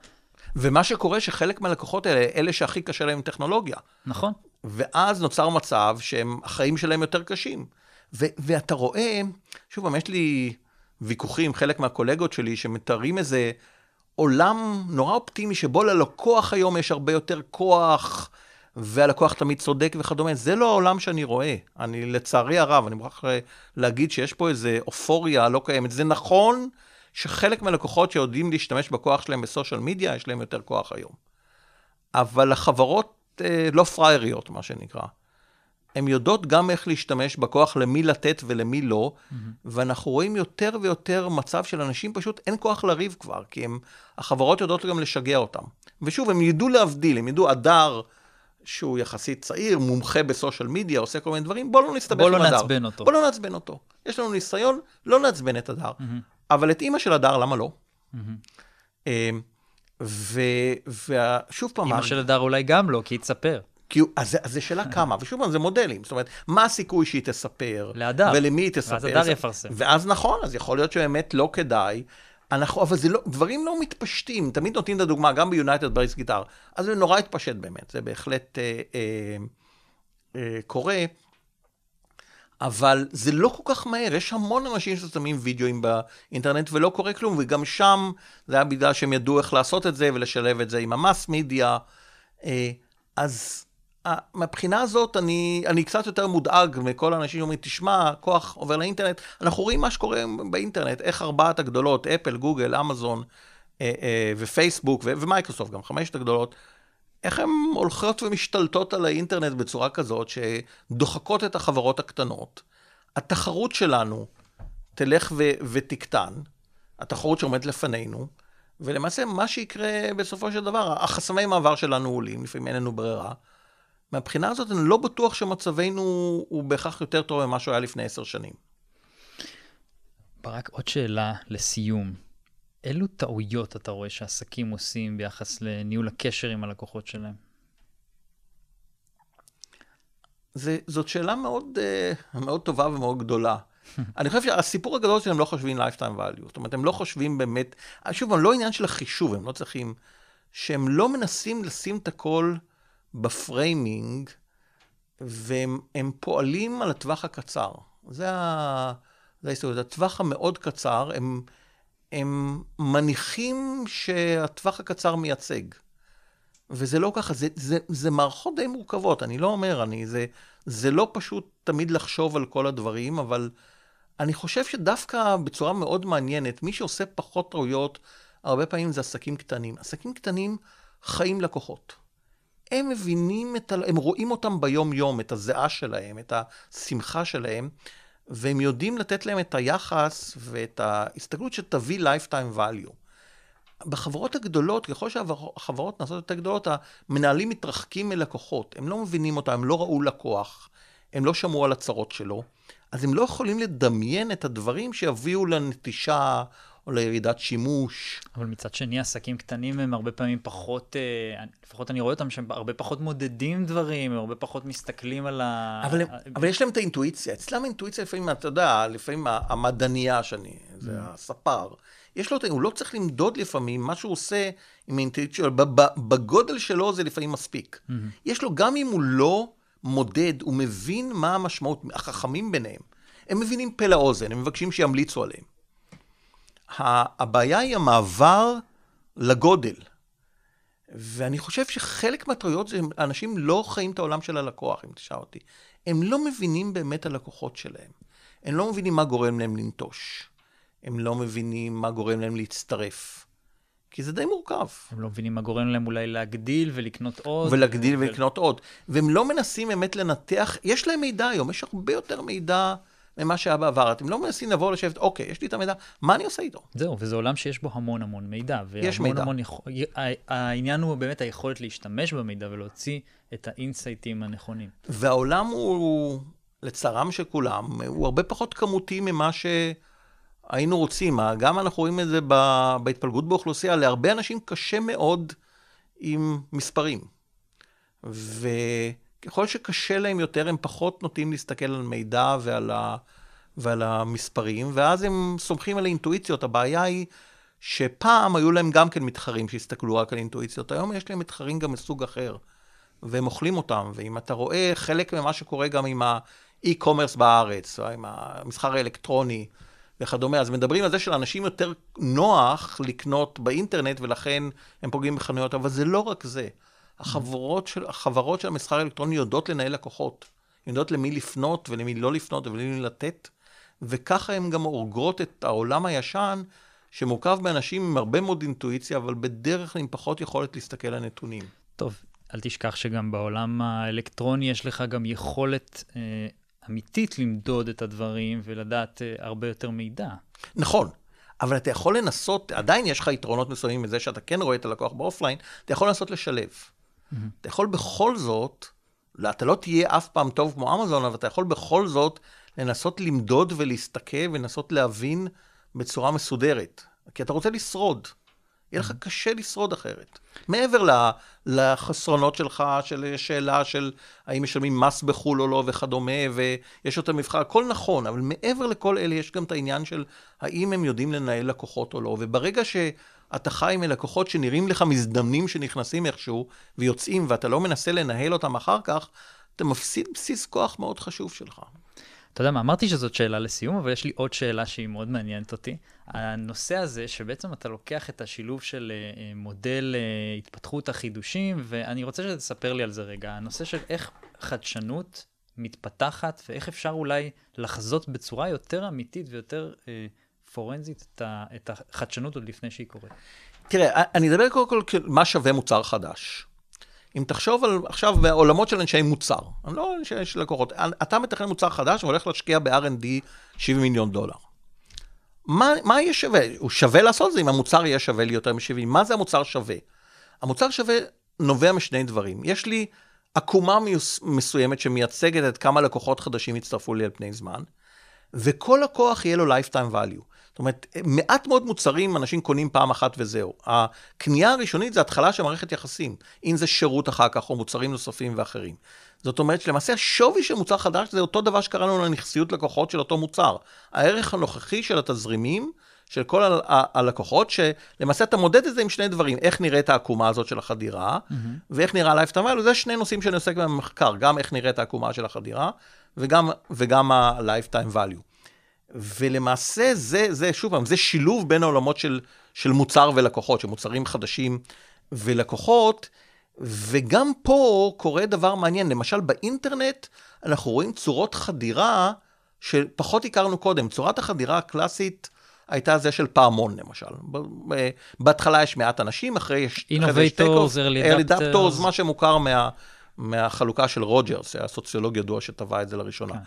ומה שקורה שחלק מהלקוחות האלה, אלה שהכי קשה להם טכנולוגיה. נכון. ואז נוצר מצב שהחיים שלהם יותר קשים. ו- ואתה רואה, שוב יש לי ויכוחים, חלק מהקולגות שלי, שמתארים איזה עולם נורא אופטימי, שבו ללקוח היום יש הרבה יותר כוח, והלקוח תמיד צודק וכדומה. זה לא העולם שאני רואה. אני, לצערי הרב, אני מוכרח להגיד שיש פה איזה אופוריה לא קיימת. זה נכון שחלק מהלקוחות שיודעים להשתמש בכוח שלהם בסושיאל מדיה, יש להם יותר כוח היום. אבל החברות אה, לא פראייריות, מה שנקרא. הן יודעות גם איך להשתמש בכוח, למי לתת ולמי לא, mm-hmm. ואנחנו רואים יותר ויותר מצב של אנשים פשוט אין כוח לריב כבר, כי הם, החברות יודעות גם לשגע אותם. ושוב, הם ידעו להבדיל, הם ידעו הדר, שהוא יחסית צעיר, מומחה בסושיאל מדיה, עושה כל מיני דברים, בואו לא נסתבך עם הדר. בואו לא נעצבן אותו. בואו לא נעצבן אותו. יש לנו ניסיון לא לעצבן את הדר. Mm-hmm. אבל את אימא של הדר, למה לא? Mm-hmm. ושוב פעם... אימא של הדר אולי גם לא, כי היא תספר. כי, אז, אז זה שאלה כמה, ושוב פעם, זה מודלים. זאת אומרת, מה הסיכוי שהיא תספר? להדר. ולמי היא תספר? ואז הדר יפרסם. ואז נכון, אז יכול להיות שבאמת לא כדאי. אנחנו, אבל זה לא, דברים לא מתפשטים. תמיד נותנים את הדוגמה, גם ב United Breaks Guitars. אז זה נורא התפשט באמת, זה בהחלט אה, אה, אה, קורה. אבל זה לא כל כך מהר, יש המון אנשים ששמים וידאוים באינטרנט ולא קורה כלום, וגם שם זה היה בגלל שהם ידעו איך לעשות את זה ולשלב את זה עם ה mass media. אז מבחינה הזאת אני, אני קצת יותר מודאג מכל האנשים שאומרים, תשמע, כוח עובר לאינטרנט. אנחנו רואים מה שקורה באינטרנט, איך ארבעת הגדולות, אפל, גוגל, אמזון ופייסבוק ומייקרוסופט, גם חמשת הגדולות, איך הן הולכות ומשתלטות על האינטרנט בצורה כזאת שדוחקות את החברות הקטנות. התחרות שלנו תלך ו- ותקטן, התחרות שעומדת לפנינו, ולמעשה, מה שיקרה בסופו של דבר, החסמי מעבר שלנו עולים, לפעמים אין לנו ברירה. מהבחינה הזאת, אני לא בטוח שמצבנו הוא בהכרח יותר טוב ממה שהוא היה לפני עשר שנים. ברק, עוד שאלה לסיום. אילו טעויות אתה רואה שעסקים עושים ביחס לניהול הקשר עם הלקוחות שלהם? זה, זאת שאלה מאוד, uh, מאוד טובה ומאוד גדולה. אני חושב שהסיפור הגדול שהם לא חושבים lifetime value. זאת אומרת, הם לא חושבים באמת, שוב, הם לא עניין של החישוב, הם לא צריכים, שהם לא מנסים לשים את הכל בפריימינג, והם פועלים על הטווח הקצר. זה, ה, זה ההסתכלות. הטווח המאוד קצר, הם, הם מניחים שהטווח הקצר מייצג. וזה לא ככה, זה, זה, זה מערכות די מורכבות, אני לא אומר, אני, זה, זה לא פשוט תמיד לחשוב על כל הדברים, אבל אני חושב שדווקא בצורה מאוד מעניינת, מי שעושה פחות טעויות, הרבה פעמים זה עסקים קטנים. עסקים קטנים חיים לקוחות. הם מבינים, את ה... הם רואים אותם ביום-יום, את הזיעה שלהם, את השמחה שלהם, והם יודעים לתת להם את היחס ואת ההסתכלות שתביא lifetime value. בחברות הגדולות, ככל שהחברות נעשות יותר גדולות, המנהלים מתרחקים מלקוחות. הם לא מבינים אותם, הם לא ראו לקוח, הם לא שמעו על הצרות שלו, אז הם לא יכולים לדמיין את הדברים שיביאו לנטישה או לירידת שימוש. אבל מצד שני, עסקים קטנים הם הרבה פעמים פחות, אה, לפחות אני רואה אותם שהם הרבה פחות מודדים דברים, הם הרבה פחות מסתכלים על ה... אבל, הם, אבל יש להם את האינטואיציה. אצלם האינטואיציה לפעמים, אתה יודע, לפעמים המדענייה שאני, זה mm. הספר. יש לו, הוא לא צריך למדוד לפעמים, מה שהוא עושה עם האינטואיציה, בגודל שלו זה לפעמים מספיק. Mm-hmm. יש לו, גם אם הוא לא מודד, הוא מבין מה המשמעות, החכמים ביניהם, הם מבינים פה לאוזן, הם מבקשים שימליצו עליהם. הבעיה היא המעבר לגודל. ואני חושב שחלק מהטעויות זה אנשים לא חיים את העולם של הלקוח, אם תשאל אותי. הם לא מבינים באמת הלקוחות שלהם. הם לא מבינים מה גורם להם לנטוש. הם לא מבינים מה גורם להם להצטרף. כי זה די מורכב. הם לא מבינים מה גורם להם אולי להגדיל ולקנות עוד. ולהגדיל ו... ולקנות עוד. והם לא מנסים באמת לנתח, יש להם מידע היום, יש הרבה יותר מידע ממה שהיה בעבר. אתם לא מנסים לבוא לשבת, אוקיי, יש לי את המידע, מה אני עושה איתו? זהו, וזה עולם שיש בו המון המון מידע. יש מידע. המון. העניין הוא באמת היכולת להשתמש במידע ולהוציא את האינסייטים הנכונים. והעולם הוא, לצערם של כולם, הוא הרבה פחות כמותי ממה ש... היינו רוצים, גם אנחנו רואים את זה בהתפלגות באוכלוסייה, להרבה אנשים קשה מאוד עם מספרים. וככל שקשה להם יותר, הם פחות נוטים להסתכל על מידע ועל, ה, ועל המספרים, ואז הם סומכים על האינטואיציות. הבעיה היא שפעם היו להם גם כן מתחרים שהסתכלו רק על אינטואיציות, היום יש להם מתחרים גם מסוג אחר, והם אוכלים אותם. ואם אתה רואה חלק ממה שקורה גם עם האי-קומרס בארץ, או עם המסחר האלקטרוני, וכדומה. אז מדברים על זה שלאנשים יותר נוח לקנות באינטרנט, ולכן הם פוגעים בחנויות, אבל זה לא רק זה. החברות של, החברות של המסחר האלקטרוני יודעות לנהל לקוחות. יודעות למי לפנות ולמי לא לפנות ולמי לתת, וככה הן גם אורגרות את העולם הישן, שמורכב באנשים עם הרבה מאוד אינטואיציה, אבל בדרך כלל עם פחות יכולת להסתכל על נתונים. טוב, אל תשכח שגם בעולם האלקטרוני יש לך גם יכולת אה, אמיתית למדוד את הדברים ולדעת uh, הרבה יותר מידע. נכון, אבל אתה יכול לנסות, עדיין יש לך יתרונות מסוימים מזה שאתה כן רואה את הלקוח באופליין, אתה יכול לנסות לשלב. Mm-hmm. אתה יכול בכל זאת, לא, אתה לא תהיה אף פעם טוב כמו אמזון, אבל אתה יכול בכל זאת לנסות למדוד ולהסתכל ולנסות להבין בצורה מסודרת. כי אתה רוצה לשרוד. יהיה לך קשה לשרוד אחרת. מעבר לחסרונות שלך, של שאלה של האם משלמים מס בחו"ל או לא וכדומה, ויש יותר מבחר, הכל נכון, אבל מעבר לכל אלה יש גם את העניין של האם הם יודעים לנהל לקוחות או לא, וברגע שאתה חי עם לקוחות שנראים לך מזדמנים שנכנסים איכשהו ויוצאים, ואתה לא מנסה לנהל אותם אחר כך, אתה מפסיד בסיס כוח מאוד חשוב שלך. אתה יודע מה, אמרתי שזאת שאלה לסיום, אבל יש לי עוד שאלה שהיא מאוד מעניינת אותי. הנושא הזה, שבעצם אתה לוקח את השילוב של uh, מודל uh, התפתחות החידושים, ואני רוצה שתספר לי על זה רגע. הנושא של איך חדשנות מתפתחת, ואיך אפשר אולי לחזות בצורה יותר אמיתית ויותר uh, פורנזית את, ה, את החדשנות עוד לפני שהיא קורית. תראה, אני אדבר קודם כל מה שווה מוצר חדש. אם תחשוב על עכשיו בעולמות של אנשי מוצר, אני לא אנשי לקוחות, אתה מתכנן מוצר חדש והולך להשקיע ב-R&D 70 מיליון דולר. מה, מה יהיה שווה? הוא שווה לעשות זה אם המוצר יהיה שווה לי יותר מ-70. מה זה המוצר שווה? המוצר שווה נובע משני דברים. יש לי עקומה מסוימת שמייצגת את כמה לקוחות חדשים יצטרפו לי על פני זמן, וכל לקוח יהיה לו lifetime value. זאת אומרת, מעט מאוד מוצרים אנשים קונים פעם אחת וזהו. הקנייה הראשונית זה התחלה של מערכת יחסים, אם זה שירות אחר כך או מוצרים נוספים ואחרים. זאת אומרת שלמעשה השווי של מוצר חדש זה אותו דבר שקראנו לנכסיות לקוחות של אותו מוצר. הערך הנוכחי של התזרימים של כל ה- ה- הלקוחות, שלמעשה אתה מודד את זה עם שני דברים, איך נראית העקומה הזאת של החדירה, mm-hmm. ואיך נראה ה-lifetime value, זה שני נושאים שאני עוסק בהם במחקר, גם איך נראית העקומה של החדירה, וגם, וגם ה-lifetime value. ולמעשה זה, זה, שוב פעם, זה שילוב בין העולמות של, של מוצר ולקוחות, של מוצרים חדשים ולקוחות, וגם פה קורה דבר מעניין, למשל באינטרנט אנחנו רואים צורות חדירה שפחות הכרנו קודם. צורת החדירה הקלאסית הייתה זה של פעמון למשל. בהתחלה יש מעט אנשים, אחרי יש... innovators, early adapters. מה שמוכר מה, מהחלוקה של רוג'רס, שהיה סוציולוג ידוע שטבע את זה לראשונה. כן.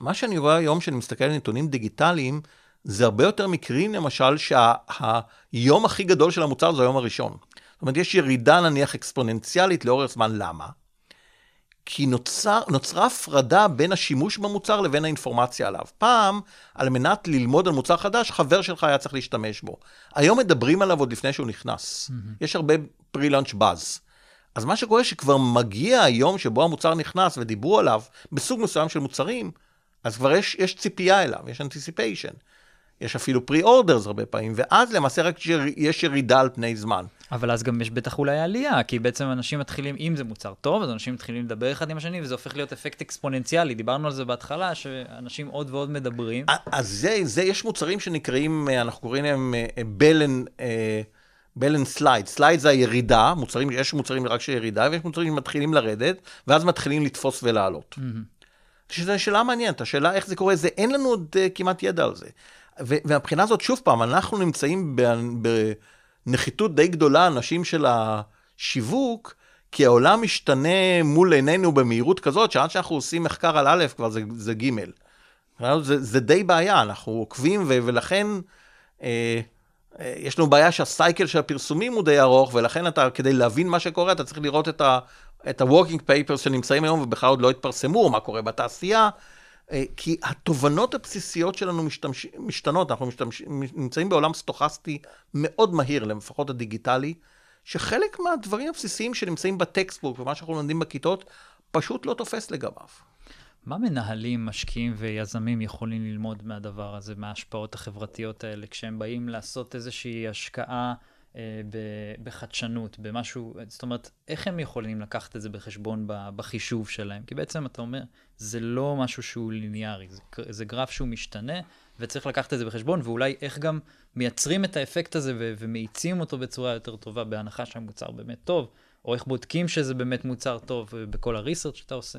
מה שאני רואה היום, כשאני מסתכל על נתונים דיגיטליים, זה הרבה יותר מקרים, למשל, שהיום שה, הכי גדול של המוצר זה היום הראשון. זאת אומרת, יש ירידה נניח אקספוננציאלית לאורך זמן, למה? כי נוצר, נוצרה הפרדה בין השימוש במוצר לבין האינפורמציה עליו. פעם, על מנת ללמוד על מוצר חדש, חבר שלך היה צריך להשתמש בו. היום מדברים עליו עוד לפני שהוא נכנס. Mm-hmm. יש הרבה פרי-לאנץ' באז. אז מה שקורה שכבר מגיע היום שבו המוצר נכנס ודיברו עליו בסוג מסוים של מוצרים, אז כבר יש, יש ציפייה אליו, יש anticipation. יש אפילו pre-orders הרבה פעמים, ואז למעשה רק יש ירידה על פני זמן. אבל אז גם יש בטח אולי עלייה, כי בעצם אנשים מתחילים, אם זה מוצר טוב, אז אנשים מתחילים לדבר אחד עם השני, וזה הופך להיות אפקט אקספוננציאלי. דיברנו על זה בהתחלה, שאנשים עוד ועוד מדברים. אז זה, זה יש מוצרים שנקראים, אנחנו קוראים להם בלן, בלן slide. slide זה הירידה, מוצרים, יש מוצרים רק של ירידה, ויש מוצרים שמתחילים לרדת, ואז מתחילים לתפוס ולעלות. Mm-hmm. שזו שאלה מעניינת, השאלה איך זה קורה, זה אין לנו עוד uh, כמעט ידע על זה. ומהבחינה הזאת, שוב פעם, אנחנו נמצאים בנחיתות די גדולה, אנשים של השיווק, כי העולם משתנה מול עינינו במהירות כזאת, שעד שאנחנו עושים מחקר על א', כבר זה, זה ג'. זה, זה די בעיה, אנחנו עוקבים, ו, ולכן אה, אה, יש לנו בעיה שהסייקל של הפרסומים הוא די ארוך, ולכן אתה, כדי להבין מה שקורה, אתה צריך לראות את. את ה-working papers שנמצאים היום ובכלל עוד לא התפרסמו, מה קורה בתעשייה, אה, כי התובנות הבסיסיות שלנו משתמש, משתנות, אנחנו משתמש, נמצאים בעולם סטוכסטי מאוד מהיר, לפחות הדיגיטלי, שחלק מהדברים הבסיסיים שנמצאים בטקסטבוק ומה שאנחנו לומדים בכיתות, פשוט לא תופס לגביו. מה מנהלים, משקיעים ויזמים יכולים ללמוד מהדבר הזה, מההשפעות החברתיות האלה, כשהם באים לעשות איזושהי השקעה בחדשנות, במשהו, זאת אומרת, איך הם יכולים לקחת את זה בחשבון בחישוב שלהם? כי בעצם אתה אומר, זה לא משהו שהוא ליניארי, זה, זה גרף שהוא משתנה, וצריך לקחת את זה בחשבון, ואולי איך גם מייצרים את האפקט הזה ו- ומאיצים אותו בצורה יותר טובה, בהנחה שהמוצר באמת טוב, או איך בודקים שזה באמת מוצר טוב אה, בכל הריסרצ' שאתה עושה?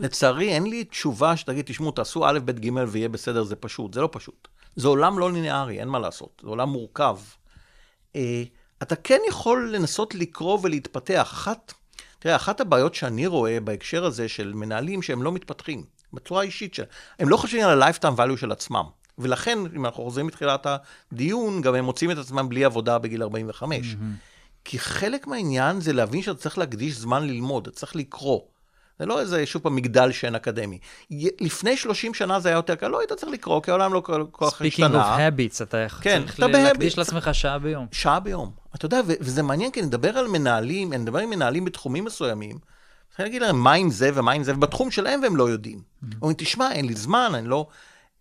לצערי, אין לי תשובה שתגיד, תשמעו, תעשו א', ב', ג' ויהיה בסדר, זה פשוט. זה לא פשוט. זה עולם לא ליניארי, אין מה לעשות. זה עולם מורכב. אה, אתה כן יכול לנסות לקרוא ולהתפתח. אחת, תראה, אחת הבעיות שאני רואה בהקשר הזה של מנהלים שהם לא מתפתחים, בצורה אישית, הם לא חושבים על ה-lifetime value של עצמם. ולכן, אם אנחנו חוזרים מתחילת הדיון, גם הם מוצאים את עצמם בלי עבודה בגיל 45. Mm-hmm. כי חלק מהעניין זה להבין שאתה צריך להקדיש זמן ללמוד, אתה צריך לקרוא. זה לא איזה, שוב פעם, מגדל שן אקדמי. לפני 30 שנה זה היה יותר קל, לא היית צריך לקרוא, כי העולם לא כל כך השתנה. Speaking of habits, אתה כן, צריך להקדיש לעצמך שעה ביום. שעה ביום. אתה יודע, וזה מעניין, כי נדבר על מנהלים, אני מדבר עם מנהלים בתחומים מסוימים, אני אגיד להם מה עם זה ומה עם זה, ובתחום שלהם והם לא יודעים. Mm-hmm. אומרים, תשמע, אין לי זמן, אני לא...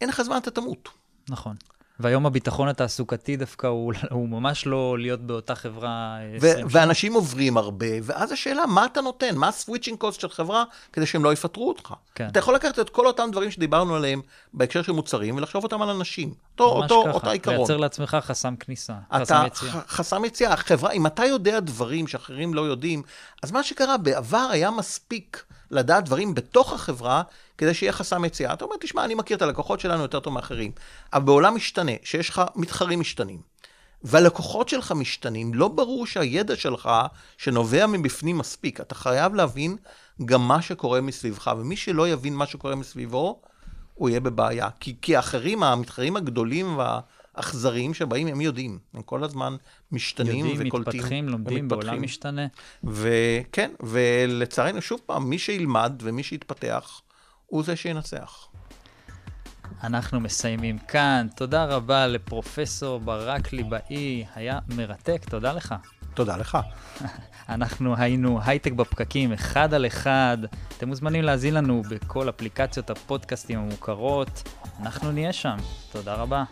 אין לך זמן, אתה תמות. נכון. והיום הביטחון התעסוקתי דווקא הוא, הוא ממש לא להיות באותה חברה אה, ו- ואנשים עוברים הרבה, ואז השאלה, מה אתה נותן? מה הסוויצ'ינג קוסט של חברה כדי שהם לא יפטרו אותך? כן. אתה יכול לקחת את כל אותם דברים שדיברנו עליהם בהקשר של מוצרים, ולחשוב אותם על אנשים. אותו, ממש אותו, ככה, אותה עיקרון. לייצר לעצמך חסם כניסה, אתה, חסם יציאה. חסם יציאה. החברה, אם אתה יודע דברים שאחרים לא יודעים, אז מה שקרה, בעבר היה מספיק לדעת דברים בתוך החברה, כדי שיהיה חסם יציאה. אתה אומר, תשמע, אני מכיר את הלקוחות שלנו יותר טוב מאחרים. אבל בעולם משתנה, שיש לך מתחרים משתנים, והלקוחות שלך משתנים, לא ברור שהידע שלך, שנובע מבפנים מספיק. אתה חייב להבין גם מה שקורה מסביבך, ומי שלא יבין מה שקורה מסביבו, הוא יהיה בבעיה. כי, כי האחרים, המתחרים הגדולים וה, אכזריים שבאים, הם יודעים. הם כל הזמן משתנים יודעים, וקולטים. מתפתחים, לומדים, ומתפתחים. בעולם משתנה. וכן, ולצערנו, שוב פעם, מי שילמד ומי שיתפתח, הוא זה שינצח. אנחנו מסיימים כאן. תודה רבה לפרופסור ברק ליבאי, היה מרתק, תודה לך. תודה לך. אנחנו היינו הייטק בפקקים, אחד על אחד. אתם מוזמנים להזין לנו בכל אפליקציות הפודקאסטים המוכרות. אנחנו נהיה שם. תודה רבה.